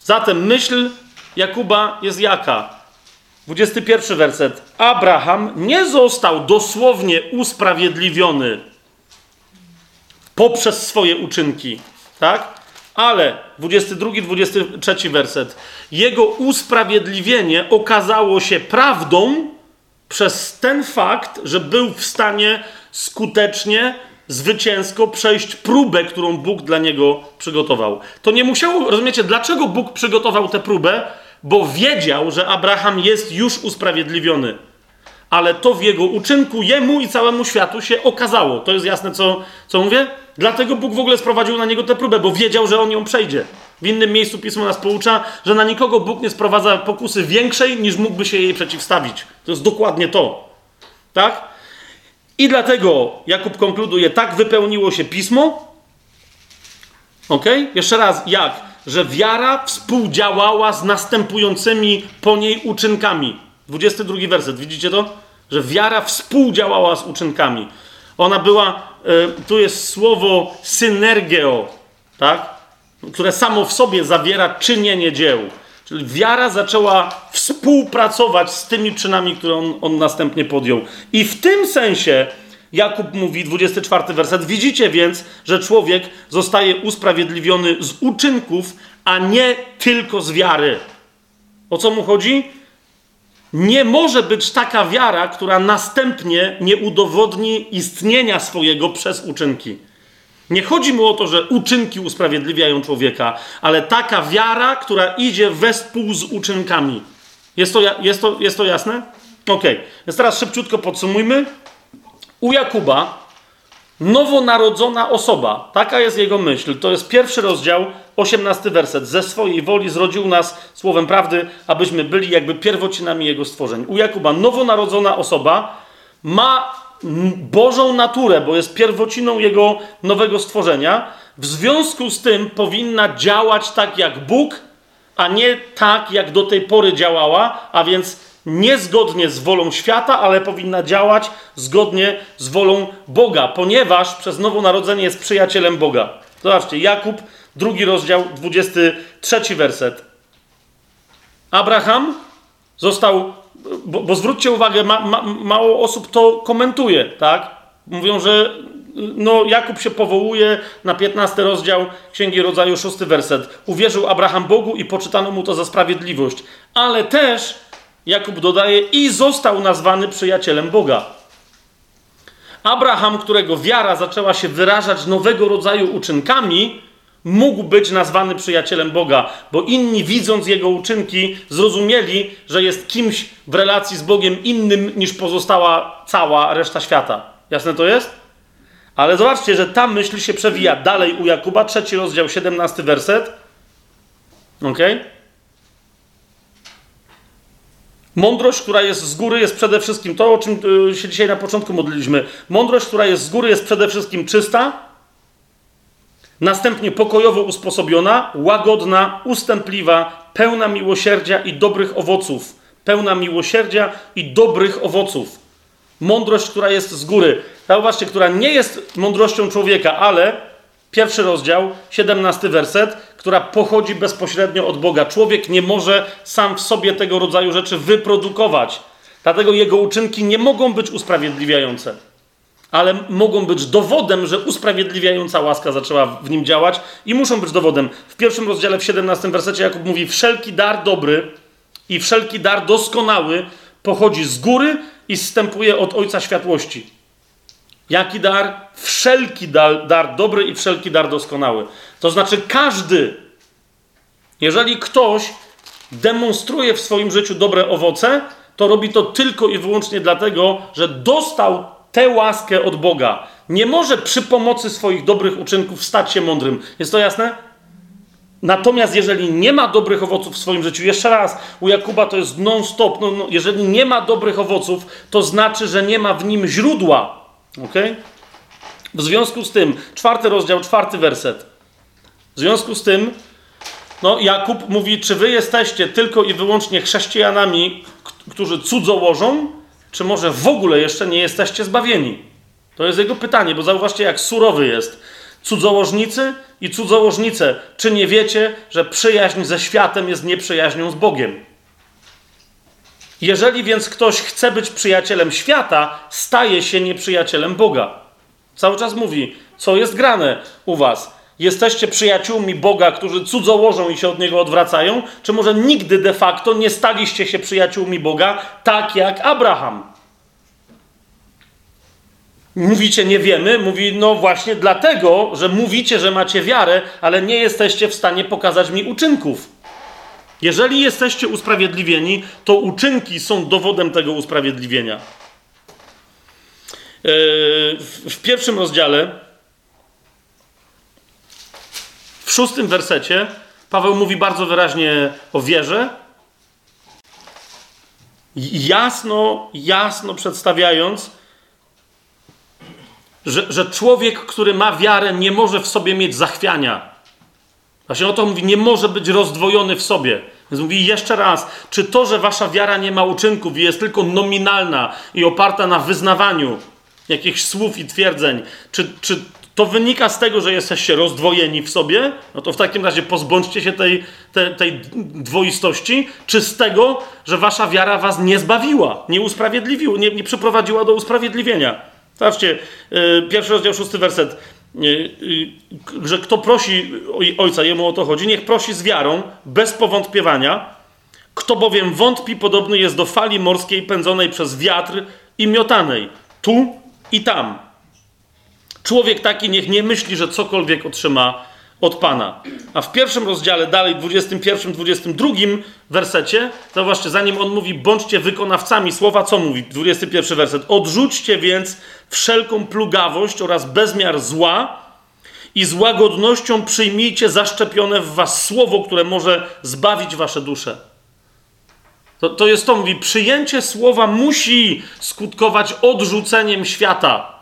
Zatem myśl Jakuba jest jaka? 21 werset. Abraham nie został dosłownie usprawiedliwiony poprzez swoje uczynki, tak? Ale 22, 23 werset. Jego usprawiedliwienie okazało się prawdą przez ten fakt, że był w stanie skutecznie, zwycięsko przejść próbę, którą Bóg dla niego przygotował. To nie musiało, rozumiecie, dlaczego Bóg przygotował tę próbę? bo wiedział, że Abraham jest już usprawiedliwiony. Ale to w jego uczynku jemu i całemu światu się okazało. To jest jasne, co, co mówię? Dlatego Bóg w ogóle sprowadził na niego tę próbę, bo wiedział, że on ją przejdzie. W innym miejscu pismo nas poucza, że na nikogo Bóg nie sprowadza pokusy większej, niż mógłby się jej przeciwstawić. To jest dokładnie to. Tak? I dlatego Jakub konkluduje, tak wypełniło się pismo. Ok? Jeszcze raz, jak? że wiara współdziałała z następującymi po niej uczynkami. 22 werset, widzicie to? Że wiara współdziałała z uczynkami. Ona była, y, tu jest słowo synergeo, tak? które samo w sobie zawiera czynienie dzieł. Czyli wiara zaczęła współpracować z tymi czynami, które on, on następnie podjął. I w tym sensie Jakub mówi, 24 werset, widzicie więc, że człowiek zostaje usprawiedliwiony z uczynków, a nie tylko z wiary. O co mu chodzi? Nie może być taka wiara, która następnie nie udowodni istnienia swojego przez uczynki. Nie chodzi mu o to, że uczynki usprawiedliwiają człowieka, ale taka wiara, która idzie wespół z uczynkami. Jest to, jest to, jest to jasne? Ok, więc teraz szybciutko podsumujmy. U Jakuba nowonarodzona osoba, taka jest jego myśl. To jest pierwszy rozdział, osiemnasty werset. Ze swojej woli zrodził nas słowem prawdy, abyśmy byli jakby pierwocinami jego stworzeń. U Jakuba nowonarodzona osoba ma Bożą naturę, bo jest pierwociną jego nowego stworzenia. W związku z tym powinna działać tak jak Bóg, a nie tak jak do tej pory działała, a więc niezgodnie z wolą świata, ale powinna działać zgodnie z wolą Boga, ponieważ przez nowonarodzenie jest przyjacielem Boga. Zobaczcie, Jakub, drugi rozdział, 23 werset. Abraham został, bo, bo zwróćcie uwagę, ma, ma, mało osób to komentuje, tak? Mówią, że no, Jakub się powołuje na 15 rozdział Księgi Rodzaju, 6 werset. Uwierzył Abraham Bogu i poczytano mu to za sprawiedliwość. Ale też Jakub dodaje, i został nazwany przyjacielem Boga. Abraham, którego wiara zaczęła się wyrażać nowego rodzaju uczynkami, mógł być nazwany przyjacielem Boga, bo inni, widząc jego uczynki, zrozumieli, że jest kimś w relacji z Bogiem innym niż pozostała cała reszta świata. Jasne to jest? Ale zobaczcie, że ta myśl się przewija dalej u Jakuba, trzeci rozdział, 17 werset. Okay? Mądrość, która jest z góry, jest przede wszystkim to, o czym y, się dzisiaj na początku modliliśmy. Mądrość, która jest z góry, jest przede wszystkim czysta, następnie pokojowo usposobiona, łagodna, ustępliwa, pełna miłosierdzia i dobrych owoców. Pełna miłosierdzia i dobrych owoców. Mądrość, która jest z góry. Zauważcie, która nie jest mądrością człowieka, ale pierwszy rozdział, 17 werset, która pochodzi bezpośrednio od Boga. Człowiek nie może sam w sobie tego rodzaju rzeczy wyprodukować. Dlatego jego uczynki nie mogą być usprawiedliwiające, ale mogą być dowodem, że usprawiedliwiająca łaska zaczęła w nim działać i muszą być dowodem. W pierwszym rozdziale, w 17 wersecie Jakub mówi: Wszelki dar dobry i wszelki dar doskonały pochodzi z góry i zstępuje od Ojca Światłości. Jaki dar? Wszelki dar, dar dobry i wszelki dar doskonały. To znaczy każdy, jeżeli ktoś demonstruje w swoim życiu dobre owoce, to robi to tylko i wyłącznie dlatego, że dostał tę łaskę od Boga. Nie może przy pomocy swoich dobrych uczynków stać się mądrym. Jest to jasne? Natomiast jeżeli nie ma dobrych owoców w swoim życiu, jeszcze raz, u Jakuba to jest non-stop, no, no, jeżeli nie ma dobrych owoców, to znaczy, że nie ma w nim źródła. Ok? W związku z tym, czwarty rozdział, czwarty werset. W związku z tym, no, Jakub mówi, czy wy jesteście tylko i wyłącznie chrześcijanami, którzy cudzołożą, czy może w ogóle jeszcze nie jesteście zbawieni? To jest jego pytanie, bo zauważcie, jak surowy jest. Cudzołożnicy i cudzołożnice, czy nie wiecie, że przyjaźń ze światem jest nieprzyjaźnią z Bogiem? Jeżeli więc ktoś chce być przyjacielem świata, staje się nieprzyjacielem Boga. Cały czas mówi, co jest grane u was. Jesteście przyjaciółmi Boga, którzy cudzołożą i się od Niego odwracają? Czy może nigdy de facto nie staliście się przyjaciółmi Boga, tak jak Abraham? Mówicie, nie wiemy. Mówi, no właśnie dlatego, że mówicie, że macie wiarę, ale nie jesteście w stanie pokazać mi uczynków. Jeżeli jesteście usprawiedliwieni, to uczynki są dowodem tego usprawiedliwienia. Yy, w pierwszym rozdziale, w szóstym wersecie, Paweł mówi bardzo wyraźnie o wierze. Jasno, jasno przedstawiając, że, że człowiek, który ma wiarę, nie może w sobie mieć zachwiania. Właśnie o to mówi, nie może być rozdwojony w sobie. Więc mówi jeszcze raz, czy to, że wasza wiara nie ma uczynków i jest tylko nominalna i oparta na wyznawaniu jakichś słów i twierdzeń, czy, czy to wynika z tego, że jesteście rozdwojeni w sobie, no to w takim razie pozbądźcie się tej, tej, tej dwoistości, czy z tego, że wasza wiara was nie zbawiła, nie usprawiedliwiła, nie, nie przyprowadziła do usprawiedliwienia. Zobaczcie, yy, pierwszy rozdział, szósty werset. Y, y, że kto prosi ojca, jemu o to chodzi, niech prosi z wiarą, bez powątpiewania. Kto bowiem wątpi, podobny jest do fali morskiej pędzonej przez wiatr i miotanej, tu i tam. Człowiek taki niech nie myśli, że cokolwiek otrzyma od Pana. A w pierwszym rozdziale, dalej, 21, 22 wersecie, zauważcie, zanim on mówi, bądźcie wykonawcami słowa, co mówi? 21 werset. Odrzućcie więc wszelką plugawość oraz bezmiar zła i z łagodnością przyjmijcie zaszczepione w was słowo, które może zbawić wasze dusze. To, to jest to, mówi, przyjęcie słowa musi skutkować odrzuceniem świata.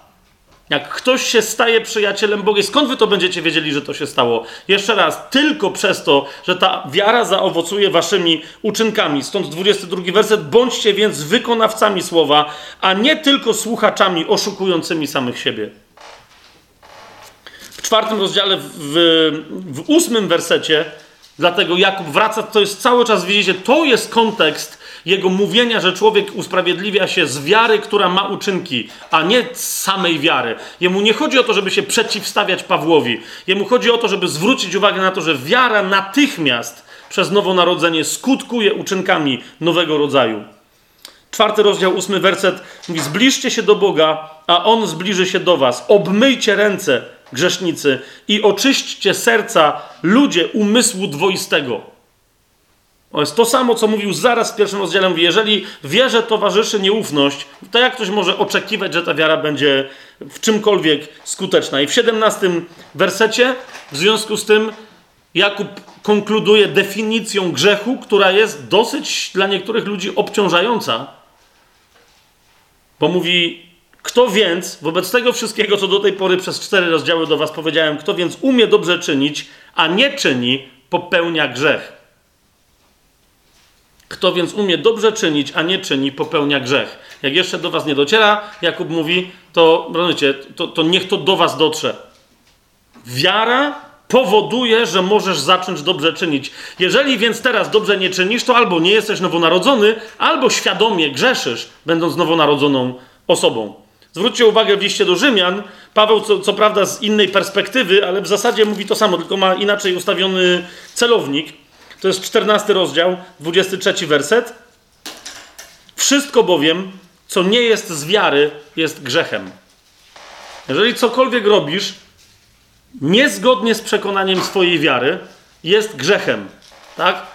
Jak ktoś się staje przyjacielem Boga, skąd wy to będziecie wiedzieli, że to się stało? Jeszcze raz, tylko przez to, że ta wiara zaowocuje waszymi uczynkami. Stąd 22 werset. Bądźcie więc wykonawcami słowa, a nie tylko słuchaczami oszukującymi samych siebie. W czwartym rozdziale, w, w ósmym wersecie, dlatego Jakub wraca, to jest cały czas, widzicie, to jest kontekst jego mówienia, że człowiek usprawiedliwia się z wiary, która ma uczynki, a nie z samej wiary. Jemu nie chodzi o to, żeby się przeciwstawiać Pawłowi. Jemu chodzi o to, żeby zwrócić uwagę na to, że wiara natychmiast przez nowonarodzenie skutkuje uczynkami nowego rodzaju. Czwarty rozdział, ósmy werset mówi: Zbliżcie się do Boga, a On zbliży się do Was. Obmyjcie ręce, grzesznicy, i oczyśćcie serca, ludzie umysłu dwoistego. To jest to samo, co mówił zaraz w pierwszym rozdziale. Mówi, jeżeli wierze towarzyszy nieufność, to jak ktoś może oczekiwać, że ta wiara będzie w czymkolwiek skuteczna? I w 17 wersecie, w związku z tym, Jakub konkluduje definicją grzechu, która jest dosyć dla niektórych ludzi obciążająca. Bo mówi, kto więc, wobec tego wszystkiego, co do tej pory przez cztery rozdziały do Was powiedziałem, kto więc umie dobrze czynić, a nie czyni, popełnia grzech. Kto więc umie dobrze czynić, a nie czyni, popełnia grzech. Jak jeszcze do Was nie dociera, Jakub mówi, to, rozumiecie, to, to niech to do Was dotrze. Wiara powoduje, że możesz zacząć dobrze czynić. Jeżeli więc teraz dobrze nie czynisz, to albo nie jesteś nowonarodzony, albo świadomie grzeszysz, będąc nowonarodzoną osobą. Zwróćcie uwagę w liście do Rzymian. Paweł, co, co prawda z innej perspektywy, ale w zasadzie mówi to samo, tylko ma inaczej ustawiony celownik. To jest 14 rozdział, 23 werset. Wszystko bowiem, co nie jest z wiary, jest grzechem. Jeżeli cokolwiek robisz, niezgodnie z przekonaniem swojej wiary, jest grzechem. Tak?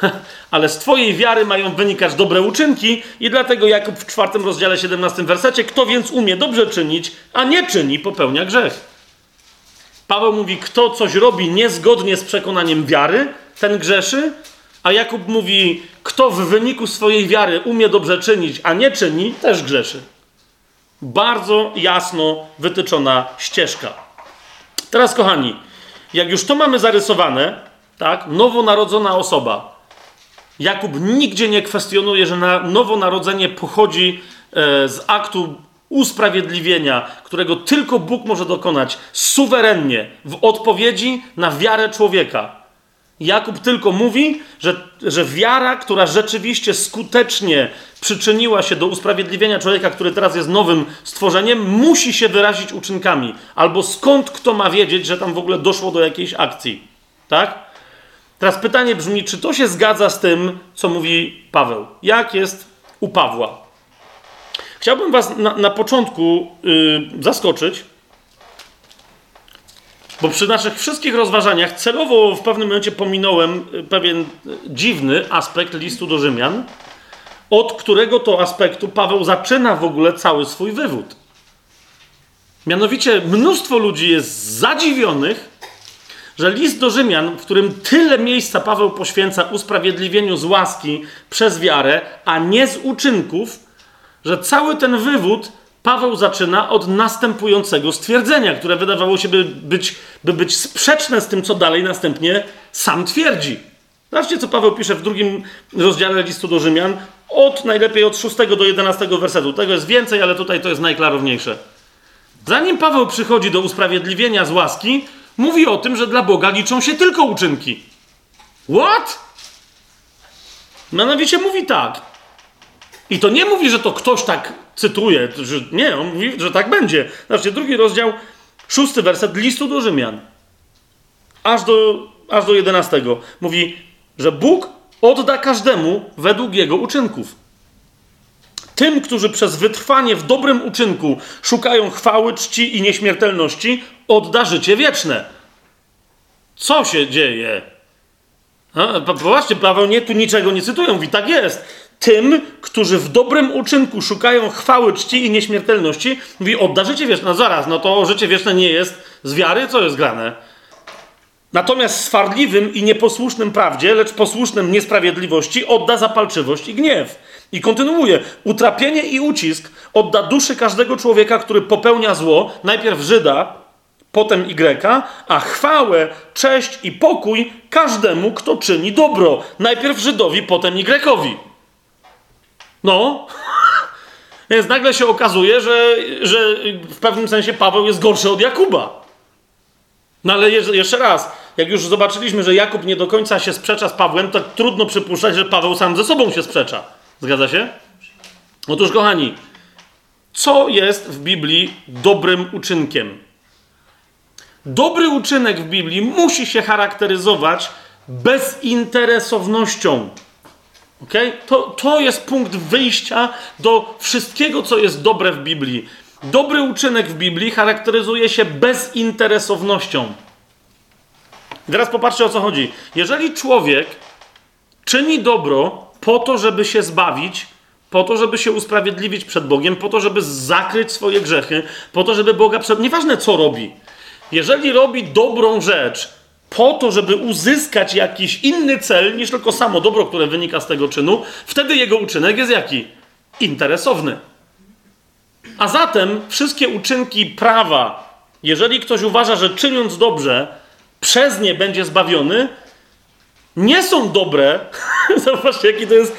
Ale z Twojej wiary mają wynikać dobre uczynki, i dlatego Jakub w czwartym rozdziale 17 wersecie, kto więc umie dobrze czynić, a nie czyni, popełnia grzech. Paweł mówi, kto coś robi niezgodnie z przekonaniem wiary, ten grzeszy, a Jakub mówi, kto w wyniku swojej wiary umie dobrze czynić, a nie czyni, też grzeszy. Bardzo jasno wytyczona ścieżka. Teraz, kochani, jak już to mamy zarysowane, tak, nowonarodzona osoba, Jakub nigdzie nie kwestionuje, że na nowonarodzenie pochodzi e, z aktu usprawiedliwienia, którego tylko Bóg może dokonać suwerennie w odpowiedzi na wiarę człowieka. Jakub tylko mówi, że, że wiara, która rzeczywiście skutecznie przyczyniła się do usprawiedliwienia człowieka, który teraz jest nowym stworzeniem, musi się wyrazić uczynkami. Albo skąd kto ma wiedzieć, że tam w ogóle doszło do jakiejś akcji. Tak? Teraz pytanie brzmi, czy to się zgadza z tym, co mówi Paweł? Jak jest u Pawła? Chciałbym Was na, na początku yy, zaskoczyć, bo przy naszych wszystkich rozważaniach celowo w pewnym momencie pominąłem y, pewien dziwny aspekt listu do Rzymian, od którego to aspektu Paweł zaczyna w ogóle cały swój wywód. Mianowicie mnóstwo ludzi jest zadziwionych, że list do Rzymian, w którym tyle miejsca Paweł poświęca usprawiedliwieniu z łaski przez wiarę, a nie z uczynków, że cały ten wywód Paweł zaczyna od następującego stwierdzenia, które wydawało się by być, by być sprzeczne z tym, co dalej następnie sam twierdzi. Zobaczcie, co Paweł pisze w drugim rozdziale listu do Rzymian, od najlepiej od 6 do 11 wersetu. Tego jest więcej, ale tutaj to jest najklarowniejsze. Zanim Paweł przychodzi do usprawiedliwienia z łaski, mówi o tym, że dla Boga liczą się tylko uczynki. What? Mianowicie mówi tak. I to nie mówi, że to ktoś tak cytuje, że nie, on mówi, że tak będzie. Zobaczcie, drugi rozdział, szósty werset listu do Rzymian. Aż do, aż do jedenastego. Mówi, że Bóg odda każdemu według jego uczynków. Tym, którzy przez wytrwanie w dobrym uczynku szukają chwały, czci i nieśmiertelności, odda życie wieczne. Co się dzieje? A, popatrzcie, Paweł nie, tu niczego nie cytują, mówi, tak jest. Tym, którzy w dobrym uczynku szukają chwały, czci i nieśmiertelności, mówi, odda życie wieczne. No zaraz, no to życie wieczne nie jest z wiary, co jest grane? Natomiast swardliwym i nieposłusznym prawdzie, lecz posłusznym niesprawiedliwości, odda zapalczywość i gniew. I kontynuuje. Utrapienie i ucisk odda duszy każdego człowieka, który popełnia zło, najpierw Żyda, potem Y, a chwałę, cześć i pokój każdemu, kto czyni dobro. Najpierw Żydowi, potem Y. No. Więc nagle się okazuje, że, że w pewnym sensie Paweł jest gorszy od Jakuba. No ale jeszcze raz, jak już zobaczyliśmy, że Jakub nie do końca się sprzecza z Pawłem, to trudno przypuszczać, że Paweł sam ze sobą się sprzecza. Zgadza się? Otóż, kochani, co jest w Biblii dobrym uczynkiem? Dobry uczynek w Biblii musi się charakteryzować bezinteresownością. Okay? To, to jest punkt wyjścia do wszystkiego, co jest dobre w Biblii. Dobry uczynek w Biblii charakteryzuje się bezinteresownością. Teraz popatrzcie o co chodzi. Jeżeli człowiek czyni dobro po to, żeby się zbawić, po to, żeby się usprawiedliwić przed Bogiem, po to, żeby zakryć swoje grzechy, po to, żeby Boga przed. Nieważne co robi. Jeżeli robi dobrą rzecz po to, żeby uzyskać jakiś inny cel niż tylko samo dobro, które wynika z tego czynu, wtedy jego uczynek jest jaki? Interesowny. A zatem wszystkie uczynki prawa, jeżeli ktoś uważa, że czyniąc dobrze, przez nie będzie zbawiony, nie są dobre. Zobaczcie, jaki to jest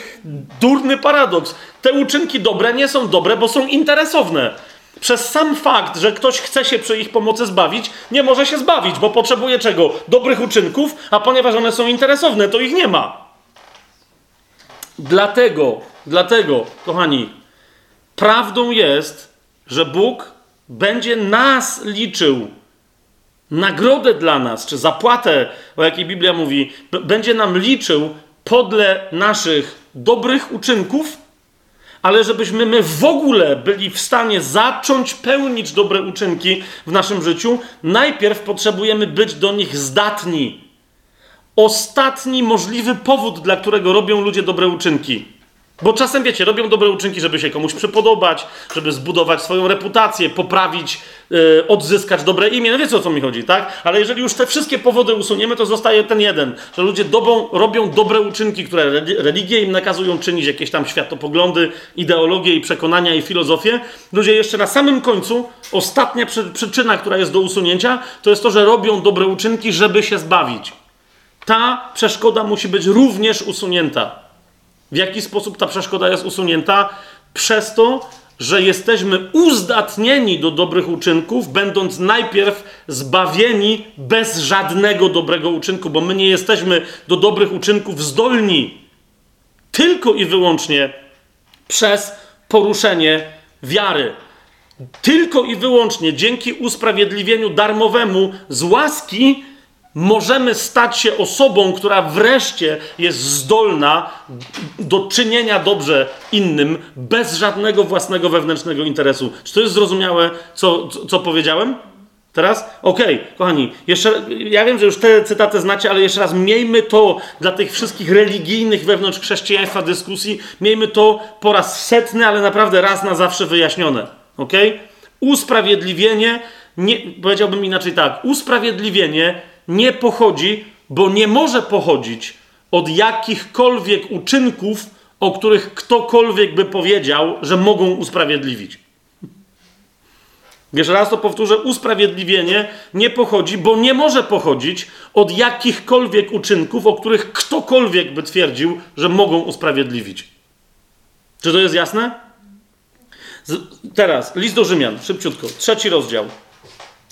durny paradoks. Te uczynki dobre nie są dobre, bo są interesowne. Przez sam fakt, że ktoś chce się przy ich pomocy zbawić, nie może się zbawić, bo potrzebuje czego? Dobrych uczynków, a ponieważ one są interesowne, to ich nie ma. Dlatego, dlatego, kochani, prawdą jest, że Bóg będzie nas liczył nagrodę dla nas, czy zapłatę, o jakiej Biblia mówi, będzie nam liczył podle naszych dobrych uczynków, ale żebyśmy my w ogóle byli w stanie zacząć pełnić dobre uczynki w naszym życiu, najpierw potrzebujemy być do nich zdatni. Ostatni możliwy powód, dla którego robią ludzie dobre uczynki bo czasem, wiecie, robią dobre uczynki, żeby się komuś przypodobać, żeby zbudować swoją reputację, poprawić, yy, odzyskać dobre imię. No wiecie o co mi chodzi, tak? Ale jeżeli już te wszystkie powody usuniemy, to zostaje ten jeden, że ludzie dobą, robią dobre uczynki, które religie im nakazują czynić, jakieś tam światopoglądy, ideologie i przekonania i filozofię. Ludzie jeszcze na samym końcu, ostatnia przy, przyczyna, która jest do usunięcia, to jest to, że robią dobre uczynki, żeby się zbawić. Ta przeszkoda musi być również usunięta. W jaki sposób ta przeszkoda jest usunięta? Przez to, że jesteśmy uzdatnieni do dobrych uczynków, będąc najpierw zbawieni bez żadnego dobrego uczynku, bo my nie jesteśmy do dobrych uczynków zdolni tylko i wyłącznie przez poruszenie wiary. Tylko i wyłącznie dzięki usprawiedliwieniu darmowemu z łaski możemy stać się osobą, która wreszcie jest zdolna do czynienia dobrze innym bez żadnego własnego wewnętrznego interesu. Czy to jest zrozumiałe, co, co, powiedziałem? Teraz? Okej, okay, kochani, jeszcze, ja wiem, że już te cytaty znacie, ale jeszcze raz, miejmy to dla tych wszystkich religijnych wewnątrz chrześcijaństwa dyskusji, miejmy to po raz setny, ale naprawdę raz na zawsze wyjaśnione. Ok? Usprawiedliwienie, nie, powiedziałbym inaczej tak, usprawiedliwienie nie pochodzi, bo nie może pochodzić od jakichkolwiek uczynków, o których ktokolwiek by powiedział, że mogą usprawiedliwić. Jeszcze raz to powtórzę: usprawiedliwienie nie pochodzi, bo nie może pochodzić od jakichkolwiek uczynków, o których ktokolwiek by twierdził, że mogą usprawiedliwić. Czy to jest jasne? Z, teraz, list do Rzymian, szybciutko, trzeci rozdział,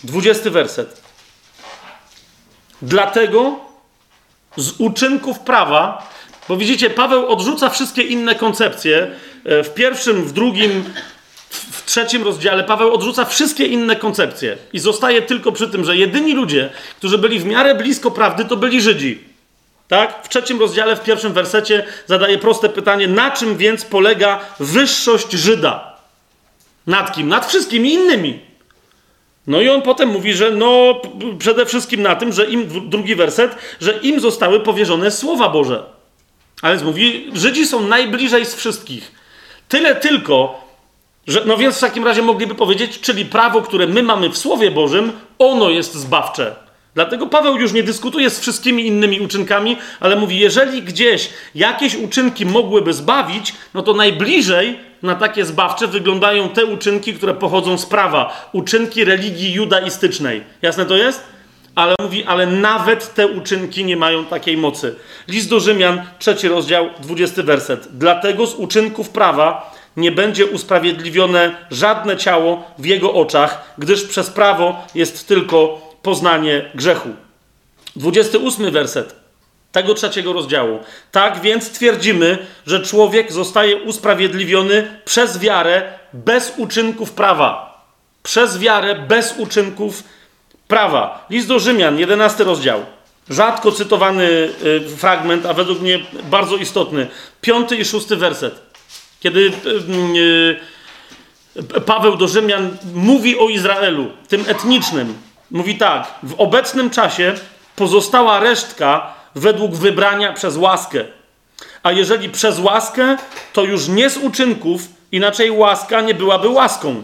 dwudziesty werset. Dlatego z uczynków prawa, bo widzicie, Paweł odrzuca wszystkie inne koncepcje. E, w pierwszym, w drugim, w trzecim rozdziale Paweł odrzuca wszystkie inne koncepcje i zostaje tylko przy tym, że jedyni ludzie, którzy byli w miarę blisko prawdy, to byli Żydzi. Tak? W trzecim rozdziale, w pierwszym wersecie zadaje proste pytanie: na czym więc polega wyższość Żyda? Nad kim? Nad wszystkimi innymi. No i on potem mówi, że no przede wszystkim na tym, że im, drugi werset, że im zostały powierzone słowa Boże. A więc mówi, Żydzi są najbliżej z wszystkich. Tyle tylko, że, no więc w takim razie mogliby powiedzieć, czyli prawo, które my mamy w Słowie Bożym, ono jest zbawcze. Dlatego Paweł już nie dyskutuje z wszystkimi innymi uczynkami, ale mówi, jeżeli gdzieś jakieś uczynki mogłyby zbawić, no to najbliżej na takie zbawcze wyglądają te uczynki, które pochodzą z prawa, uczynki religii judaistycznej. Jasne to jest? Ale mówi, ale nawet te uczynki nie mają takiej mocy. List do Rzymian, trzeci rozdział, dwudziesty werset. Dlatego z uczynków prawa nie będzie usprawiedliwione żadne ciało w jego oczach, gdyż przez prawo jest tylko poznanie grzechu. 28 werset tego trzeciego rozdziału. Tak więc twierdzimy, że człowiek zostaje usprawiedliwiony przez wiarę bez uczynków prawa. Przez wiarę bez uczynków prawa. List do Rzymian, 11 rozdział. Rzadko cytowany y, fragment, a według mnie bardzo istotny. Piąty i szósty werset. Kiedy y, y, Paweł do Rzymian mówi o Izraelu, tym etnicznym, mówi tak: W obecnym czasie pozostała resztka według wybrania przez łaskę. A jeżeli przez łaskę, to już nie z uczynków, inaczej łaska nie byłaby łaską.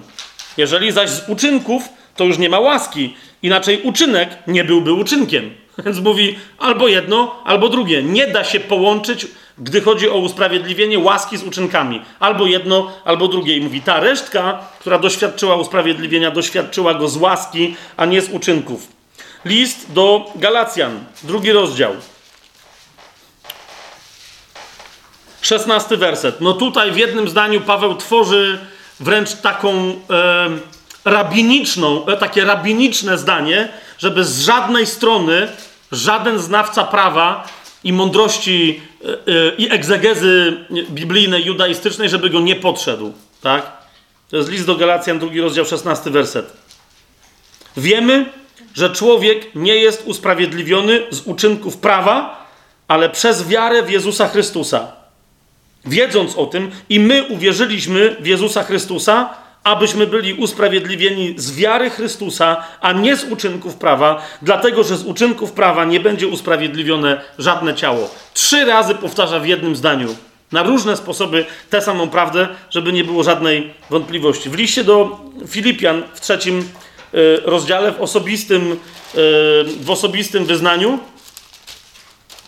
Jeżeli zaś z uczynków, to już nie ma łaski, inaczej uczynek nie byłby uczynkiem. Więc mówi albo jedno, albo drugie. Nie da się połączyć, gdy chodzi o usprawiedliwienie łaski z uczynkami. Albo jedno, albo drugie. I mówi, ta resztka, która doświadczyła usprawiedliwienia, doświadczyła go z łaski, a nie z uczynków. List do Galacjan, drugi rozdział. Szesnasty werset. No tutaj w jednym zdaniu Paweł tworzy wręcz taką e, rabiniczną, e, takie rabiniczne zdanie, żeby z żadnej strony żaden znawca prawa i mądrości e, e, i egzegezy biblijnej, judaistycznej, żeby go nie podszedł. Tak? To jest list do Galacjan, drugi rozdział, szesnasty werset. Wiemy, że człowiek nie jest usprawiedliwiony z uczynków prawa, ale przez wiarę w Jezusa Chrystusa. Wiedząc o tym, i my uwierzyliśmy w Jezusa Chrystusa, abyśmy byli usprawiedliwieni z wiary Chrystusa, a nie z uczynków prawa, dlatego że z uczynków prawa nie będzie usprawiedliwione żadne ciało. Trzy razy powtarza w jednym zdaniu. Na różne sposoby tę samą prawdę, żeby nie było żadnej wątpliwości. W liście do Filipian w trzecim y, rozdziale, w osobistym, y, w osobistym wyznaniu,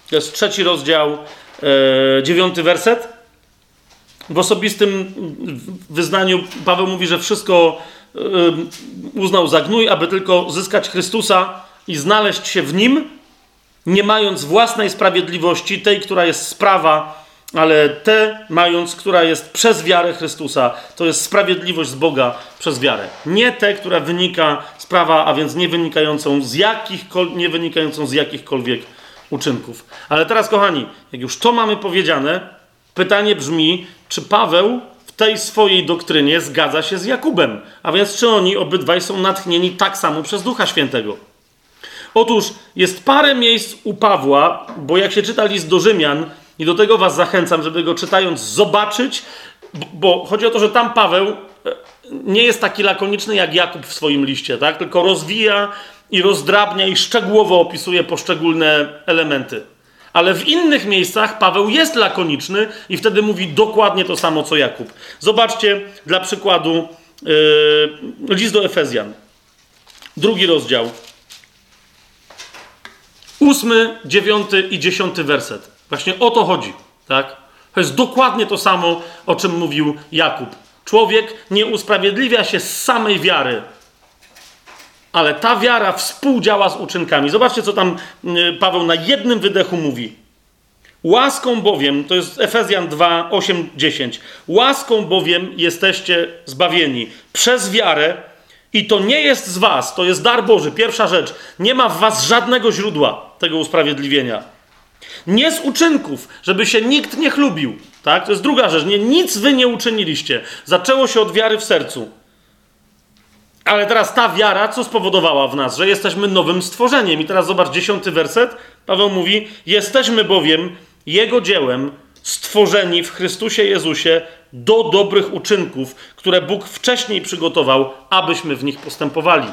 to jest trzeci rozdział, y, dziewiąty werset. W osobistym wyznaniu Paweł mówi, że wszystko uznał za gnój, aby tylko zyskać Chrystusa i znaleźć się w Nim, nie mając własnej sprawiedliwości, tej, która jest sprawa, ale te mając, która jest przez wiarę Chrystusa, to jest sprawiedliwość z Boga przez wiarę. Nie te, która wynika z prawa, a więc nie wynikającą z, jakichkol- nie wynikającą z jakichkolwiek uczynków. Ale teraz, kochani, jak już to mamy powiedziane, pytanie brzmi, czy Paweł w tej swojej doktrynie zgadza się z Jakubem? A więc czy oni obydwaj są natchnieni tak samo przez Ducha Świętego? Otóż jest parę miejsc u Pawła, bo jak się czyta list do Rzymian, i do tego was zachęcam, żeby go czytając zobaczyć, bo chodzi o to, że tam Paweł e, nie jest taki lakoniczny jak Jakub w swoim liście, tak? tylko rozwija i rozdrabnia i szczegółowo opisuje poszczególne elementy. Ale w innych miejscach Paweł jest lakoniczny i wtedy mówi dokładnie to samo co Jakub. Zobaczcie dla przykładu yy, list do Efezjan. Drugi rozdział. Ósmy, dziewiąty i dziesiąty werset. Właśnie o to chodzi. Tak? To jest dokładnie to samo, o czym mówił Jakub. Człowiek nie usprawiedliwia się z samej wiary, ale ta wiara współdziała z uczynkami. Zobaczcie, co tam y, Paweł na jednym wydechu mówi. Łaską bowiem, to jest Efezjan 2, 8, 10. Łaską bowiem jesteście zbawieni przez wiarę i to nie jest z was, to jest dar Boży. Pierwsza rzecz, nie ma w was żadnego źródła tego usprawiedliwienia. Nie z uczynków, żeby się nikt nie chlubił. Tak? To jest druga rzecz. Nie, nic wy nie uczyniliście. Zaczęło się od wiary w sercu. Ale teraz ta wiara, co spowodowała w nas? Że jesteśmy nowym stworzeniem. I teraz zobacz dziesiąty werset. Paweł mówi: Jesteśmy bowiem Jego dziełem, stworzeni w Chrystusie Jezusie do dobrych uczynków, które Bóg wcześniej przygotował, abyśmy w nich postępowali.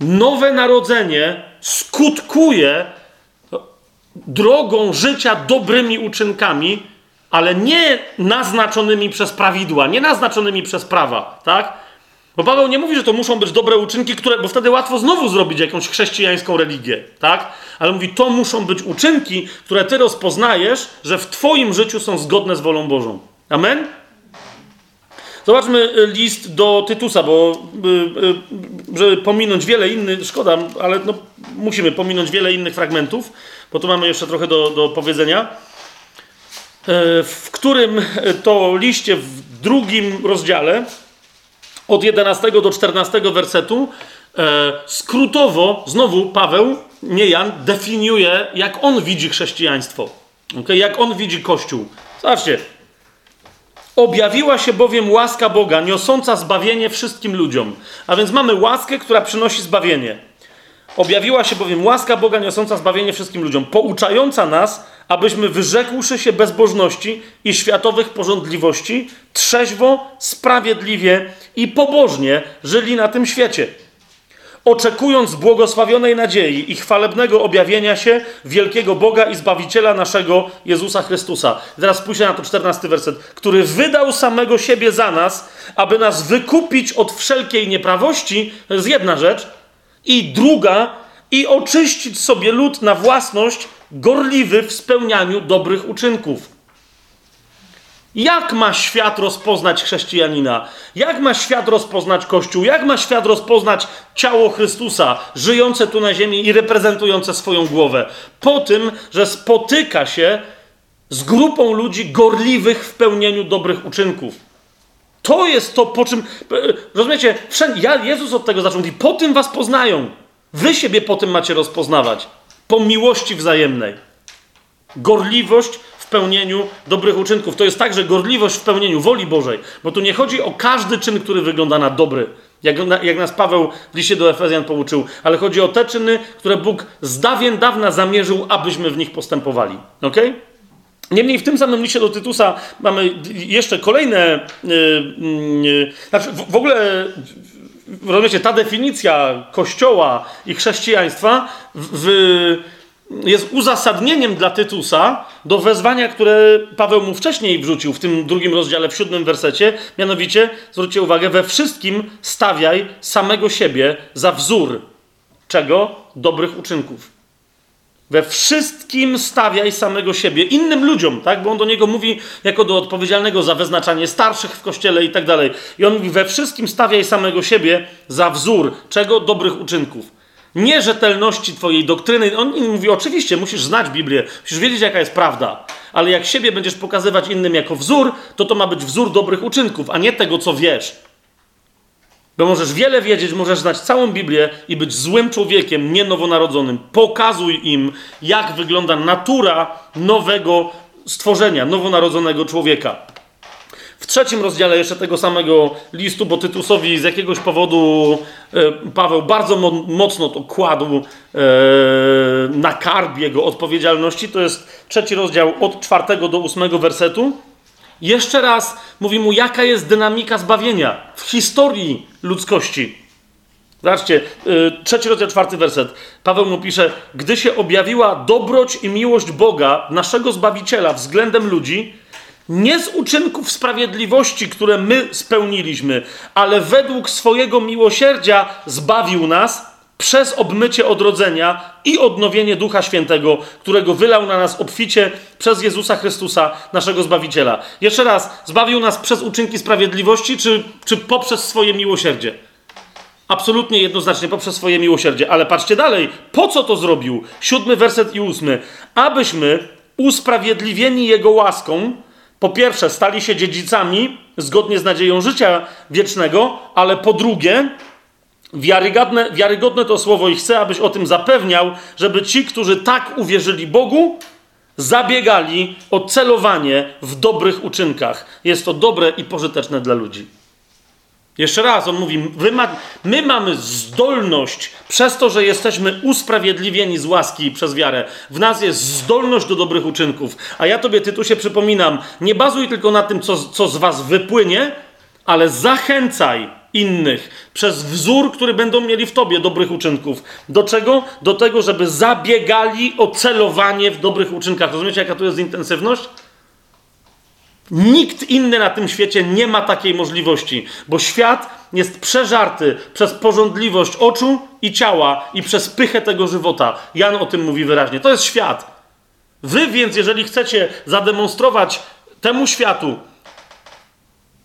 Nowe narodzenie skutkuje drogą życia dobrymi uczynkami, ale nie naznaczonymi przez prawidła, nie naznaczonymi przez prawa, tak? Bo Paweł nie mówi, że to muszą być dobre uczynki, które, bo wtedy łatwo znowu zrobić jakąś chrześcijańską religię, tak? Ale mówi, to muszą być uczynki, które ty rozpoznajesz, że w twoim życiu są zgodne z wolą Bożą. Amen? Zobaczmy y, list do Tytusa, bo y, y, żeby pominąć wiele innych, szkoda, ale no, musimy pominąć wiele innych fragmentów, bo tu mamy jeszcze trochę do, do powiedzenia, w którym to liście w drugim rozdziale od 11 do 14 wersetu skrótowo, znowu Paweł, nie Jan, definiuje, jak on widzi chrześcijaństwo, okay? jak on widzi Kościół. Zobaczcie, Objawiła się bowiem łaska Boga, niosąca zbawienie wszystkim ludziom. A więc mamy łaskę, która przynosi zbawienie. Objawiła się bowiem łaska Boga, niosąca zbawienie wszystkim ludziom, pouczająca nas, abyśmy wyrzekłszy się bezbożności i światowych porządliwości, trzeźwo, sprawiedliwie i pobożnie żyli na tym świecie oczekując błogosławionej nadziei i chwalebnego objawienia się wielkiego Boga i Zbawiciela naszego Jezusa Chrystusa. teraz spójrzcie na to 14 werset. Który wydał samego siebie za nas, aby nas wykupić od wszelkiej nieprawości, to jest jedna rzecz. I druga, i oczyścić sobie lud na własność, gorliwy w spełnianiu dobrych uczynków. Jak ma świat rozpoznać chrześcijanina? Jak ma świat rozpoznać Kościół? Jak ma świat rozpoznać ciało Chrystusa, żyjące tu na ziemi i reprezentujące swoją głowę? Po tym, że spotyka się z grupą ludzi gorliwych w pełnieniu dobrych uczynków. To jest to, po czym. Rozumiecie? Wszędzie, ja, Jezus od tego zaczął. Mówi, po tym was poznają. Wy siebie po tym macie rozpoznawać. Po miłości wzajemnej. Gorliwość w pełnieniu dobrych uczynków. To jest także gorliwość w pełnieniu woli Bożej. Bo tu nie chodzi o każdy czyn, który wygląda na dobry. Jak, jak nas Paweł w liście do Efezjan pouczył, ale chodzi o te czyny, które Bóg z dawien dawna zamierzył, abyśmy w nich postępowali. Okay? Niemniej w tym samym liście do Tytusa mamy jeszcze kolejne. Yy, yy, znaczy w, w ogóle, rozumiecie, ta definicja Kościoła i chrześcijaństwa w, jest uzasadnieniem dla Tytusa do wezwania, które Paweł mu wcześniej wrzucił w tym drugim rozdziale, w siódmym wersecie. Mianowicie, zwróćcie uwagę, we wszystkim stawiaj samego siebie za wzór. Czego? Dobrych uczynków. We wszystkim stawiaj samego siebie, innym ludziom, tak? Bo on do niego mówi jako do odpowiedzialnego za wyznaczanie starszych w kościele i tak dalej. I on mówi: We wszystkim stawiaj samego siebie za wzór czego? Dobrych uczynków. Nie rzetelności Twojej doktryny. On mówi: Oczywiście, musisz znać Biblię, musisz wiedzieć, jaka jest prawda, ale jak siebie będziesz pokazywać innym jako wzór, to to ma być wzór dobrych uczynków, a nie tego, co wiesz. Bo możesz wiele wiedzieć, możesz znać całą Biblię i być złym człowiekiem, nie nowonarodzonym. Pokazuj im, jak wygląda natura nowego stworzenia, nowonarodzonego człowieka. W trzecim rozdziale jeszcze tego samego listu, bo Tytusowi z jakiegoś powodu e, Paweł bardzo mo mocno to kładł e, na karb jego odpowiedzialności, to jest trzeci rozdział od czwartego do ósmego wersetu. Jeszcze raz mówi mu, jaka jest dynamika zbawienia w historii ludzkości. Zobaczcie, yy, trzeci rozdział, czwarty werset. Paweł mu pisze, gdy się objawiła dobroć i miłość Boga, naszego Zbawiciela względem ludzi, nie z uczynków sprawiedliwości, które my spełniliśmy, ale według swojego miłosierdzia zbawił nas przez obmycie odrodzenia i odnowienie Ducha Świętego, którego wylał na nas obficie przez Jezusa Chrystusa, naszego Zbawiciela. Jeszcze raz, zbawił nas przez uczynki sprawiedliwości, czy, czy poprzez swoje miłosierdzie? Absolutnie jednoznacznie poprzez swoje miłosierdzie. Ale patrzcie dalej, po co to zrobił? Siódmy werset i ósmy. Abyśmy usprawiedliwieni Jego łaską, po pierwsze, stali się dziedzicami zgodnie z nadzieją życia wiecznego, ale po drugie, Wiarygodne, wiarygodne to słowo i chcę, abyś o tym zapewniał, żeby ci, którzy tak uwierzyli Bogu, zabiegali o celowanie w dobrych uczynkach. Jest to dobre i pożyteczne dla ludzi. Jeszcze raz, on mówi, ma, my mamy zdolność, przez to, że jesteśmy usprawiedliwieni z łaski przez wiarę, w nas jest zdolność do dobrych uczynków. A ja tobie, Tytusie, przypominam, nie bazuj tylko na tym, co, co z was wypłynie, ale zachęcaj innych, przez wzór, który będą mieli w tobie dobrych uczynków. Do czego? Do tego, żeby zabiegali o celowanie w dobrych uczynkach. Rozumiecie, jaka tu jest intensywność? Nikt inny na tym świecie nie ma takiej możliwości, bo świat jest przeżarty przez porządliwość oczu i ciała i przez pychę tego żywota. Jan o tym mówi wyraźnie. To jest świat. Wy więc, jeżeli chcecie zademonstrować temu światu,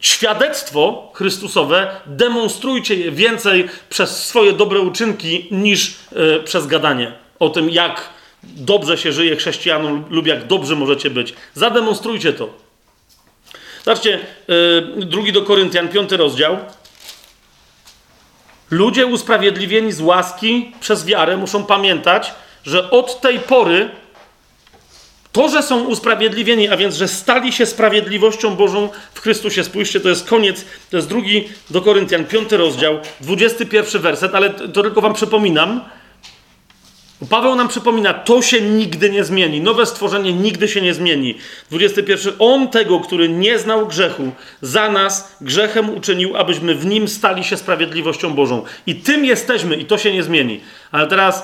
świadectwo Chrystusowe, demonstrujcie je więcej przez swoje dobre uczynki niż yy, przez gadanie o tym, jak dobrze się żyje chrześcijanom lub jak dobrze możecie być. Zademonstrujcie to. Zobaczcie, yy, drugi do Koryntian, piąty rozdział. Ludzie usprawiedliwieni z łaski przez wiarę muszą pamiętać, że od tej pory to, że są usprawiedliwieni, a więc, że stali się sprawiedliwością Bożą w Chrystusie. Spójrzcie, to jest koniec, to jest drugi do Koryntian, piąty rozdział, dwudziesty pierwszy werset, ale to tylko wam przypominam. Paweł nam przypomina, to się nigdy nie zmieni. Nowe stworzenie nigdy się nie zmieni. 21. On tego, który nie znał grzechu, za nas grzechem uczynił, abyśmy w nim stali się sprawiedliwością Bożą. I tym jesteśmy, i to się nie zmieni. Ale teraz,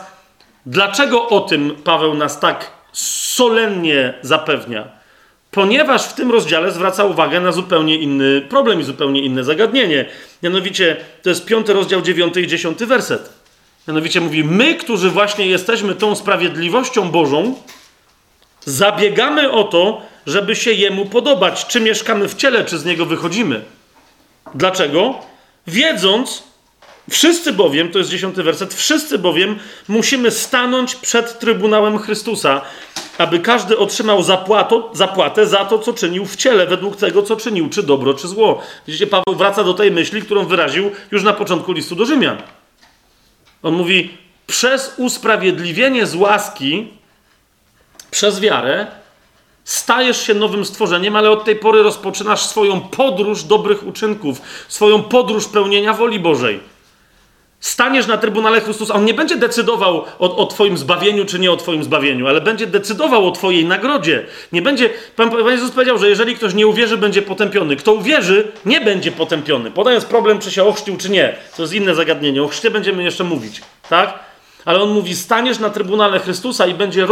dlaczego o tym Paweł nas tak solennie zapewnia, ponieważ w tym rozdziale zwraca uwagę na zupełnie inny problem i zupełnie inne zagadnienie. Mianowicie to jest piąty rozdział, dziewiąty i dziesiąty werset. Mianowicie mówi, my, którzy właśnie jesteśmy tą sprawiedliwością Bożą, zabiegamy o to, żeby się Jemu podobać, czy mieszkamy w ciele, czy z Niego wychodzimy. Dlaczego? Wiedząc, wszyscy bowiem, to jest dziesiąty werset, wszyscy bowiem musimy stanąć przed Trybunałem Chrystusa, aby każdy otrzymał zapłato, zapłatę za to, co czynił w ciele, według tego, co czynił, czy dobro, czy zło. Widzicie, Paweł wraca do tej myśli, którą wyraził już na początku listu do Rzymian. On mówi, przez usprawiedliwienie z łaski, przez wiarę, stajesz się nowym stworzeniem, ale od tej pory rozpoczynasz swoją podróż dobrych uczynków, swoją podróż pełnienia woli Bożej. Staniesz na Trybunale Chrystusa, on nie będzie decydował o, o Twoim zbawieniu czy nie o Twoim zbawieniu, ale będzie decydował o Twojej nagrodzie. Nie będzie. Pan, Pan Jezus powiedział, że jeżeli ktoś nie uwierzy, będzie potępiony. Kto uwierzy, nie będzie potępiony. Podając problem, czy się ochrzcił, czy nie. To jest inne zagadnienie. O chrzcie będziemy jeszcze mówić, tak? Ale on mówi: staniesz na Trybunale Chrystusa i będzie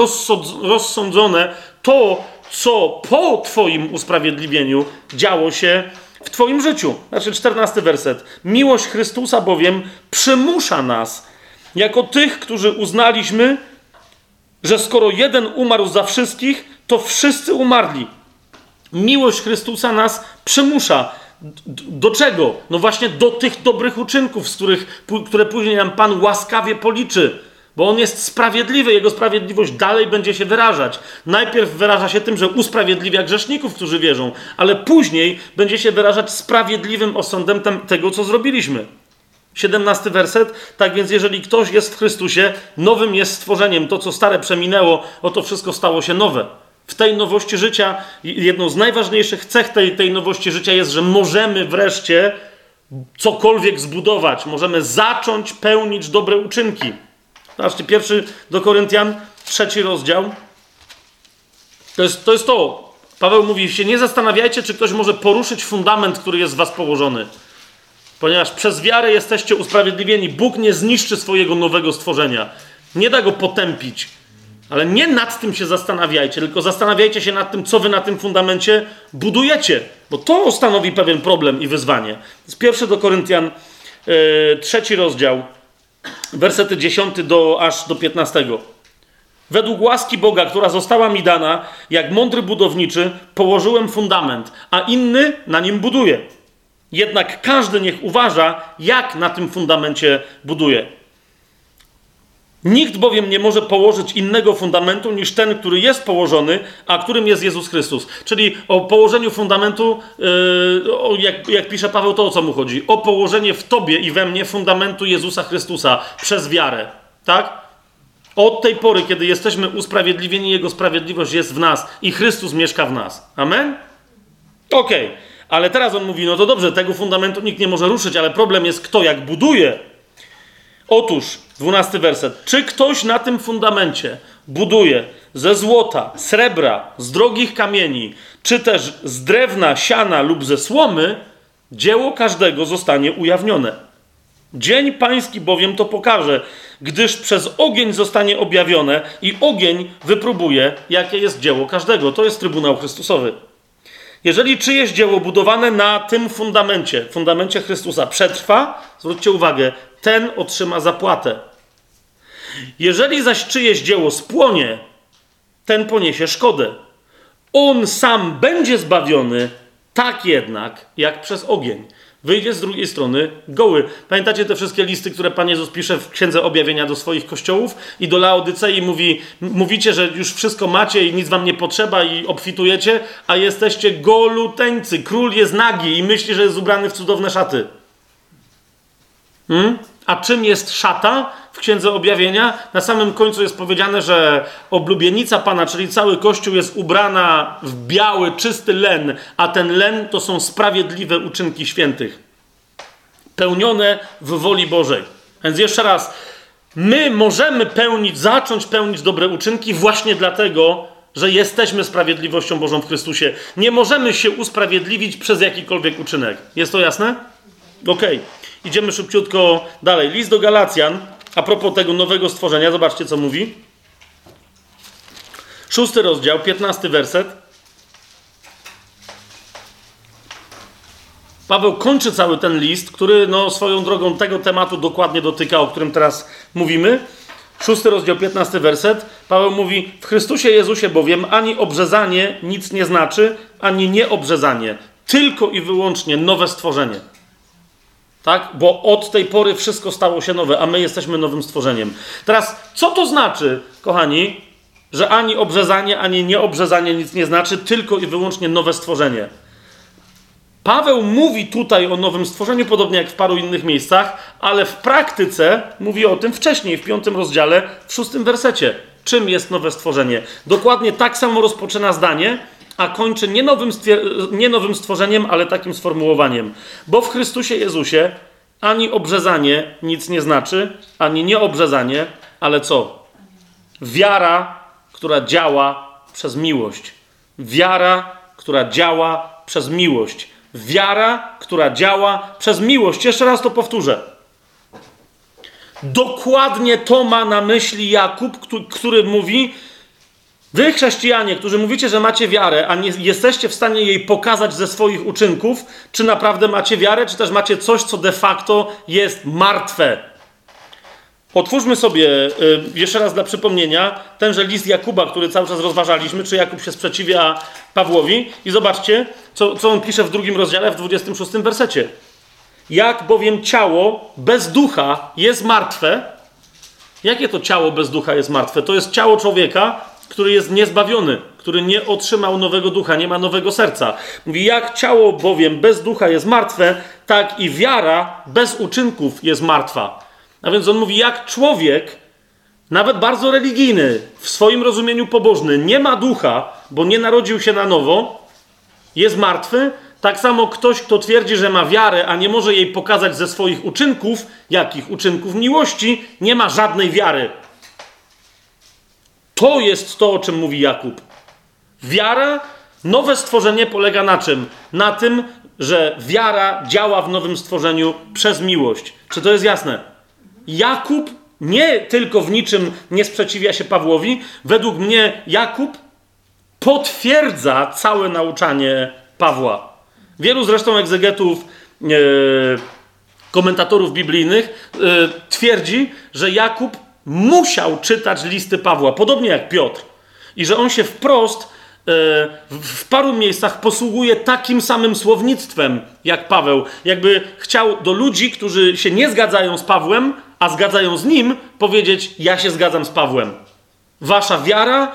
rozsądzone to, co po Twoim usprawiedliwieniu działo się w Twoim życiu. Znaczy, czternasty werset. Miłość Chrystusa bowiem przymusza nas, jako tych, którzy uznaliśmy, że skoro jeden umarł za wszystkich, to wszyscy umarli. Miłość Chrystusa nas przymusza. Do czego? No właśnie do tych dobrych uczynków, z których, które później nam Pan łaskawie policzy. Bo on jest sprawiedliwy, jego sprawiedliwość dalej będzie się wyrażać. Najpierw wyraża się tym, że usprawiedliwia grzeszników, którzy wierzą, ale później będzie się wyrażać sprawiedliwym osądem tego, co zrobiliśmy. 17 werset. Tak więc, jeżeli ktoś jest w Chrystusie, nowym jest stworzeniem. To, co stare przeminęło, oto wszystko stało się nowe. W tej nowości życia, jedną z najważniejszych cech tej, tej nowości życia jest, że możemy wreszcie cokolwiek zbudować, możemy zacząć pełnić dobre uczynki. Zobaczcie, pierwszy do Koryntian, trzeci rozdział. To jest, to jest to. Paweł mówi się, nie zastanawiajcie, czy ktoś może poruszyć fundament, który jest w was położony. Ponieważ przez wiarę jesteście usprawiedliwieni. Bóg nie zniszczy swojego nowego stworzenia. Nie da go potępić. Ale nie nad tym się zastanawiajcie, tylko zastanawiajcie się nad tym, co wy na tym fundamencie budujecie. Bo to stanowi pewien problem i wyzwanie. To jest pierwszy do Koryntian, yy, trzeci rozdział, wersety 10 do, aż do 15. Według łaski Boga, która została mi dana, jak mądry budowniczy, położyłem fundament, a inny na nim buduje. Jednak każdy niech uważa, jak na tym fundamencie buduje. Nikt bowiem nie może położyć innego fundamentu niż ten, który jest położony, a którym jest Jezus Chrystus. Czyli o położeniu fundamentu, yy, jak, jak pisze Paweł, to o co mu chodzi? O położenie w tobie i we mnie fundamentu Jezusa Chrystusa przez wiarę. Tak? Od tej pory, kiedy jesteśmy usprawiedliwieni, Jego sprawiedliwość jest w nas i Chrystus mieszka w nas. Amen? Okej. Okay. Ale teraz on mówi, no to dobrze, tego fundamentu nikt nie może ruszyć, ale problem jest kto jak buduje. Otóż, dwunasty werset. Czy ktoś na tym fundamencie buduje ze złota, srebra, z drogich kamieni, czy też z drewna, siana lub ze słomy, dzieło każdego zostanie ujawnione. Dzień pański bowiem to pokaże, gdyż przez ogień zostanie objawione i ogień wypróbuje, jakie jest dzieło każdego. To jest Trybunał Chrystusowy. Jeżeli czyjeś dzieło budowane na tym fundamencie, fundamencie Chrystusa, przetrwa, zwróćcie uwagę, ten otrzyma zapłatę. Jeżeli zaś czyjeś dzieło spłonie, ten poniesie szkodę. On sam będzie zbawiony, tak jednak, jak przez ogień. Wyjdzie z drugiej strony goły. Pamiętacie te wszystkie listy, które Pan Jezus pisze w Księdze Objawienia do swoich kościołów i do Laodycei mówi, mówicie, że już wszystko macie i nic wam nie potrzeba i obfitujecie, a jesteście goluteńcy. Król jest nagi i myśli, że jest ubrany w cudowne szaty. Hmm? A czym jest szata w Księdze Objawienia? Na samym końcu jest powiedziane, że oblubienica Pana, czyli cały Kościół jest ubrana w biały, czysty len, a ten len to są sprawiedliwe uczynki świętych. Pełnione w woli Bożej. Więc jeszcze raz, my możemy pełnić, zacząć pełnić dobre uczynki właśnie dlatego, że jesteśmy sprawiedliwością Bożą w Chrystusie. Nie możemy się usprawiedliwić przez jakikolwiek uczynek. Jest to jasne? Okej. Okay. Idziemy szybciutko dalej. List do Galacjan, a propos tego nowego stworzenia, zobaczcie co mówi. Szósty rozdział, piętnasty werset. Paweł kończy cały ten list, który no, swoją drogą tego tematu dokładnie dotyka, o którym teraz mówimy. Szósty rozdział, 15 werset. Paweł mówi: W Chrystusie Jezusie bowiem ani obrzezanie nic nie znaczy, ani nieobrzezanie, tylko i wyłącznie nowe stworzenie. Tak? Bo od tej pory wszystko stało się nowe, a my jesteśmy nowym stworzeniem. Teraz, co to znaczy, kochani, że ani obrzezanie, ani nieobrzezanie nic nie znaczy, tylko i wyłącznie nowe stworzenie? Paweł mówi tutaj o nowym stworzeniu, podobnie jak w paru innych miejscach, ale w praktyce mówi o tym wcześniej, w piątym rozdziale, w szóstym wersecie. Czym jest nowe stworzenie? Dokładnie tak samo rozpoczyna zdanie, a kończy nie nowym, nie nowym stworzeniem, ale takim sformułowaniem. Bo w Chrystusie Jezusie ani obrzezanie nic nie znaczy, ani nieobrzezanie, ale co? Wiara, która działa przez miłość. Wiara, która działa przez miłość. Wiara, która działa przez miłość. Jeszcze raz to powtórzę. Dokładnie to ma na myśli Jakub, który mówi: Wy, chrześcijanie, którzy mówicie, że macie wiarę, a nie jesteście w stanie jej pokazać ze swoich uczynków, czy naprawdę macie wiarę, czy też macie coś, co de facto jest martwe. Otwórzmy sobie y, jeszcze raz dla przypomnienia tenże list Jakuba, który cały czas rozważaliśmy, czy Jakub się sprzeciwia Pawłowi. I zobaczcie, co, co on pisze w drugim rozdziale, w 26 wersecie. Jak bowiem ciało bez ducha jest martwe. Jakie to ciało bez ducha jest martwe? To jest ciało człowieka, który jest niezbawiony, który nie otrzymał nowego ducha, nie ma nowego serca. Mówi, jak ciało bowiem bez ducha jest martwe, tak i wiara bez uczynków jest martwa. A więc on mówi, jak człowiek, nawet bardzo religijny, w swoim rozumieniu pobożny, nie ma ducha, bo nie narodził się na nowo, jest martwy, tak samo ktoś, kto twierdzi, że ma wiarę, a nie może jej pokazać ze swoich uczynków, jakich uczynków miłości, nie ma żadnej wiary. To jest to, o czym mówi Jakub. Wiara, nowe stworzenie polega na czym? Na tym, że wiara działa w nowym stworzeniu przez miłość. Czy to jest jasne? Jakub nie tylko w niczym nie sprzeciwia się Pawłowi, według mnie Jakub potwierdza całe nauczanie Pawła. Wielu zresztą egzegetów, e, komentatorów biblijnych e, twierdzi, że Jakub musiał czytać listy Pawła, podobnie jak Piotr. I że on się wprost e, w paru miejscach posługuje takim samym słownictwem jak Paweł. Jakby chciał do ludzi, którzy się nie zgadzają z Pawłem, a zgadzają z nim, powiedzieć: Ja się zgadzam z Pawłem. Wasza wiara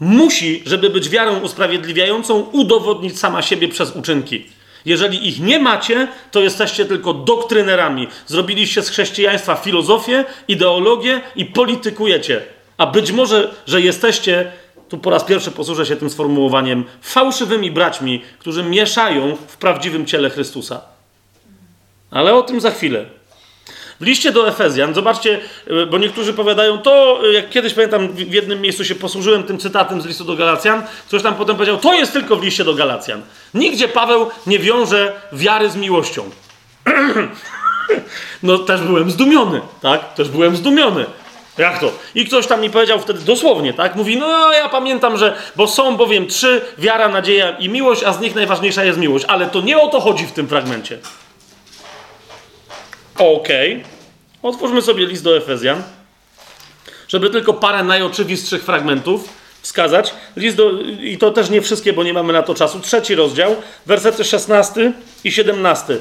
musi, żeby być wiarą usprawiedliwiającą, udowodnić sama siebie przez uczynki. Jeżeli ich nie macie, to jesteście tylko doktrynerami. Zrobiliście z chrześcijaństwa filozofię, ideologię i politykujecie. A być może, że jesteście, tu po raz pierwszy posłużę się tym sformułowaniem, fałszywymi braćmi, którzy mieszają w prawdziwym ciele Chrystusa. Ale o tym za chwilę. W liście do Efezjan, zobaczcie, y, bo niektórzy powiadają, to y, jak kiedyś pamiętam, w jednym miejscu się posłużyłem tym cytatem z listu do Galacjan, ktoś tam potem powiedział, to jest tylko w liście do Galacjan. Nigdzie Paweł nie wiąże wiary z miłością. no też byłem zdumiony, tak? Też byłem zdumiony. Jak to? I ktoś tam mi powiedział wtedy dosłownie, tak? Mówi, no ja pamiętam, że, bo są bowiem trzy, wiara, nadzieja i miłość, a z nich najważniejsza jest miłość. Ale to nie o to chodzi w tym fragmencie. Okay. Otwórzmy sobie list do Efezjan, żeby tylko parę najoczywistszych fragmentów wskazać. List do, I to też nie wszystkie, bo nie mamy na to czasu. Trzeci rozdział, wersety 16 i 17.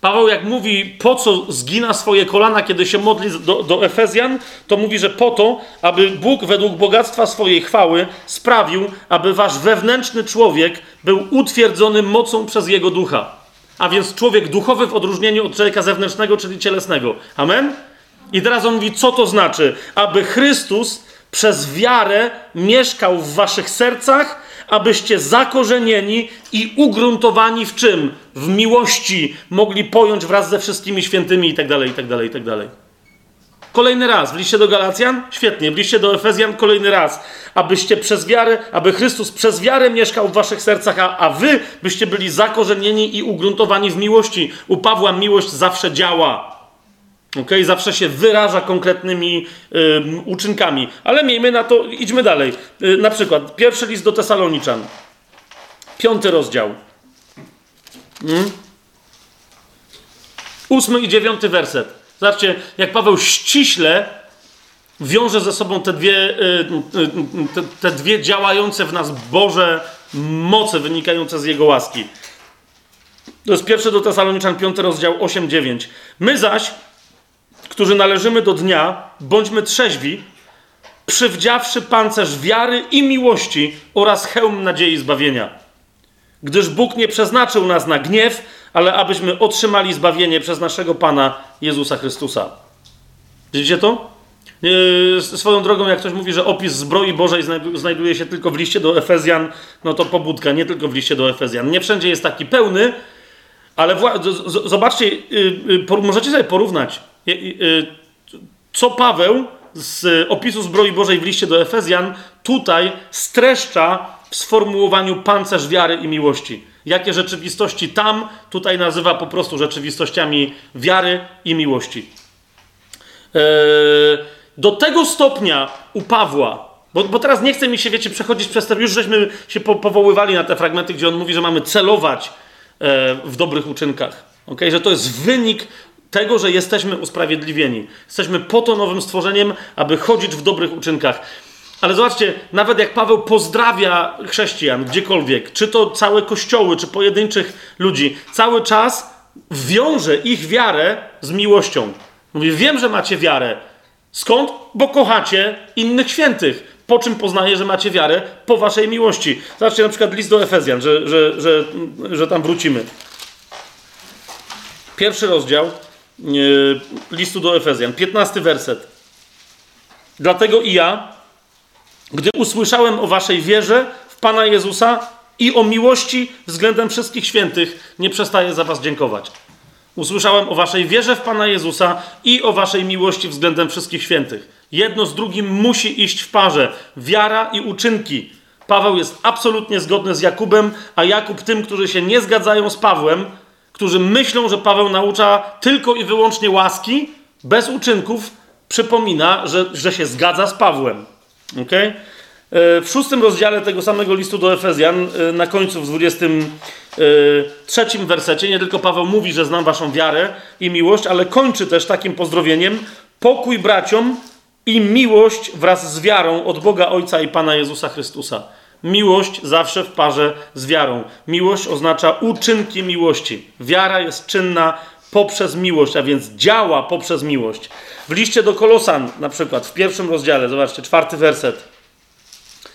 Paweł, jak mówi, po co zgina swoje kolana, kiedy się modli do, do Efezjan, to mówi, że po to, aby Bóg według bogactwa swojej chwały sprawił, aby wasz wewnętrzny człowiek był utwierdzony mocą przez jego ducha a więc człowiek duchowy w odróżnieniu od człowieka zewnętrznego, czyli cielesnego. Amen? I teraz on mówi, co to znaczy? Aby Chrystus przez wiarę mieszkał w waszych sercach, abyście zakorzenieni i ugruntowani w czym? W miłości mogli pojąć wraz ze wszystkimi świętymi itd., itd., itd. Kolejny raz w liście do Galacjan, świetnie, w liście do Efezjan kolejny raz, abyście przez wiarę, aby Chrystus przez wiarę mieszkał w waszych sercach, a, a wy byście byli zakorzenieni i ugruntowani w miłości. U Pawła miłość zawsze działa. Okay? Zawsze się wyraża konkretnymi uczynkami. Ale miejmy na to, idźmy dalej. Y, na przykład pierwszy list do Tesaloniczan, piąty rozdział. Hmm? Ósmy i dziewiąty werset. Zobaczcie, jak Paweł ściśle wiąże ze sobą te dwie, y, y, y, te, te dwie działające w nas Boże moce wynikające z Jego łaski. To jest pierwszy do Tesaloniczan, 5 rozdział 8-9. My zaś, którzy należymy do dnia, bądźmy trzeźwi, przywdziawszy pancerz wiary i miłości oraz hełm nadziei zbawienia. Gdyż Bóg nie przeznaczył nas na gniew, ale abyśmy otrzymali zbawienie przez naszego Pana Jezusa Chrystusa. Widzicie to? Yy, swoją drogą, jak ktoś mówi, że opis zbroi Bożej znajduje się tylko w liście do Efezjan, no to pobudka, nie tylko w liście do Efezjan. Nie wszędzie jest taki pełny, ale zobaczcie, yy, yy, możecie sobie porównać, co Paweł z opisu zbroi Bożej w liście do Efezjan tutaj streszcza w sformułowaniu pancerz wiary i miłości. Jakie rzeczywistości tam tutaj nazywa po prostu rzeczywistościami wiary i miłości. Eee, do tego stopnia u Pawła, bo, bo, teraz nie chce mi się, wiecie, przechodzić przez te, już żeśmy się po, powoływali na te fragmenty, gdzie on mówi, że mamy celować e, w dobrych uczynkach. Okay? Że to jest wynik tego, że jesteśmy usprawiedliwieni. Jesteśmy po to nowym stworzeniem, aby chodzić w dobrych uczynkach. Ale zobaczcie, nawet jak Paweł pozdrawia chrześcijan gdziekolwiek, czy to całe kościoły, czy pojedynczych ludzi, cały czas wiąże ich wiarę z miłością. Mówi, wiem, że macie wiarę. Skąd? Bo kochacie innych świętych. Po czym poznaje, że macie wiarę? Po waszej miłości. Zobaczcie na przykład list do Efezjan, że, że, że, że tam wrócimy. Pierwszy rozdział yy, listu do Efezjan, piętnasty werset. Dlatego i ja, gdy usłyszałem o waszej wierze w Pana Jezusa i o miłości względem wszystkich świętych, nie przestaję za was dziękować. Usłyszałem o waszej wierze w Pana Jezusa i o waszej miłości względem wszystkich świętych. Jedno z drugim musi iść w parze. Wiara i uczynki. Paweł jest absolutnie zgodny z Jakubem, a Jakub tym, którzy się nie zgadzają z Pawłem, którzy myślą, że Paweł naucza tylko i wyłącznie łaski, bez uczynków, przypomina, że, że się zgadza z Pawłem. Okay? E, w szóstym rozdziale tego samego listu do Efezjan, e, na końcu w 23 e, wersecie, nie tylko Paweł mówi, że znam waszą wiarę i miłość, ale kończy też takim pozdrowieniem: pokój braciom i miłość wraz z wiarą od Boga Ojca i Pana Jezusa Chrystusa. Miłość zawsze w parze z wiarą. Miłość oznacza uczynki miłości. Wiara jest czynna poprzez miłość, a więc działa poprzez miłość. W liście do Kolosan, na przykład w pierwszym rozdziale, zobaczcie, czwarty werset.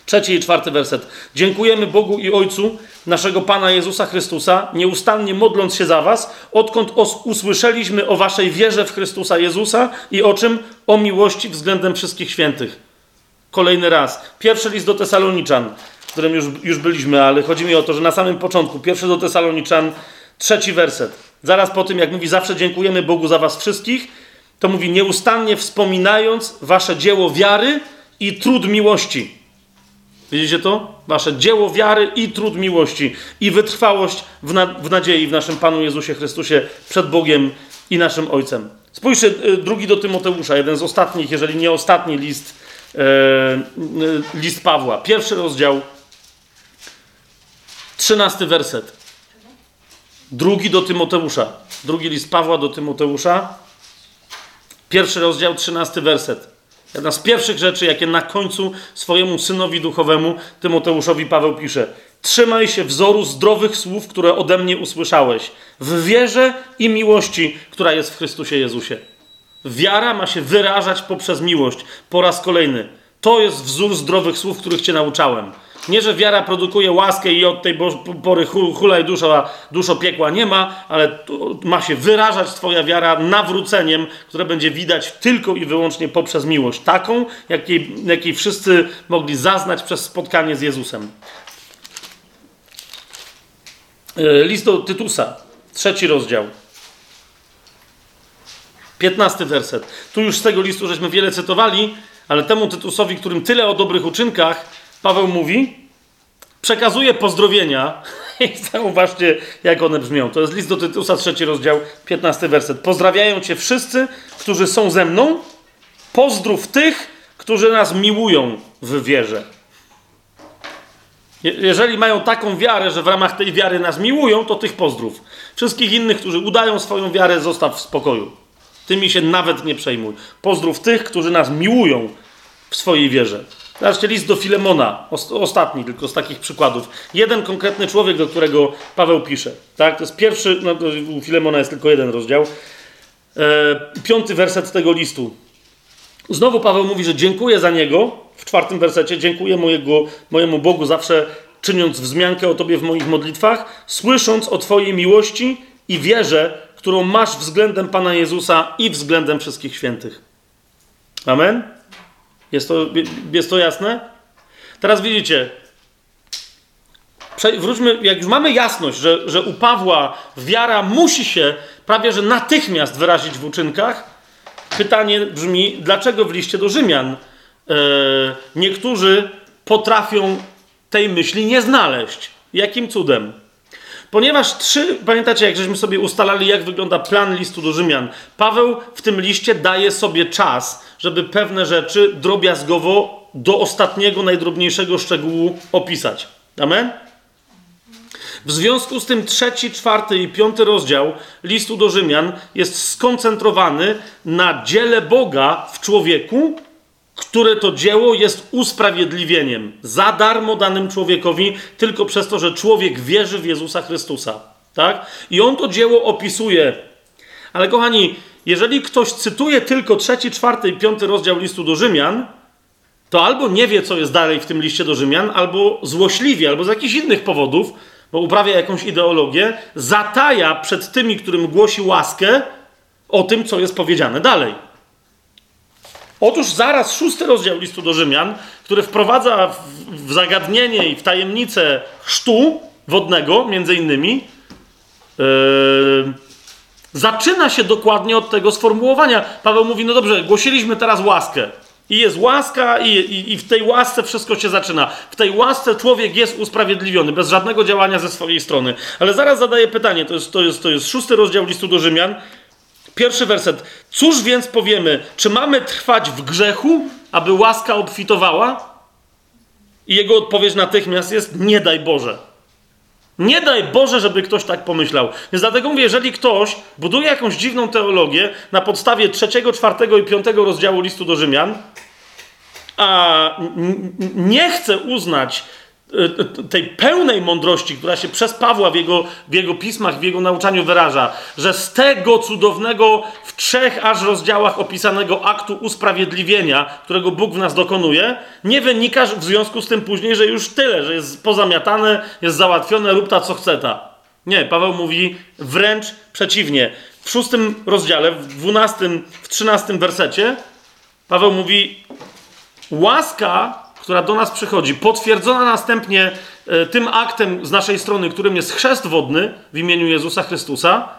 Trzeci i czwarty werset. Dziękujemy Bogu i Ojcu naszego Pana Jezusa Chrystusa, nieustannie modląc się za Was, odkąd usłyszeliśmy o Waszej wierze w Chrystusa Jezusa i o czym? O miłości względem wszystkich świętych. Kolejny raz. Pierwszy list do Tesaloniczan, w którym już, już byliśmy, ale chodzi mi o to, że na samym początku, pierwszy do Tesaloniczan, trzeci werset. Zaraz po tym, jak mówi, zawsze dziękujemy Bogu za Was wszystkich, to mówi, nieustannie wspominając Wasze dzieło wiary i trud miłości Widzicie to? Wasze dzieło wiary i trud miłości i wytrwałość w, na, w nadziei w naszym Panu Jezusie Chrystusie przed Bogiem i naszym Ojcem. Spójrzcie, y, drugi do Tymoteusza, jeden z ostatnich, jeżeli nie ostatni list, e, list Pawła. Pierwszy rozdział, trzynasty werset. Drugi do Tymoteusza. Drugi list Pawła do Tymoteusza. Pierwszy rozdział, trzynasty werset. Jedna z pierwszych rzeczy, jakie na końcu swojemu synowi duchowemu, Tymoteuszowi Paweł pisze: Trzymaj się wzoru zdrowych słów, które ode mnie usłyszałeś, w wierze i miłości, która jest w Chrystusie Jezusie. Wiara ma się wyrażać poprzez miłość. Po raz kolejny. To jest wzór zdrowych słów, których Cię nauczałem. Nie, że wiara produkuje łaskę i od tej pory hulaj dusza, duszo piekła nie ma, ale ma się wyrażać Twoja wiara nawróceniem, które będzie widać tylko i wyłącznie poprzez miłość. Taką, jakiej, jakiej wszyscy mogli zaznać przez spotkanie z Jezusem. E, list do Tytusa, trzeci rozdział. Piętnasty werset. Tu już z tego listu żeśmy wiele cytowali, ale temu Tytusowi, którym tyle o dobrych uczynkach, Paweł mówi, przekazuje pozdrowienia i zauważcie, jak one brzmią. To jest list do Tytusa, trzeci rozdział, 15 werset. Pozdrawiają cię wszyscy, którzy są ze mną. Pozdrów tych, którzy nas miłują w wierze. Jeżeli mają taką wiarę, że w ramach tej wiary nas miłują, to tych pozdrów. Wszystkich innych, którzy udają swoją wiarę, zostaw w spokoju. Tymi się nawet nie przejmuj. Pozdrów tych, którzy nas miłują w swojej wierze. Zobaczcie, list do Filemona, ostatni tylko z takich przykładów. Jeden konkretny człowiek, do którego Paweł pisze. Tak? To jest pierwszy, no, u Filemona jest tylko jeden rozdział. E, piąty werset tego listu. Znowu Paweł mówi, że dziękuję za niego, w czwartym wersecie, dziękuję mojego, mojemu Bogu zawsze czyniąc wzmiankę o Tobie w moich modlitwach, słysząc o Twojej miłości i wierze, którą masz względem Pana Jezusa i względem wszystkich świętych. Amen? Jest to, jest to jasne? Teraz widzicie, wróćmy, jak już mamy jasność, że, że u Pawła wiara musi się prawie że natychmiast wyrazić w uczynkach, pytanie brzmi, dlaczego w liście do Rzymian e, niektórzy potrafią tej myśli nie znaleźć? Jakim cudem? Ponieważ trzy, pamiętacie, jak żeśmy sobie ustalali, jak wygląda plan listu do Rzymian, Paweł w tym liście daje sobie czas, żeby pewne rzeczy drobiazgowo do ostatniego, najdrobniejszego szczegółu opisać. Amen? W związku z tym trzeci, czwarty i piąty rozdział listu do Rzymian jest skoncentrowany na dziele Boga w człowieku, które to dzieło jest usprawiedliwieniem za darmo danym człowiekowi, tylko przez to, że człowiek wierzy w Jezusa Chrystusa. Tak? I on to dzieło opisuje. Ale kochani, jeżeli ktoś cytuje tylko trzeci, czwarty i piąty rozdział listu do Rzymian, to albo nie wie, co jest dalej w tym liście do Rzymian, albo złośliwie, albo z jakichś innych powodów, bo uprawia jakąś ideologię, zataja przed tymi, którym głosi łaskę, o tym, co jest powiedziane dalej. Otóż zaraz szósty rozdział listu do Rzymian, który wprowadza w, zagadnienie i w tajemnicę chrztu wodnego, między innymi, yy, zaczyna się dokładnie od tego sformułowania. Paweł mówi: No dobrze, głosiliśmy teraz łaskę. I jest łaska, i, i, i, w tej łasce wszystko się zaczyna. W tej łasce człowiek jest usprawiedliwiony, bez żadnego działania ze swojej strony. Ale zaraz zadaję pytanie, to jest, to jest, to jest szósty rozdział listu do Rzymian, Pierwszy werset. Cóż więc powiemy? Czy mamy trwać w grzechu, aby łaska obfitowała? I jego odpowiedź natychmiast jest: Nie daj Boże. Nie daj Boże, żeby ktoś tak pomyślał. Więc dlatego mówię, jeżeli ktoś buduje jakąś dziwną teologię na podstawie trzeciego, czwartego i piątego rozdziału listu do Rzymian, a nie chce uznać tej pełnej mądrości, która się przez Pawła w jego, w jego pismach, w jego nauczaniu wyraża, że z tego cudownego w trzech aż rozdziałach opisanego aktu usprawiedliwienia, którego Bóg w nas dokonuje, nie wynika w związku z tym później, że już tyle, że jest pozamiatane, jest załatwione, rób ta co chce ta. Nie, Paweł mówi wręcz przeciwnie. W szóstym rozdziale, w dwunastym, w trzynastym wersecie, Paweł mówi: Łaska która do nas przychodzi, potwierdzona następnie e, tym aktem z naszej strony, którym jest chrzest wodny w imieniu Jezusa Chrystusa,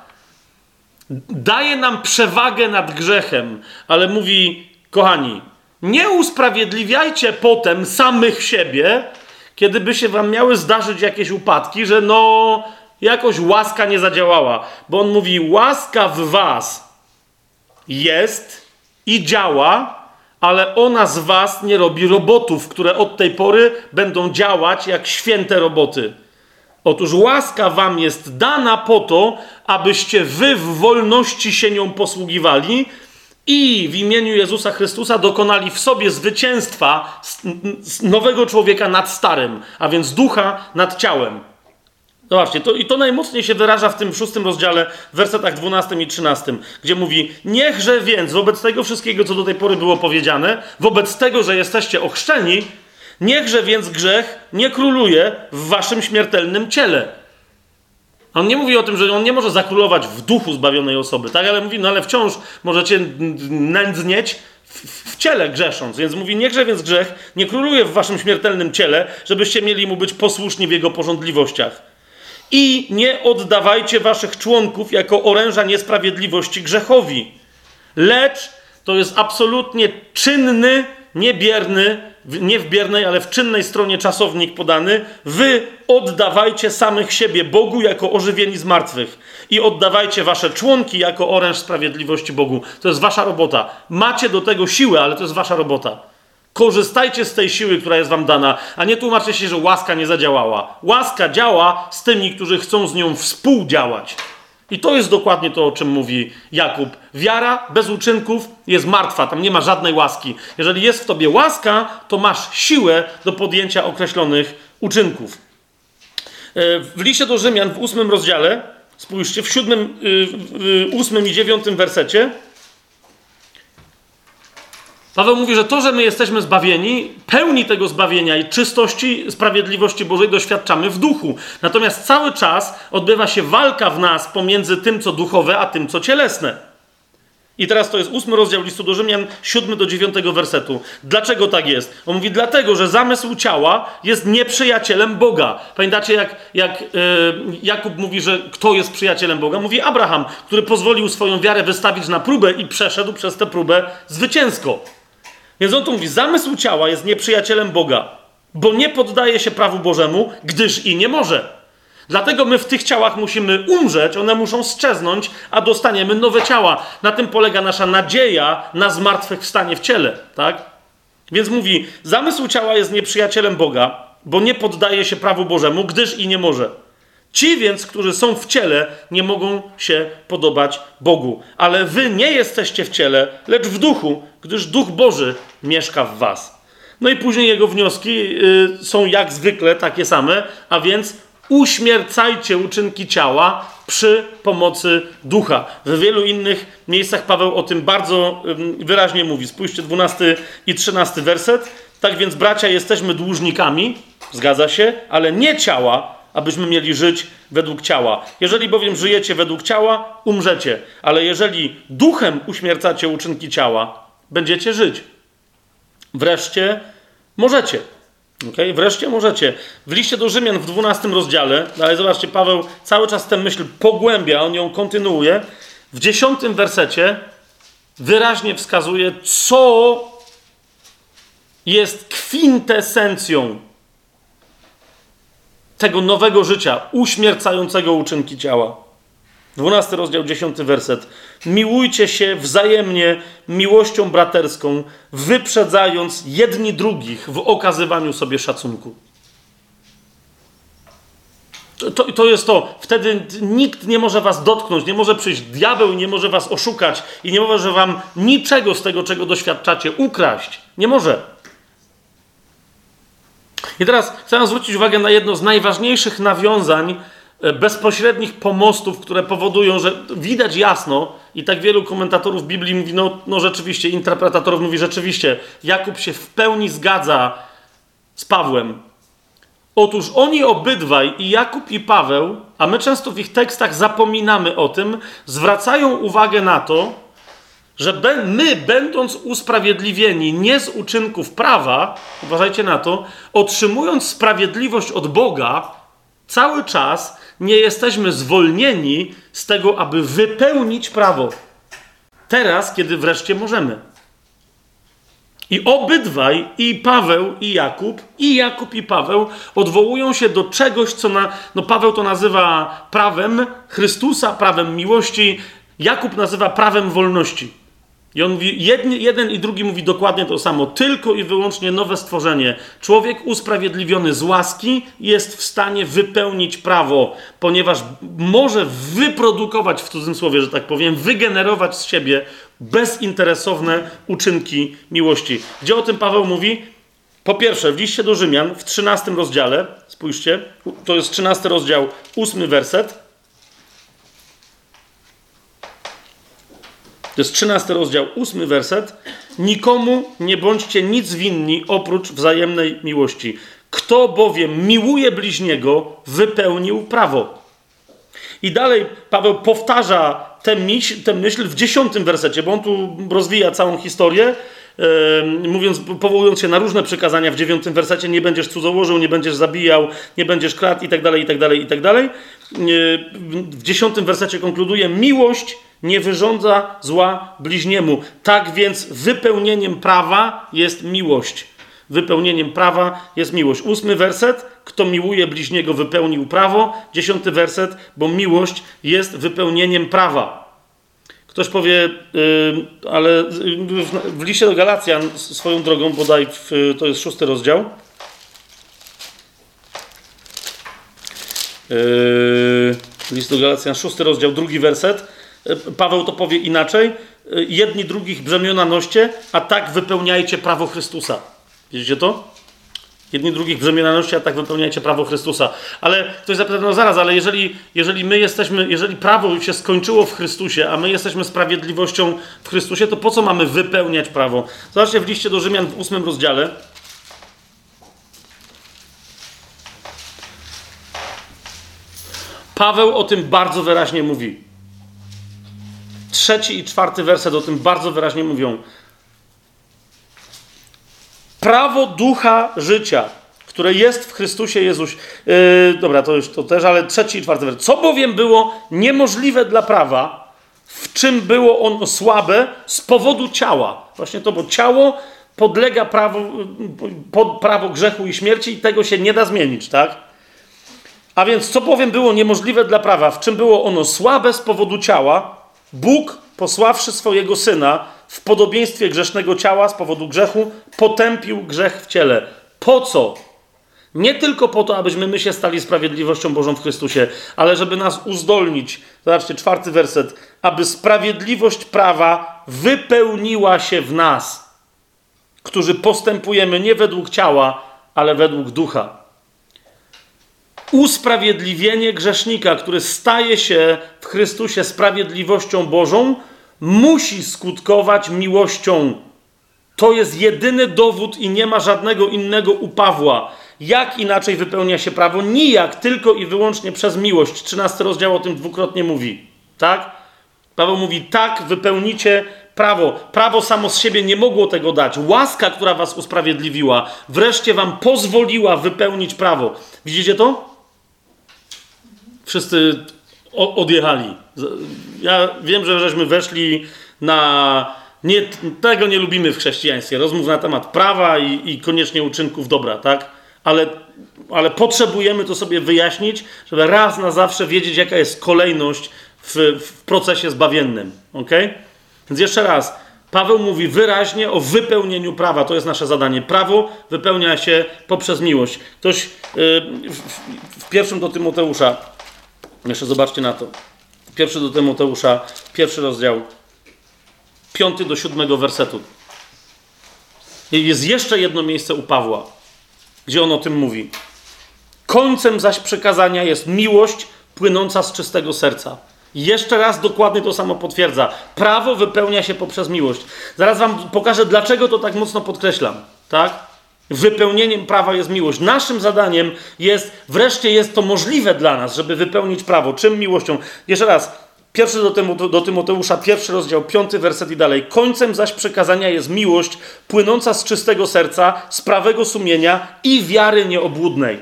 daje nam przewagę nad grzechem, ale mówi, kochani, nie usprawiedliwiajcie potem samych siebie, kiedy by się wam miały zdarzyć jakieś upadki, że no, jakoś łaska nie zadziałała. Bo on mówi, łaska w was jest i działa, ale ona z was nie robi robotów, które od tej pory będą działać jak święte roboty. Otóż łaska wam jest dana po to, abyście wy w wolności się nią posługiwali i w imieniu Jezusa Chrystusa dokonali w sobie zwycięstwa nowego człowieka nad starym, a więc ducha nad ciałem. Zobaczcie, to, i to najmocniej się wyraża w tym szóstym rozdziale, w wersetach 12 i 13, gdzie mówi: Niechże więc wobec tego wszystkiego, co do tej pory było powiedziane, wobec tego, że jesteście ochrzczeni, niechże więc grzech nie króluje w waszym śmiertelnym ciele. On nie mówi o tym, że on nie może zakrólować w duchu zbawionej osoby, tak? Ale mówi, no ale wciąż możecie nędznieć w, w ciele grzesząc. Więc mówi, niechże więc grzech nie króluje w waszym śmiertelnym ciele, żebyście mieli mu być posłuszni w jego porządliwościach i nie oddawajcie waszych członków jako oręża niesprawiedliwości grzechowi. Lecz to jest absolutnie czynny, niebierny, nie w biernej, ale w czynnej stronie czasownik podany. Wy oddawajcie samych siebie Bogu jako ożywieni z martwych i oddawajcie wasze członki jako oręż sprawiedliwości Bogu. To jest wasza robota. Macie do tego siłę, ale to jest wasza robota. Korzystajcie z tej siły, która jest wam dana, a nie tłumaczcie się, że łaska nie zadziałała. Łaska działa z tymi, którzy chcą z nią współdziałać. I to jest dokładnie to, o czym mówi Jakub. Wiara bez uczynków jest martwa, tam nie ma żadnej łaski. Jeżeli jest w tobie łaska, to masz siłę do podjęcia określonych uczynków. E, w liście do Rzymian w ósmym rozdziale, spójrzcie, w siódmym, y, ósmym i dziewiątym wersecie, Paweł mówi, że to, że my jesteśmy zbawieni, pełni tego zbawienia i czystości, sprawiedliwości Bożej doświadczamy w duchu. Natomiast cały czas odbywa się walka w nas pomiędzy tym, co duchowe, a tym, co cielesne. I teraz to jest ósmy rozdział listu do Rzymian, siódmy do dziewiątego wersetu. Dlaczego tak jest? On mówi, dlatego, że zamysł ciała jest nieprzyjacielem Boga. Pamiętacie, jak, jak yy, Jakub mówi, że kto jest przyjacielem Boga? Mówi Abraham, który pozwolił swoją wiarę wystawić na próbę i przeszedł przez tę próbę zwycięsko. Więc on tu mówi, zamysł ciała jest nieprzyjacielem Boga, bo nie poddaje się prawu Bożemu, gdyż i nie może. Dlatego my w tych ciałach musimy umrzeć, one muszą strzeznąć, a dostaniemy nowe ciała. Na tym polega nasza nadzieja na zmartwychwstanie w ciele, tak? Więc mówi, zamysł ciała jest nieprzyjacielem Boga, bo nie poddaje się prawu Bożemu, gdyż i nie może. Ci więc, którzy są w ciele, nie mogą się podobać Bogu. Ale wy nie jesteście w ciele, lecz w duchu, gdyż duch Boży mieszka w was. No i później jego wnioski y, są jak zwykle takie same, a więc uśmiercajcie uczynki ciała przy pomocy ducha. W wielu innych miejscach Paweł o tym bardzo wyraźnie mówi. Spójrzcie 12 i 13 werset. Tak więc, bracia, jesteśmy dłużnikami, zgadza się, ale nie ciała, abyśmy mieli żyć według ciała. Jeżeli bowiem żyjecie według ciała, umrzecie, ale jeżeli duchem uśmiercacie uczynki ciała, będziecie żyć. Wreszcie możecie. Okay? Wreszcie możecie. W liście do Rzymian w 12 rozdziale, ale zobaczcie, Paweł cały czas tę myśl pogłębia, on ją kontynuuje. W 10 wersecie wyraźnie wskazuje, co jest kwintesencją tego nowego życia, uśmiercającego uczynki ciała. 12 rozdział, 10 werset. Miłujcie się wzajemnie miłością braterską, wyprzedzając jedni drugich w okazywaniu sobie szacunku. To, to, jest to. Wtedy nikt nie może was dotknąć, nie może przyjść diabeł, nie może was oszukać i nie może wam niczego z tego, czego doświadczacie, ukraść. Nie może. I teraz chcę zwrócić uwagę na jedno z najważniejszych nawiązań E, bezpośrednich pomostów, które powodują, że widać jasno, i tak wielu komentatorów Biblii mówi, no, no rzeczywiście, interpretatorów mówi rzeczywiście, Jakub się w pełni zgadza z Pawłem. Otóż oni obydwaj, i Jakub i Paweł, a my często w ich tekstach zapominamy o tym, zwracają uwagę na to, że my, będąc usprawiedliwieni nie z uczynków prawa, uważajcie na to, otrzymując sprawiedliwość od Boga, cały czas nie jesteśmy zwolnieni z tego, aby wypełnić prawo. Teraz, kiedy wreszcie możemy. I obydwaj, i Paweł, i Jakub, i Jakub, i Paweł odwołują się do czegoś, co na, no Paweł to nazywa prawem Chrystusa, prawem miłości, Jakub nazywa prawem wolności. I on mówi, jedni, jeden i drugi mówi dokładnie to samo. Tylko i wyłącznie nowe stworzenie. Człowiek usprawiedliwiony z łaski jest w stanie wypełnić prawo, ponieważ może wyprodukować, w cudzysłowie, że tak powiem, wygenerować z siebie bezinteresowne uczynki miłości. Gdzie o tym Paweł mówi? Po pierwsze, w liście do Rzymian, w 13 rozdziale, spójrzcie, to jest 13 rozdział, 8 werset. To jest 13 rozdział, 8 werset. Nikomu nie bądźcie nic winni oprócz wzajemnej miłości. Kto bowiem miłuje bliźniego, wypełnił prawo. I dalej Paweł powtarza tę myśl, tę myśl w dziesiątym wersecie, bo on tu rozwija całą historię, yy, mówiąc, powołując się na różne przykazania w dziewiątym wersecie, nie będziesz cudzołożył, nie będziesz zabijał, nie będziesz kradł i tak dalej, i tak dalej, i tak dalej. W dziesiątym wersecie konkluduje, miłość nie wyrządza zła bliźniemu. Tak więc wypełnieniem prawa jest miłość. Wypełnieniem prawa jest miłość. Ósmy werset. Kto miłuje bliźniego, wypełnił prawo. Dziesiąty werset. Bo miłość jest wypełnieniem prawa. Ktoś powie, yy, ale w, w liście do Galacjan swoją drogą, bodaj w, to jest szósty rozdział. Yy, list do Galacjan, szósty rozdział, drugi werset. Yy, Paweł to powie inaczej. Yy, jedni drugich brzemiona noście, a tak wypełniajcie prawo Chrystusa. Widzicie to? Jedni drugich brzemienności, a tak wypełniajcie prawo Chrystusa. Ale ktoś zapyta, no zaraz, ale jeżeli, jeżeli my jesteśmy, jeżeli prawo się skończyło w Chrystusie, a my jesteśmy sprawiedliwością w Chrystusie, to po co mamy wypełniać prawo? Zobaczcie w liście do Rzymian w ósmym rozdziale. Paweł o tym bardzo wyraźnie mówi. Trzeci i czwarty werset o tym bardzo wyraźnie mówią prawo ducha życia, które jest w Chrystusie Jezusie. Yy, dobra, to już to też, ale trzeci i czwarty werset. Co bowiem było niemożliwe dla prawa, w czym było ono słabe z powodu ciała. Właśnie to, bo ciało podlega prawo, pod prawo grzechu i śmierci i tego się nie da zmienić, tak? A więc co powiem było niemożliwe dla prawa, w czym było ono słabe z powodu ciała, Bóg posławszy swojego syna, w podobieństwie grzesznego ciała z powodu grzechu potępił grzech w ciele. Po co? Nie tylko po to, abyśmy my się stali sprawiedliwością Bożą w Chrystusie, ale żeby nas uzdolnić. Zobaczcie, czwarty werset. Aby sprawiedliwość prawa wypełniła się w nas, którzy postępujemy nie według ciała, ale według ducha. Usprawiedliwienie grzesznika, który staje się w Chrystusie sprawiedliwością Bożą, musi skutkować miłością. To jest jedyny dowód i nie ma żadnego innego u Pawła. Jak inaczej wypełnia się prawo? Nijak, tylko i wyłącznie przez miłość. 13 rozdział o tym dwukrotnie mówi. Tak? Paweł mówi, tak, wypełnicie prawo. Prawo samo z siebie nie mogło tego dać. Łaska, która was usprawiedliwiła, wreszcie wam pozwoliła wypełnić prawo. Widzicie to? Wszyscy odjechali. Ja wiem, że żeśmy weszli na. Nie, tego nie lubimy w chrześcijaństwie. Rozmów na temat prawa i, i koniecznie uczynków dobra, tak? Ale, ale potrzebujemy to sobie wyjaśnić, żeby raz na zawsze wiedzieć, jaka jest kolejność w, w procesie zbawiennym. Ok? Więc jeszcze raz. Paweł mówi wyraźnie o wypełnieniu prawa. To jest nasze zadanie. Prawo wypełnia się poprzez miłość. Ktoś yy, w, w pierwszym do Tymoteusza jeszcze zobaczcie na to. Pierwszy do Tymoteusza, pierwszy rozdział, piąty do siódmego wersetu. Jest jeszcze jedno miejsce u Pawła, gdzie on o tym mówi. Końcem zaś przekazania jest miłość płynąca z czystego serca. Jeszcze raz dokładnie to samo potwierdza. Prawo wypełnia się poprzez miłość. Zaraz wam pokażę, dlaczego to tak mocno podkreślam. Tak? Wypełnieniem prawa jest miłość. Naszym zadaniem jest, wreszcie jest to możliwe dla nas, żeby wypełnić prawo. Czym miłością? Jeszcze raz, pierwszy do, Tymote, do Tymoteusza, pierwszy rozdział, piąty werset i dalej. Końcem zaś przekazania jest miłość płynąca z czystego serca, z prawego sumienia i wiary nieobłudnej.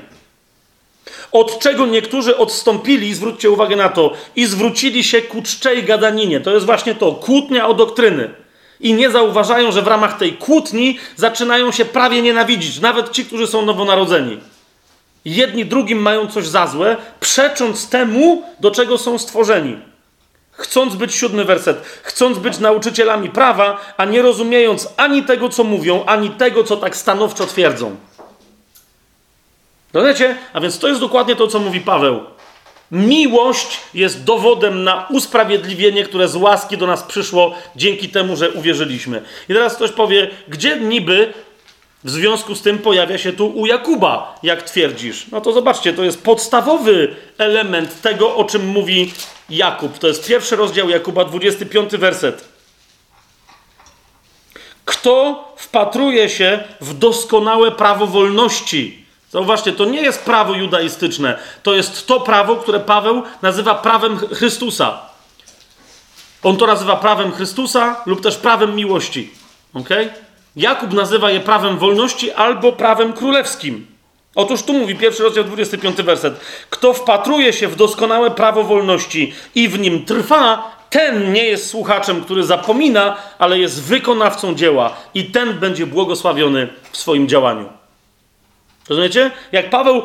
Od czego niektórzy odstąpili, zwróćcie uwagę na to, i zwrócili się ku czczej gadaninie. To jest właśnie to, kłótnia o doktryny i nie zauważają, że w ramach tej kłótni zaczynają się prawie nienawidzić, nawet ci, którzy są nowonarodzeni. Jedni drugim mają coś za złe, przecząc temu, do czego są stworzeni. Chcąc być siódmy werset, chcąc być nauczycielami prawa, a nie rozumiejąc ani tego, co mówią, ani tego, co tak stanowczo twierdzą. Rozumiecie? A więc to jest dokładnie to, co mówi Paweł. Miłość jest dowodem na usprawiedliwienie, które z łaski do nas przyszło dzięki temu, że uwierzyliśmy. I teraz ktoś powie, gdzie niby w związku z tym pojawia się tu u Jakuba, jak twierdzisz. No to zobaczcie, to jest podstawowy element tego, o czym mówi Jakub. To jest pierwszy rozdział Jakuba, 25 werset. Kto wpatruje się w doskonałe prawo wolności? Zauważcie, to nie jest prawo judaistyczne. To jest to prawo, które Paweł nazywa prawem Chrystusa. On to nazywa prawem Chrystusa lub też prawem miłości. Okay? Jakub nazywa je prawem wolności albo prawem królewskim. Otóż tu mówi pierwszy rozdział 25 werset. Kto wpatruje się w doskonałe prawo wolności i w nim trwa, ten nie jest słuchaczem, który zapomina, ale jest wykonawcą dzieła i ten będzie błogosławiony w swoim działaniu. Rozumiecie? Jak Paweł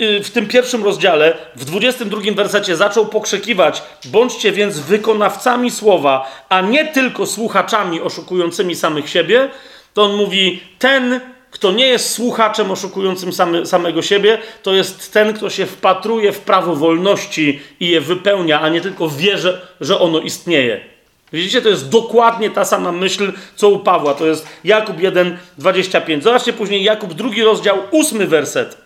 y, w tym pierwszym rozdziale, w 22 wersecie zaczął pokrzykiwać: Bądźcie więc wykonawcami słowa, a nie tylko słuchaczami oszukującymi samych siebie, to on mówi: Ten, kto nie jest słuchaczem oszukującym samy, samego siebie, to jest ten, kto się wpatruje w prawo wolności i je wypełnia, a nie tylko wie, że, że ono istnieje. Widzicie, to jest dokładnie ta sama myśl, co u Pawła. To jest Jakub 1, 25. Zobaczcie później Jakub, drugi rozdział, ósmy werset.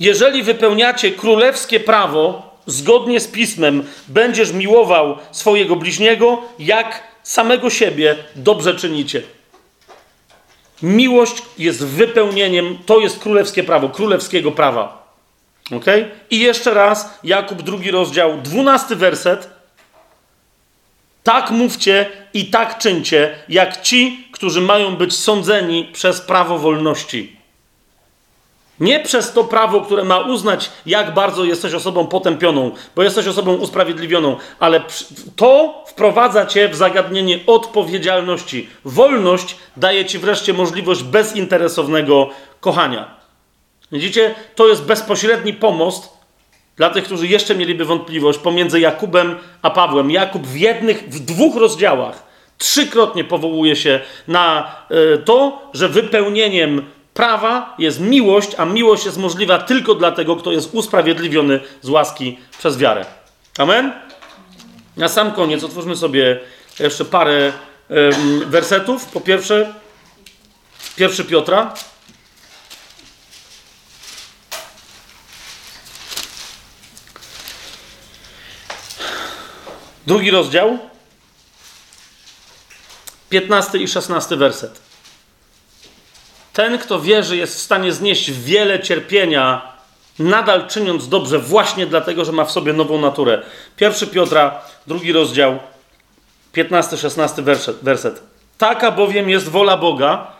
Jeżeli wypełniacie królewskie prawo zgodnie z pismem, będziesz miłował swojego bliźniego, jak samego siebie dobrze czynicie. Miłość jest wypełnieniem, to jest królewskie prawo, królewskiego prawa. Ok? I jeszcze raz, Jakub, drugi rozdział, dwunasty werset. Tak mówcie i tak czyńcie, jak ci, którzy mają być sądzeni przez prawo wolności. Nie przez to prawo, które ma uznać, jak bardzo jesteś osobą potępioną, bo jesteś osobą usprawiedliwioną, ale to wprowadza cię w zagadnienie odpowiedzialności. Wolność daje ci wreszcie możliwość bezinteresownego kochania. Widzicie, to jest bezpośredni pomost dla tych, którzy jeszcze mieliby wątpliwość pomiędzy Jakubem a Pawłem. Jakub w jednych, w dwóch rozdziałach trzykrotnie powołuje się na e, to, że wypełnieniem prawa jest miłość, a miłość jest możliwa tylko dla tego, kto jest usprawiedliwiony z łaski przez wiarę. Amen? Na sam koniec otwórzmy sobie jeszcze parę wersetów. Po pierwsze, pierwszy Piotra. Drugi rozdział, 15 i 16 werset. Ten, kto wierzy, jest w stanie znieść wiele cierpienia, nadal czyniąc dobrze, właśnie dlatego, że ma w sobie nową naturę. Pierwszy Piotra, drugi rozdział, 15-16 werset, werset. Taka bowiem jest wola Boga,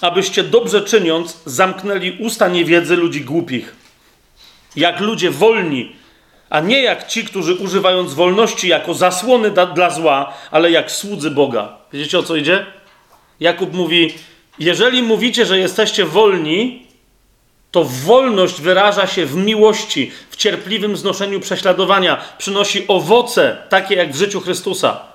abyście dobrze czyniąc zamknęli usta niewiedzy ludzi głupich. Jak ludzie wolni, a nie jak ci, którzy używając wolności jako zasłony da, dla zła, ale jak słudzy Boga. Wiecie o co idzie? Jakub mówi: Jeżeli mówicie, że jesteście wolni, to wolność wyraża się w miłości, w cierpliwym znoszeniu prześladowania, przynosi owoce, takie jak w życiu Chrystusa.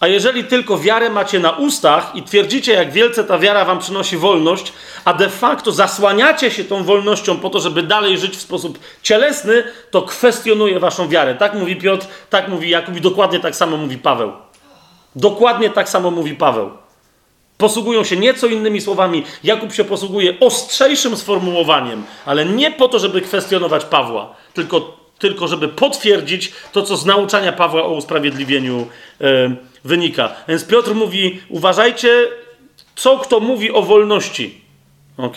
A jeżeli tylko wiarę macie na ustach i twierdzicie, jak wielce ta wiara wam przynosi wolność, a de facto zasłaniacie się tą wolnością po to, żeby dalej żyć w sposób cielesny, to kwestionuje waszą wiarę. Tak mówi Piotr, tak mówi Jakub i dokładnie tak samo mówi Paweł. Dokładnie tak samo mówi Paweł. Posługują się nieco innymi słowami. Jakub się posługuje ostrzejszym sformułowaniem, ale nie po to, żeby kwestionować Pawła, tylko, tylko żeby potwierdzić to, co z nauczania Pawła o usprawiedliwieniu. Yy, wynika. Więc Piotr mówi: uważajcie, co kto mówi o wolności. Ok?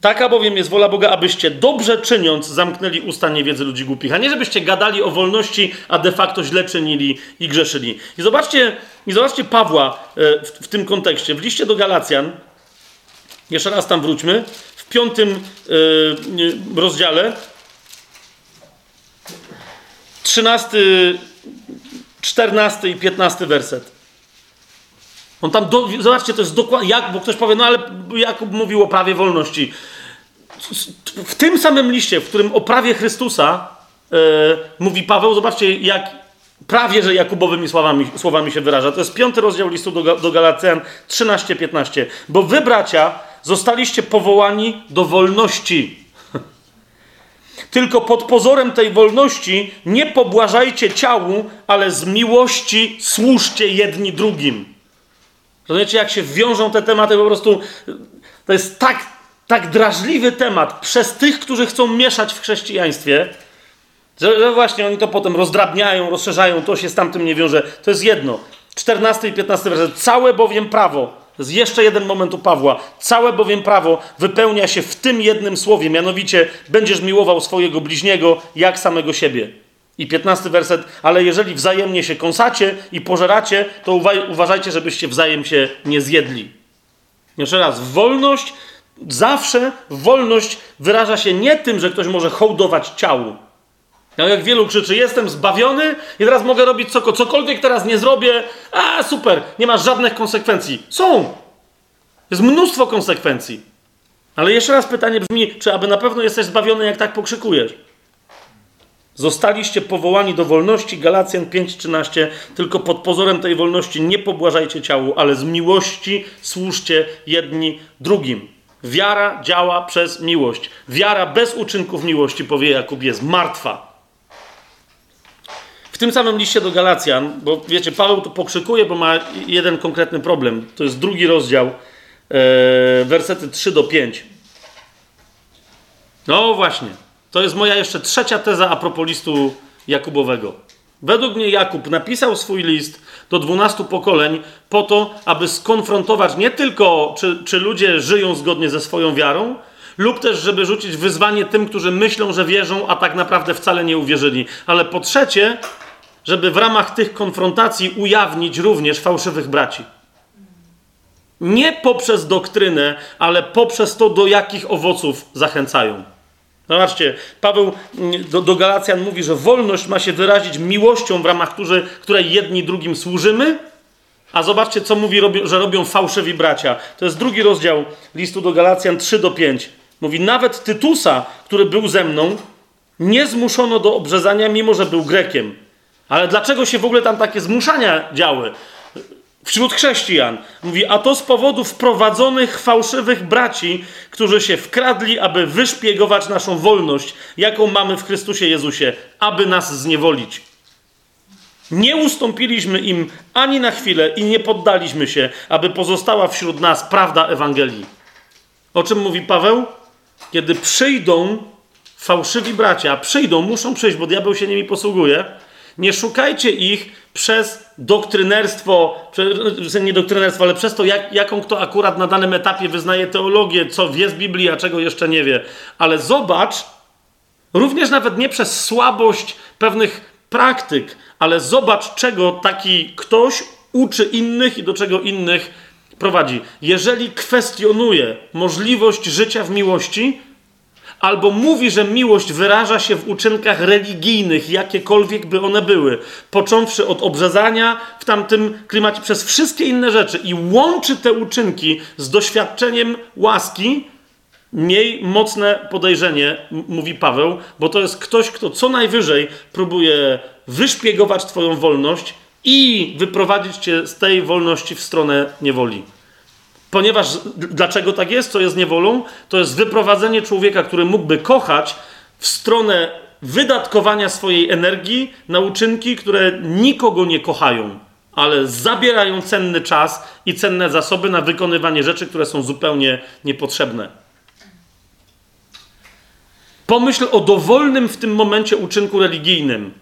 Taka bowiem jest wola Boga, abyście dobrze czyniąc zamknęli usta niewiedzy ludzi głupich, a nie żebyście gadali o wolności, a de facto źle czynili i grzeszyli. I zobaczcie, i zobaczcie Pawła e, w, w tym kontekście. W liście do Galacjan, jeszcze raz tam wróćmy, w piątym yy, rozdziale, trzynasty 14 i 15 werset. On tam, do, zobaczcie, to jest dokładnie, jak, bo ktoś powie, no ale Jakub mówił o prawie wolności. W tym samym liście, w którym o prawie Chrystusa yy, mówi Paweł, zobaczcie, jak prawie, że Jakubowymi słowami, słowami się wyraża. To jest piąty rozdział listu do, do Galacjan 13-15. Bo wy, bracia, zostaliście powołani do wolności tylko pod pozorem tej wolności nie pobłażajcie ciału, ale z miłości służcie jedni drugim. Rozumiecie, jak się wiążą te tematy, po prostu to jest tak, tak drażliwy temat przez tych, którzy chcą mieszać w chrześcijaństwie, że, że właśnie oni to potem rozdrabniają, rozszerzają, to się z tamtym nie wiąże. To jest jedno. 14 i 15 werset. Całe bowiem prawo jest jeszcze jeden moment u Pawła. Całe bowiem prawo wypełnia się w tym jednym słowie, mianowicie będziesz miłował swojego bliźniego jak samego siebie. I piętnasty werset, ale jeżeli wzajemnie się kąsacie i pożeracie, to uwa- uważajcie, żebyście wzajem się nie zjedli. Jeszcze raz, wolność, zawsze wolność wyraża się nie tym, że ktoś może hołdować ciału. No jak wielu krzyczy, jestem zbawiony i teraz mogę robić co, cokolwiek teraz nie zrobię, a super, nie ma żadnych konsekwencji. Są. Jest mnóstwo konsekwencji. Ale jeszcze raz pytanie brzmi, czy aby na pewno jesteś zbawiony, jak tak pokrzykujesz? Zostaliście powołani do wolności, Galacjan 5:13, tylko pod pozorem tej wolności nie pobłażajcie ciału, ale z miłości służcie jedni drugim. Wiara działa przez miłość. Wiara bez uczynków miłości, powie Jakub, jest martwa. W tym samym liście do Galacjan, bo wiecie, Paweł tu pokrzykuje, bo ma jeden konkretny problem. To jest drugi rozdział, e, wersety 3 do 5. No właśnie. To jest moja jeszcze trzecia teza a propos listu Jakubowego. Według mnie Jakub napisał swój list do dwunastu pokoleń po to, aby skonfrontować nie tylko, czy, czy ludzie żyją zgodnie ze swoją wiarą, lub też, żeby rzucić wyzwanie tym, którzy myślą, że wierzą, a tak naprawdę wcale nie uwierzyli. Ale po trzecie, żeby w ramach tych konfrontacji ujawnić również fałszywych braci. Nie poprzez doktrynę, ale poprzez to, do jakich owoców zachęcają. Zobaczcie, Paweł mm, do, do Galacjan mówi, że wolność ma się wyrazić miłością, w ramach której, której jedni drugim służymy. A zobaczcie, co mówi, że robią fałszywi bracia. To jest drugi rozdział listu do Galacjan 3 do 5. Mówi, nawet Tytusa, który był ze mną, nie zmuszono do obrzezania, mimo że był Grekiem. Ale dlaczego się w ogóle tam takie zmuszania działy? wśród chrześcijan. Mówi, a to z powodu wprowadzonych fałszywych braci, którzy się wkradli, aby wyszpiegować naszą wolność, jaką mamy w Chrystusie Jezusie, aby nas zniewolić. Nie ustąpiliśmy im ani na chwilę i nie poddaliśmy się, aby pozostała wśród nas prawda Ewangelii. O czym mówi Paweł? Kiedy przyjdą fałszywi bracia, przyjdą, muszą przyjść, bo diabeł się nimi posługuje, nie szukajcie ich przez doktrynerstwo, nie doktrynerstwo, ale przez to, jak, jaką kto akurat na danym etapie wyznaje teologię, co wie z Biblii, a czego jeszcze nie wie. Ale zobacz, również nawet nie przez słabość pewnych praktyk, ale zobacz, czego taki ktoś uczy innych i do czego innych prowadzi. Jeżeli kwestionuje możliwość życia w miłości, albo mówi, że miłość wyraża się w uczynkach religijnych, jakiekolwiek by one były, począwszy od obrzezania w tamtym klimacie, przez wszystkie inne rzeczy i łączy te uczynki z doświadczeniem łaski, miej mocne podejrzenie, mówi Paweł, bo to jest ktoś, kto co najwyżej próbuje wyszpiegować Twoją wolność i wyprowadzić Cię z tej wolności w stronę niewoli. Ponieważ dlaczego tak jest, co jest niewolą? To jest wyprowadzenie człowieka, który mógłby kochać w stronę wydatkowania swojej energii na uczynki, które nikogo nie kochają, ale zabierają cenny czas i cenne zasoby na wykonywanie rzeczy, które są zupełnie niepotrzebne. Pomyśl o dowolnym w tym momencie uczynku religijnym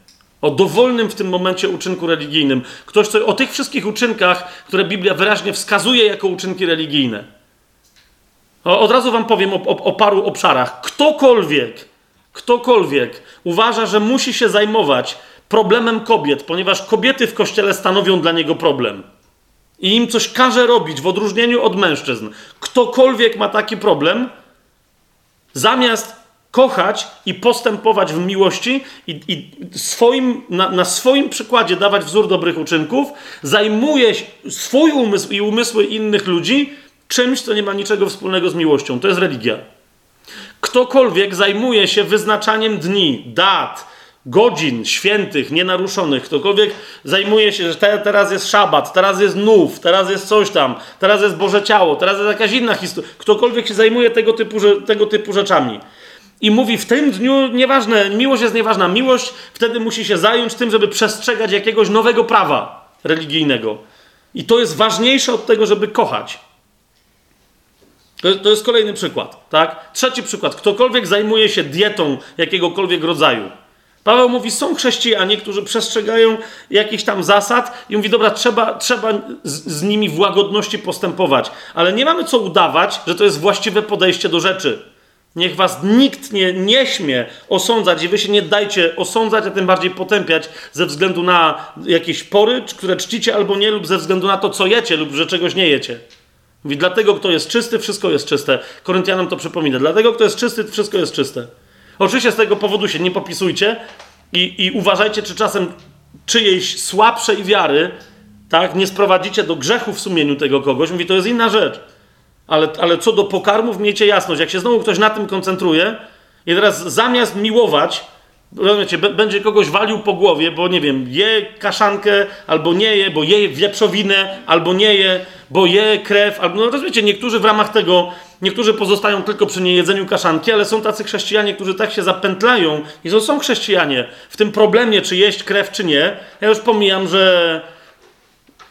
o dowolnym w tym momencie uczynku religijnym. Ktoś, co o tych wszystkich uczynkach, które Biblia wyraźnie wskazuje jako uczynki religijne. O, od razu wam powiem o, o, o paru obszarach. Ktokolwiek, ktokolwiek uważa, że musi się zajmować problemem kobiet, ponieważ kobiety w kościele stanowią dla niego problem. I im coś każe robić w odróżnieniu od mężczyzn. Ktokolwiek ma taki problem, zamiast kochać i postępować w miłości i, i swoim, na, na, swoim przykładzie dawać wzór dobrych uczynków, zajmuje swój umysł i umysły innych ludzi czymś, co nie ma niczego wspólnego z miłością. To jest religia. Ktokolwiek zajmuje się wyznaczaniem dni, dat, godzin świętych, nienaruszonych, ktokolwiek zajmuje się, że te, teraz jest szabat, teraz jest nów, teraz jest coś tam, teraz jest Boże Ciało, teraz jest jakaś inna historia. Ktokolwiek się zajmuje tego typu, tego typu rzeczami i mówi w tym dniu, nieważne, miłość jest nieważna, miłość wtedy musi się zająć tym, żeby przestrzegać jakiegoś nowego prawa religijnego. I to jest ważniejsze od tego, żeby kochać. To jest, to jest kolejny przykład, tak? Trzeci przykład. Ktokolwiek zajmuje się dietą jakiegokolwiek rodzaju. Paweł mówi, są chrześcijanie, którzy przestrzegają jakichś tam zasad i mówi, dobra, trzeba, trzeba z, z nimi w łagodności postępować, ale nie mamy co udawać, że to jest właściwe podejście do rzeczy. Niech was nikt nie, nie śmie osądzać i wy się nie dajcie osądzać, a tym bardziej potępiać ze względu na jakieś pory, które czcicie albo nie, lub ze względu na to, co jecie lub że czegoś nie jecie. Mówi, dlatego kto jest czysty, wszystko jest czyste. Koryntianom to przypomina. Dlatego kto jest czysty, wszystko jest czyste. Oczywiście z tego powodu się nie popisujcie i, i uważajcie, czy czasem czyjejś słabszej wiary tak, nie sprowadzicie do grzechu w sumieniu tego kogoś. Mówi, to jest inna rzecz. Ale, ale co do pokarmów, miejcie jasność, jak się znowu ktoś na tym koncentruje i teraz zamiast miłować, rozumiecie, będzie kogoś walił po głowie, bo nie wiem, je kaszankę, albo nie je, bo je wieprzowinę, albo nie je, bo je krew, albo, no rozumiecie, niektórzy w ramach tego, niektórzy pozostają tylko przy niejedzeniu kaszanki, ale są tacy chrześcijanie, którzy tak się zapętlają i to są chrześcijanie w tym problemie, czy jeść krew, czy nie. Ja już pomijam, że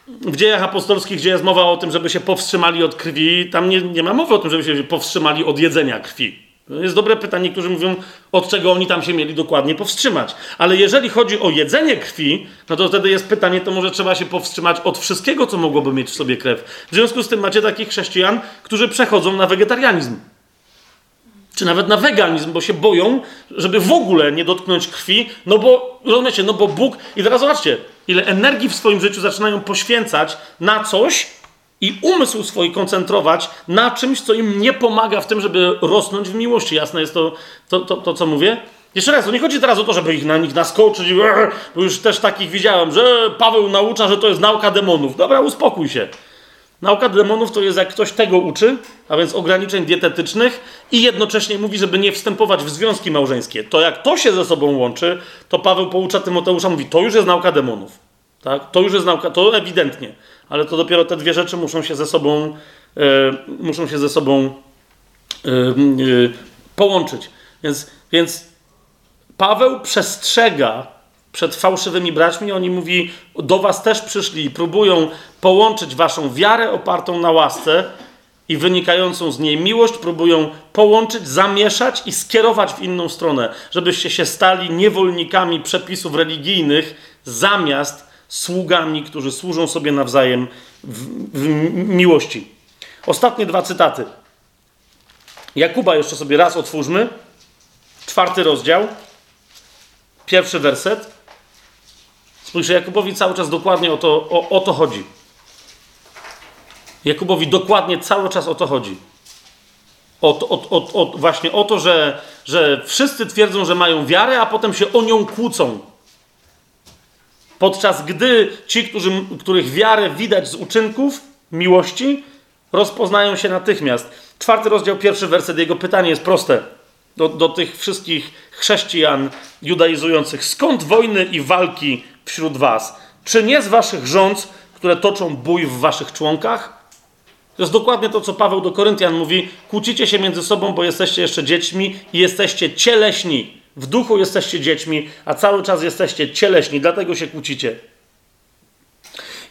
w dziejach apostolskich, gdzie jest mowa o tym, żeby się powstrzymali od krwi, tam nie, nie ma mowy o tym, żeby się powstrzymali od jedzenia krwi. To jest dobre pytanie, niektórzy mówią, od czego oni tam się mieli dokładnie powstrzymać. Ale jeżeli chodzi o jedzenie krwi, no to wtedy jest pytanie, to może trzeba się powstrzymać od wszystkiego, co mogłoby mieć w sobie krew. W związku z tym macie takich chrześcijan, którzy przechodzą na wegetarianizm. Czy nawet na weganizm, bo się boją, żeby w ogóle nie dotknąć krwi, no bo, rozumiecie, no bo Bóg... I teraz zobaczcie, ile energii w swoim życiu zaczynają poświęcać na coś, i umysł swój koncentrować na czymś, co im nie pomaga w tym, żeby rosnąć w miłości. Jasne jest to, to, to, to co mówię? Jeszcze raz, to nie chodzi teraz o to, żeby ich na nich naskoczyć, bo już też takich widziałem, że Paweł naucza, że to jest nauka demonów. Dobra, uspokój się. Nauka demonów to jest jak ktoś tego uczy, a więc ograniczeń dietetycznych i jednocześnie mówi, żeby nie wstępować w związki małżeńskie. To jak to się ze sobą łączy, to Paweł poucza Tymoteusza, mówi, to już jest nauka demonów. Tak? To już jest nauka, to ewidentnie ale to dopiero te dwie rzeczy muszą się ze sobą, e, muszą się ze sobą e, e, połączyć. Więc, więc Paweł przestrzega przed fałszywymi braćmi. Oni mówi, do was też przyszli i próbują połączyć waszą wiarę opartą na łasce i wynikającą z niej miłość, próbują połączyć, zamieszać i skierować w inną stronę, żebyście się stali niewolnikami przepisów religijnych zamiast sługami, którzy służą sobie nawzajem w, w miłości. Ostatnie dwa cytaty. Jakuba jeszcze sobie raz otwórzmy. Czwarty rozdział, pierwszy werset. Spójrzcie, Jakubowi cały czas dokładnie o to, o, o to chodzi. Jakubowi dokładnie cały czas o to chodzi. O, o, o, właśnie o to, że, że wszyscy twierdzą, że mają wiarę, a potem się o nią kłócą. Podczas gdy ci, którzy, których wiarę widać z uczynków miłości, rozpoznają się natychmiast. Czwarty rozdział, pierwszy werset, jego pytanie jest proste do, do tych wszystkich chrześcijan judaizujących. Skąd wojny i walki wśród was? Czy nie z waszych rząd, które toczą bój w waszych członkach? To jest dokładnie to, co Paweł do Koryntian mówi. Kłócicie się między sobą, bo jesteście jeszcze dziećmi i jesteście cieleśni. W duchu jesteście dziećmi, a cały czas jesteście cieleśni, dlatego się kłócicie.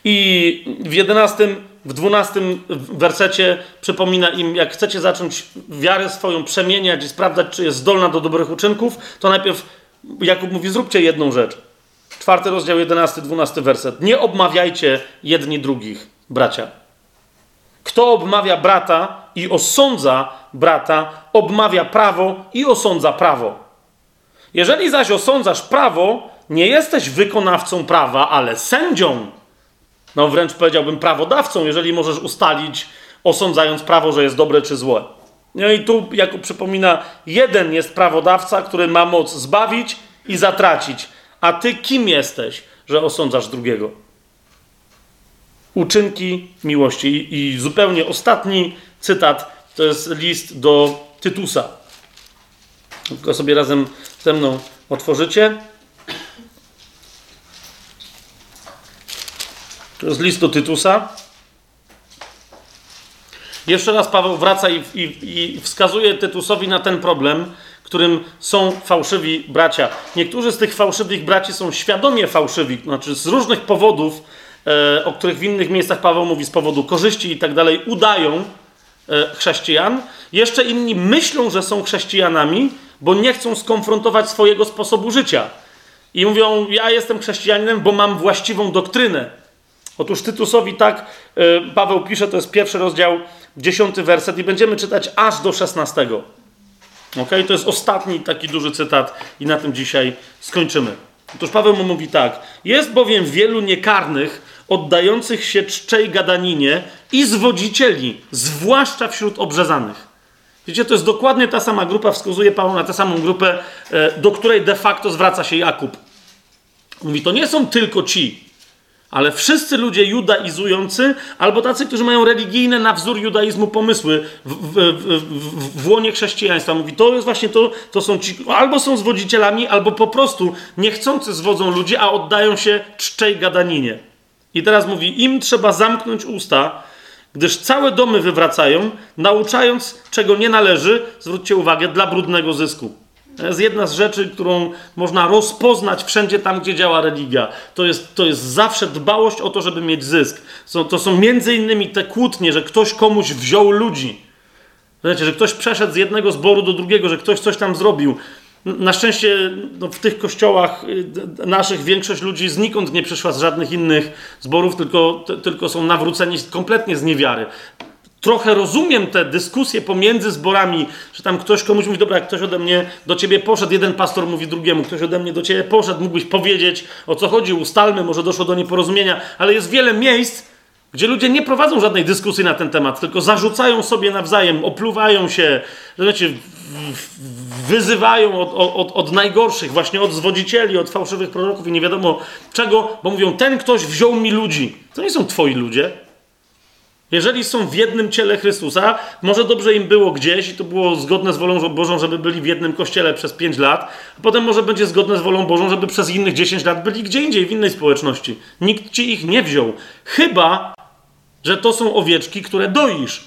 I w 11, w 12 wersecie przypomina im, jak chcecie zacząć wiarę swoją przemieniać i sprawdzać, czy jest zdolna do dobrych uczynków, to najpierw Jakub mówi, zróbcie jedną rzecz. Czwarty rozdział, 11, 12 werset. Nie obmawiajcie jedni drugich, bracia. Kto obmawia brata i osądza brata, obmawia prawo i osądza prawo. Jeżeli zaś osądzasz prawo, nie jesteś wykonawcą prawa, ale sędzią. No wręcz powiedziałbym prawodawcą, jeżeli możesz ustalić, osądzając prawo, że jest dobre czy złe. No i tu, jak przypomina, jeden jest prawodawca, który ma moc zbawić i zatracić. A ty kim jesteś, że osądzasz drugiego? Uczynki miłości. I, zupełnie ostatni cytat to jest list do Tytusa. Tylko sobie razem ze mną otworzycie. To jest list do Tytusa. Jeszcze raz Paweł wraca i, i, i, wskazuje Tytusowi na ten problem, którym są fałszywi bracia. Niektórzy z tych fałszywych braci są świadomie fałszywi, znaczy z różnych powodów, e, o których w innych miejscach Paweł mówi, z powodu korzyści i tak dalej, udają e, chrześcijan. Jeszcze inni myślą, że są chrześcijanami, bo nie chcą skonfrontować swojego sposobu życia. I mówią: Ja jestem chrześcijaninem, bo mam właściwą doktrynę. Otóż Tytusowi tak e, Paweł pisze, to jest pierwszy rozdział, dziesiąty werset, i będziemy czytać aż do szesnastego. Ok, to jest ostatni taki duży cytat, i na tym dzisiaj skończymy. Otóż Paweł mu mówi tak: Jest bowiem wielu niekarnych, oddających się czczej gadaninie i zwodzicieli, zwłaszcza wśród obrzezanych. Wiecie, to jest dokładnie ta sama grupa, wskazuje Paweł na tę samą grupę, e, do której de facto zwraca się Jakub. Mówi, to nie są tylko ci, ale wszyscy ludzie judaizujący, albo tacy, którzy mają religijne na wzór judaizmu pomysły w, w, w, w łonie chrześcijaństwa. Mówi, to jest właśnie to, to są ci, albo są zwodzicielami, albo po prostu niechcący zwodzą ludzi, a oddają się czczej gadaninie. I teraz mówi, im trzeba zamknąć usta, gdyż całe domy wywracają, nauczając, czego nie należy, zwróćcie uwagę, dla brudnego zysku. To jest jedna z rzeczy, którą można rozpoznać wszędzie tam, gdzie działa religia. To jest, to jest zawsze dbałość o to, żeby mieć zysk. To, są między innymi te kłótnie, że ktoś komuś wziął ludzi. Wiecie, że ktoś przeszedł z jednego zboru do drugiego, że ktoś coś tam zrobił. Na szczęście no, w tych kościołach y, naszych większość ludzi znikąd nie przyszła z żadnych innych zborów, tylko, tylko są nawróceni kompletnie z niewiary trochę rozumiem te dyskusje pomiędzy zborami, że tam ktoś komuś mówi, dobra, ktoś ode mnie do ciebie poszedł, jeden pastor mówi drugiemu, ktoś ode mnie do ciebie poszedł, mógłbyś powiedzieć, o co chodzi, ustalmy, może doszło do nieporozumienia, ale jest wiele miejsc, gdzie ludzie nie prowadzą żadnej dyskusji na ten temat, tylko zarzucają sobie nawzajem, opluwają się, wiecie, wyzywają od, od, od najgorszych, właśnie od zwodzicieli, od fałszywych proroków i nie wiadomo czego, bo mówią, ten ktoś wziął mi ludzi. To nie są twoi ludzie. Jeżeli są w jednym ciele Chrystusa, może dobrze im było gdzieś i to było zgodne z wolą Bożą, żeby byli w jednym kościele przez 5 lat, a potem może będzie zgodne z wolą Bożą, żeby przez innych 10 lat byli gdzie indziej, w innej społeczności. Nikt ci ich nie wziął. Chyba, że to są owieczki, które doisz.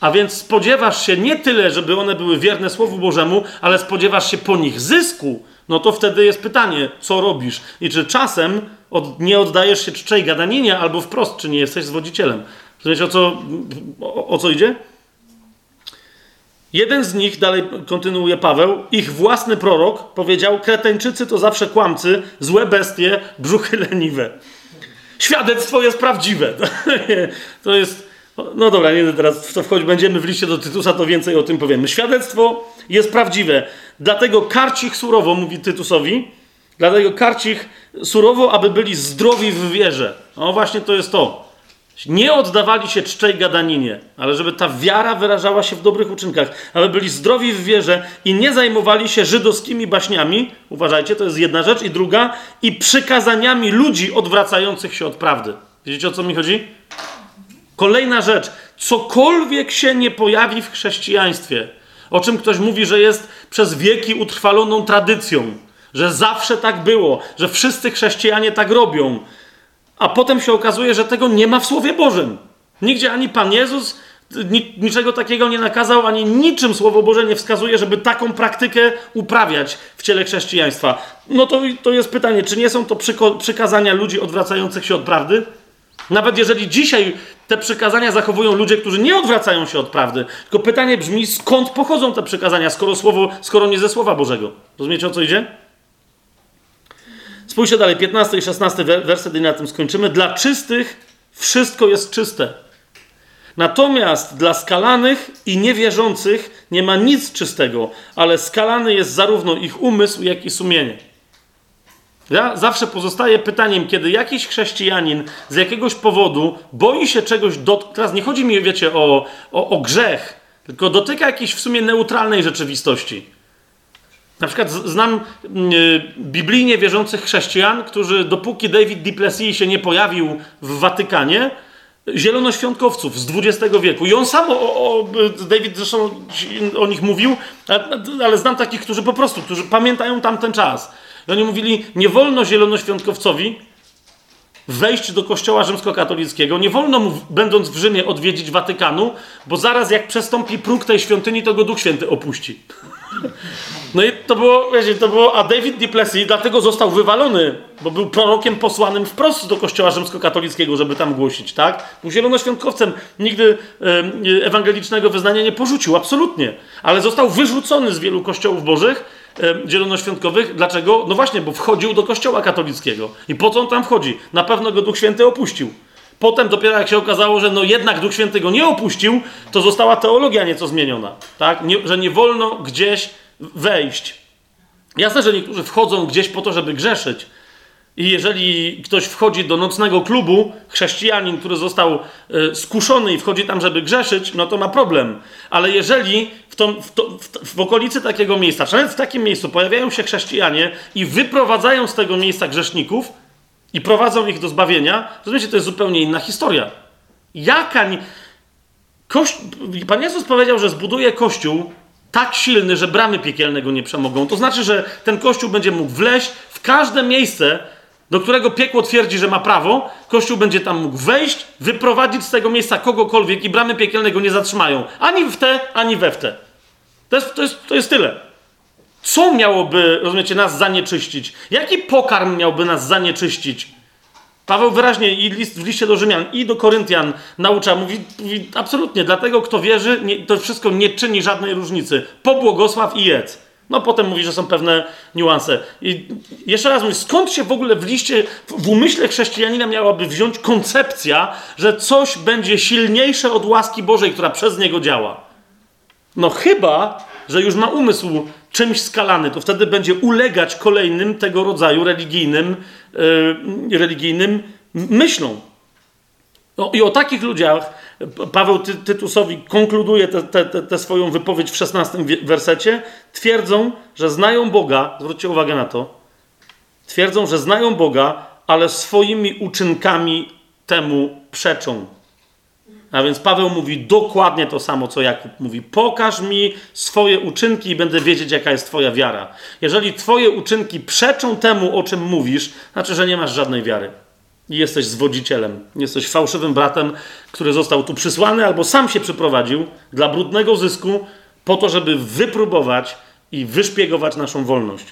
A więc spodziewasz się nie tyle, żeby one były wierne Słowu Bożemu, ale spodziewasz się po nich zysku. No to wtedy jest pytanie, co robisz? I czy czasem od, nie oddajesz się czczej gadaninie, albo wprost, czy nie jesteś zwodzicielem. Rozumiecie, o co, o, o co idzie? Jeden z nich, dalej kontynuuje Paweł, ich własny prorok powiedział: Kreteńczycy to zawsze kłamcy, złe bestie, brzuchy leniwe. Świadectwo jest prawdziwe. To jest. No dobra, nie teraz w to wchodzi, będziemy w liście do Tytusa, to więcej o tym powiemy. Świadectwo jest prawdziwe. Dlatego karci ich surowo, mówi Tytusowi. Dlatego karci ich surowo, aby byli zdrowi w wierze. No właśnie to jest to. Nie oddawali się czczej gadaninie, ale żeby ta wiara wyrażała się w dobrych uczynkach, aby byli zdrowi w wierze i nie zajmowali się żydowskimi baśniami, uważajcie, to jest jedna rzecz, i druga, i przykazaniami ludzi odwracających się od prawdy. Widzicie o co mi chodzi? Kolejna rzecz, cokolwiek się nie pojawi w chrześcijaństwie, o czym ktoś mówi, że jest przez wieki utrwaloną tradycją, że zawsze tak było, że wszyscy chrześcijanie tak robią, a potem się okazuje, że tego nie ma w Słowie Bożym. Nigdzie ani Pan Jezus niczego takiego nie nakazał, ani niczym Słowo Boże nie wskazuje, żeby taką praktykę uprawiać w ciele chrześcijaństwa. No to, to jest pytanie, czy nie są to przykazania ludzi odwracających się od prawdy? Nawet jeżeli dzisiaj te przykazania zachowują ludzie, którzy nie odwracają się od prawdy, tylko pytanie brzmi, skąd pochodzą te przykazania, skoro, słowo, skoro nie ze Słowa Bożego? Rozumiecie o co idzie? Spójrzcie dalej, 15 i 16 werset i na tym skończymy. Dla czystych wszystko jest czyste. Natomiast dla skalanych i niewierzących nie ma nic czystego, ale skalany jest zarówno ich umysł, jak i sumienie. Ja zawsze pozostaje pytaniem, kiedy jakiś chrześcijanin z jakiegoś powodu boi się czegoś. Teraz nie chodzi mi, wiecie, o, o, o grzech, tylko dotyka jakiejś w sumie neutralnej rzeczywistości. Na przykład znam mm, y, biblijnie wierzących chrześcijan, którzy dopóki David Duplessis się nie pojawił w Watykanie, zielonoświątkowców z XX wieku. I on sam, o, o, David zresztą o nich mówił, ale znam takich, którzy po prostu, którzy pamiętają tamten czas. I oni mówili, nie wolno zielonoświątkowcowi wejść do kościoła rzymskokatolickiego, nie wolno mu, będąc w Rzymie, odwiedzić Watykanu, bo zaraz jak przestąpi próg tej świątyni, to go Duch Święty opuści. No i to było, wiecie, to było, a David Duplessis dlatego został wywalony, bo był prorokiem posłanym wprost do kościoła rzymskokatolickiego, żeby tam głosić, tak? Był zielonoświątkowcem, nigdy e, ewangelicznego wyznania nie porzucił, absolutnie. Ale został wyrzucony z wielu kościołów bożych, e, zielonoświątkowych. Dlaczego? No właśnie, bo wchodził do kościoła katolickiego. I po co on tam wchodzi? Na pewno go Duch Święty opuścił. Potem dopiero jak się okazało, że no jednak Duch Święty go nie opuścił, to została teologia nieco zmieniona, tak? Nie, że nie wolno gdzieś wejść. Jasne, że niektórzy wchodzą gdzieś po to, żeby grzeszyć. I jeżeli ktoś wchodzi do nocnego klubu, chrześcijanin, który został y, skuszony i wchodzi tam, żeby grzeszyć, no to ma problem. Ale jeżeli w, w, to, w, w okolicy takiego miejsca, czy nawet w takim miejscu pojawiają się chrześcijanie i wyprowadzają z tego miejsca grzeszników, i prowadzą ich do zbawienia, rozumiecie, to jest zupełnie inna historia. Jaka. Nie... Pan Jezus powiedział, że zbuduje kościół tak silny, że bramy piekielne go nie przemogą. To znaczy, że ten kościół będzie mógł wleźć w każde miejsce, do którego piekło twierdzi, że ma prawo. Kościół będzie tam mógł wejść, wyprowadzić z tego miejsca kogokolwiek i bramy piekielne go nie zatrzymają. Ani w te, ani we w te. To jest, to jest, to jest tyle. Co miałoby, rozumiecie, nas zanieczyścić? Jaki pokarm miałby nas zanieczyścić? Paweł wyraźnie i list, w liście do Rzymian i do Koryntian naucza, mówi, mówi absolutnie, dlatego kto wierzy, nie, to wszystko nie czyni żadnej różnicy. Pobłogosław i jedz. No potem mówi, że są pewne niuanse. I jeszcze raz mówię, skąd się w ogóle w liście, w umyśle chrześcijanina miałaby wziąć koncepcja, że coś będzie silniejsze od łaski Bożej, która przez niego działa? No chyba, że już ma umysł czymś skalany, to wtedy będzie ulegać kolejnym tego rodzaju religijnym, yy, religijnym myślom. No, I o takich ludziach Paweł Ty Tytusowi konkluduje tę swoją wypowiedź w 16 wersecie. Twierdzą, że znają Boga, zwróćcie uwagę na to, twierdzą, że znają Boga, ale swoimi uczynkami temu przeczą. A więc Paweł mówi dokładnie to samo, co Jakub mówi. Pokaż mi swoje uczynki i będę wiedzieć, jaka jest Twoja wiara. Jeżeli Twoje uczynki przeczą temu, o czym mówisz, znaczy, że nie masz żadnej wiary. I jesteś zwodzicielem. Jesteś fałszywym bratem, który został tu przysłany albo sam się przyprowadził dla brudnego zysku, po to, żeby wypróbować i wyszpiegować naszą wolność.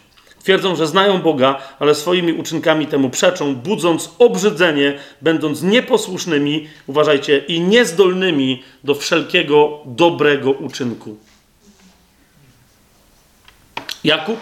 Twierdzą, że znają Boga, ale swoimi uczynkami temu przeczą, budząc obrzydzenie, będąc nieposłusznymi, uważajcie, i niezdolnymi do wszelkiego dobrego uczynku. Jakub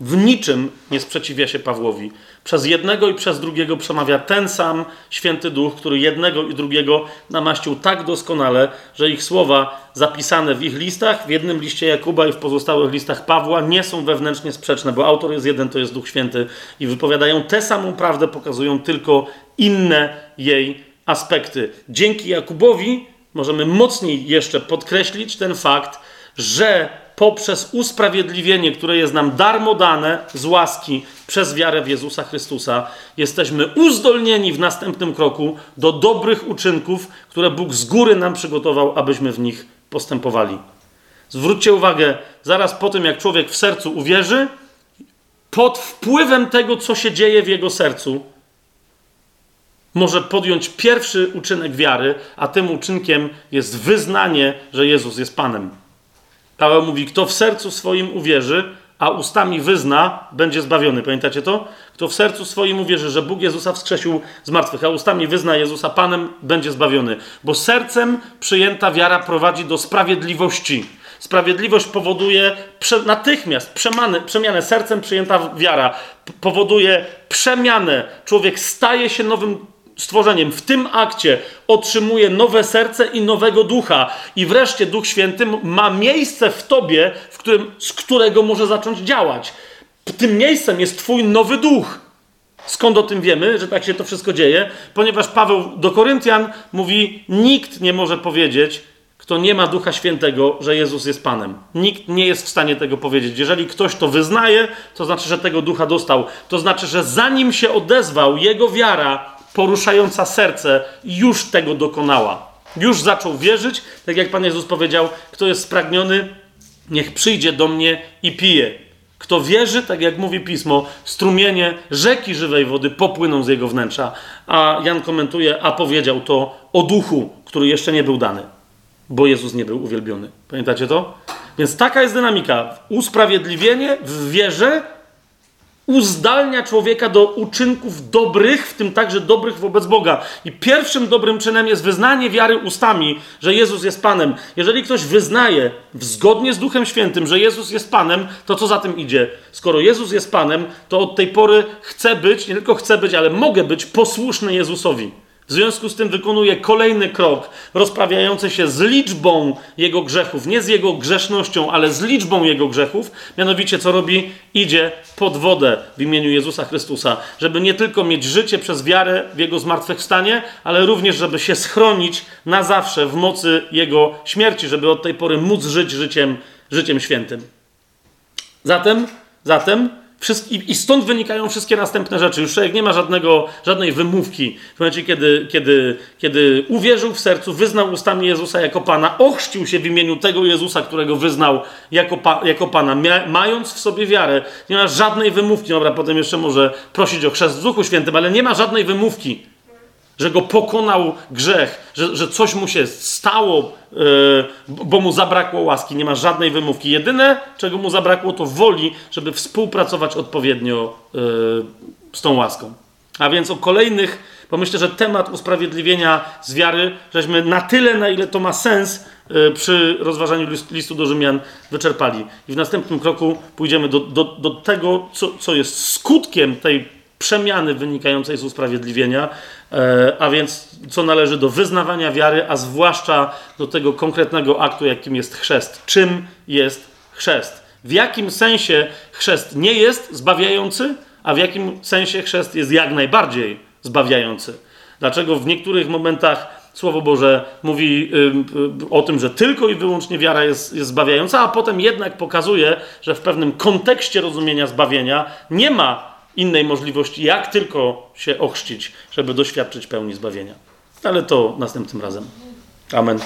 w niczym nie sprzeciwia się Pawłowi. Przez jednego i przez drugiego przemawia ten sam święty duch, który jednego i drugiego namaścił tak doskonale, że ich słowa zapisane w ich listach, w jednym liście Jakuba i w pozostałych listach Pawła, nie są wewnętrznie sprzeczne, bo autor jest jeden, to jest Duch Święty i wypowiadają tę samą prawdę, pokazują tylko inne jej aspekty. Dzięki Jakubowi możemy mocniej jeszcze podkreślić ten fakt, że poprzez usprawiedliwienie, które jest nam darmo dane z łaski przez wiarę w Jezusa Chrystusa, jesteśmy uzdolnieni w następnym kroku do dobrych uczynków, które Bóg z góry nam przygotował, abyśmy w nich postępowali. Zwróćcie uwagę, zaraz po tym, jak człowiek w sercu uwierzy, pod wpływem tego, co się dzieje w jego sercu, może podjąć pierwszy uczynek wiary, a tym uczynkiem jest wyznanie, że Jezus jest Panem. Paweł mówi, kto w sercu swoim uwierzy, a ustami wyzna, będzie zbawiony. Pamiętacie to? Kto w sercu swoim uwierzy, że Bóg Jezusa wskrzesił z martwych, a ustami wyzna Jezusa Panem, będzie zbawiony. Bo sercem przyjęta wiara prowadzi do sprawiedliwości. Sprawiedliwość powoduje prze, natychmiast przemianę, przemianę. Sercem przyjęta wiara powoduje przemianę. Człowiek staje się nowym stworzeniem. W tym akcie otrzymuje nowe serce i nowego ducha. I wreszcie Duch Święty ma miejsce w tobie, w którym, z którego może zacząć działać. Tym miejscem jest Twój nowy duch. Skąd o tym wiemy, że tak się to wszystko dzieje? Ponieważ Paweł do Koryntian mówi: Nikt nie może powiedzieć, kto nie ma Ducha Świętego, że Jezus jest Panem. Nikt nie jest w stanie tego powiedzieć. Jeżeli ktoś to wyznaje, to znaczy, że tego ducha dostał. To znaczy, że zanim się odezwał, jego wiara poruszająca serce już tego dokonała. Już zaczął wierzyć, tak jak Pan Jezus powiedział, kto jest spragniony, niech przyjdzie do mnie i pije. Kto wierzy, tak jak mówi pismo, strumienie rzeki żywej wody popłyną z jego wnętrza. A Jan komentuje, a powiedział to o duchu, który jeszcze nie był dany, bo Jezus nie był uwielbiony. Pamiętacie to? Więc taka jest dynamika. Usprawiedliwienie w wierze uzdalnia człowieka do uczynków dobrych, w tym także dobrych wobec Boga. I pierwszym dobrym czynem jest wyznanie wiary ustami, że Jezus jest Panem. Jeżeli ktoś wyznaje zgodnie z Duchem Świętym, że Jezus jest Panem, to co za tym idzie? Skoro Jezus jest Panem, to od tej pory chcę być, nie tylko chcę być, ale mogę być posłuszny Jezusowi. W związku z tym wykonuje kolejny krok, rozprawiający się z liczbą jego grzechów, nie z jego grzesznością, ale z liczbą jego grzechów. Mianowicie, co robi? Idzie pod wodę w imieniu Jezusa Chrystusa, żeby nie tylko mieć życie przez wiarę w jego zmartwychwstanie, ale również, żeby się schronić na zawsze w mocy jego śmierci, żeby od tej pory móc żyć życiem, życiem świętym. Zatem, zatem I stąd wynikają wszystkie następne rzeczy. Już człowiek nie ma żadnego, żadnej wymówki. W momencie, kiedy, kiedy, kiedy uwierzył w sercu, wyznał ustami Jezusa jako Pana, ochrzcił się w imieniu tego Jezusa, którego wyznał jako, pa, jako Pana, mając w sobie wiarę, nie ma żadnej wymówki. Dobra, potem jeszcze może prosić o chrzest w Duchu Świętym, ale nie ma żadnej wymówki że go pokonał grzech, że, że coś mu się stało, yy, bo mu zabrakło łaski. Nie ma żadnej wymówki. Jedyne, czego mu zabrakło, to woli, żeby współpracować odpowiednio yy, z tą łaską. A więc o kolejnych, bo myślę, że temat usprawiedliwienia z wiary, żeśmy na tyle, na ile to ma sens, yy, przy rozważaniu listu do Rzymian wyczerpali. I w następnym kroku pójdziemy do, do, do tego, co, co jest skutkiem tej przemiany wynikającej z usprawiedliwienia, e, a więc co należy do wyznawania wiary, a zwłaszcza do tego konkretnego aktu, jakim jest chrzest. Czym jest chrzest? W jakim sensie chrzest nie jest zbawiający, a w jakim sensie chrzest jest jak najbardziej zbawiający? Dlaczego w niektórych momentach Słowo Boże mówi o tym, że tylko i wyłącznie wiara jest, jest zbawiająca, a potem jednak pokazuje, że w pewnym kontekście rozumienia zbawienia nie ma innej możliwości, jak tylko się ochrzcić, żeby doświadczyć pełni zbawienia. Ale to następnym razem. Amen.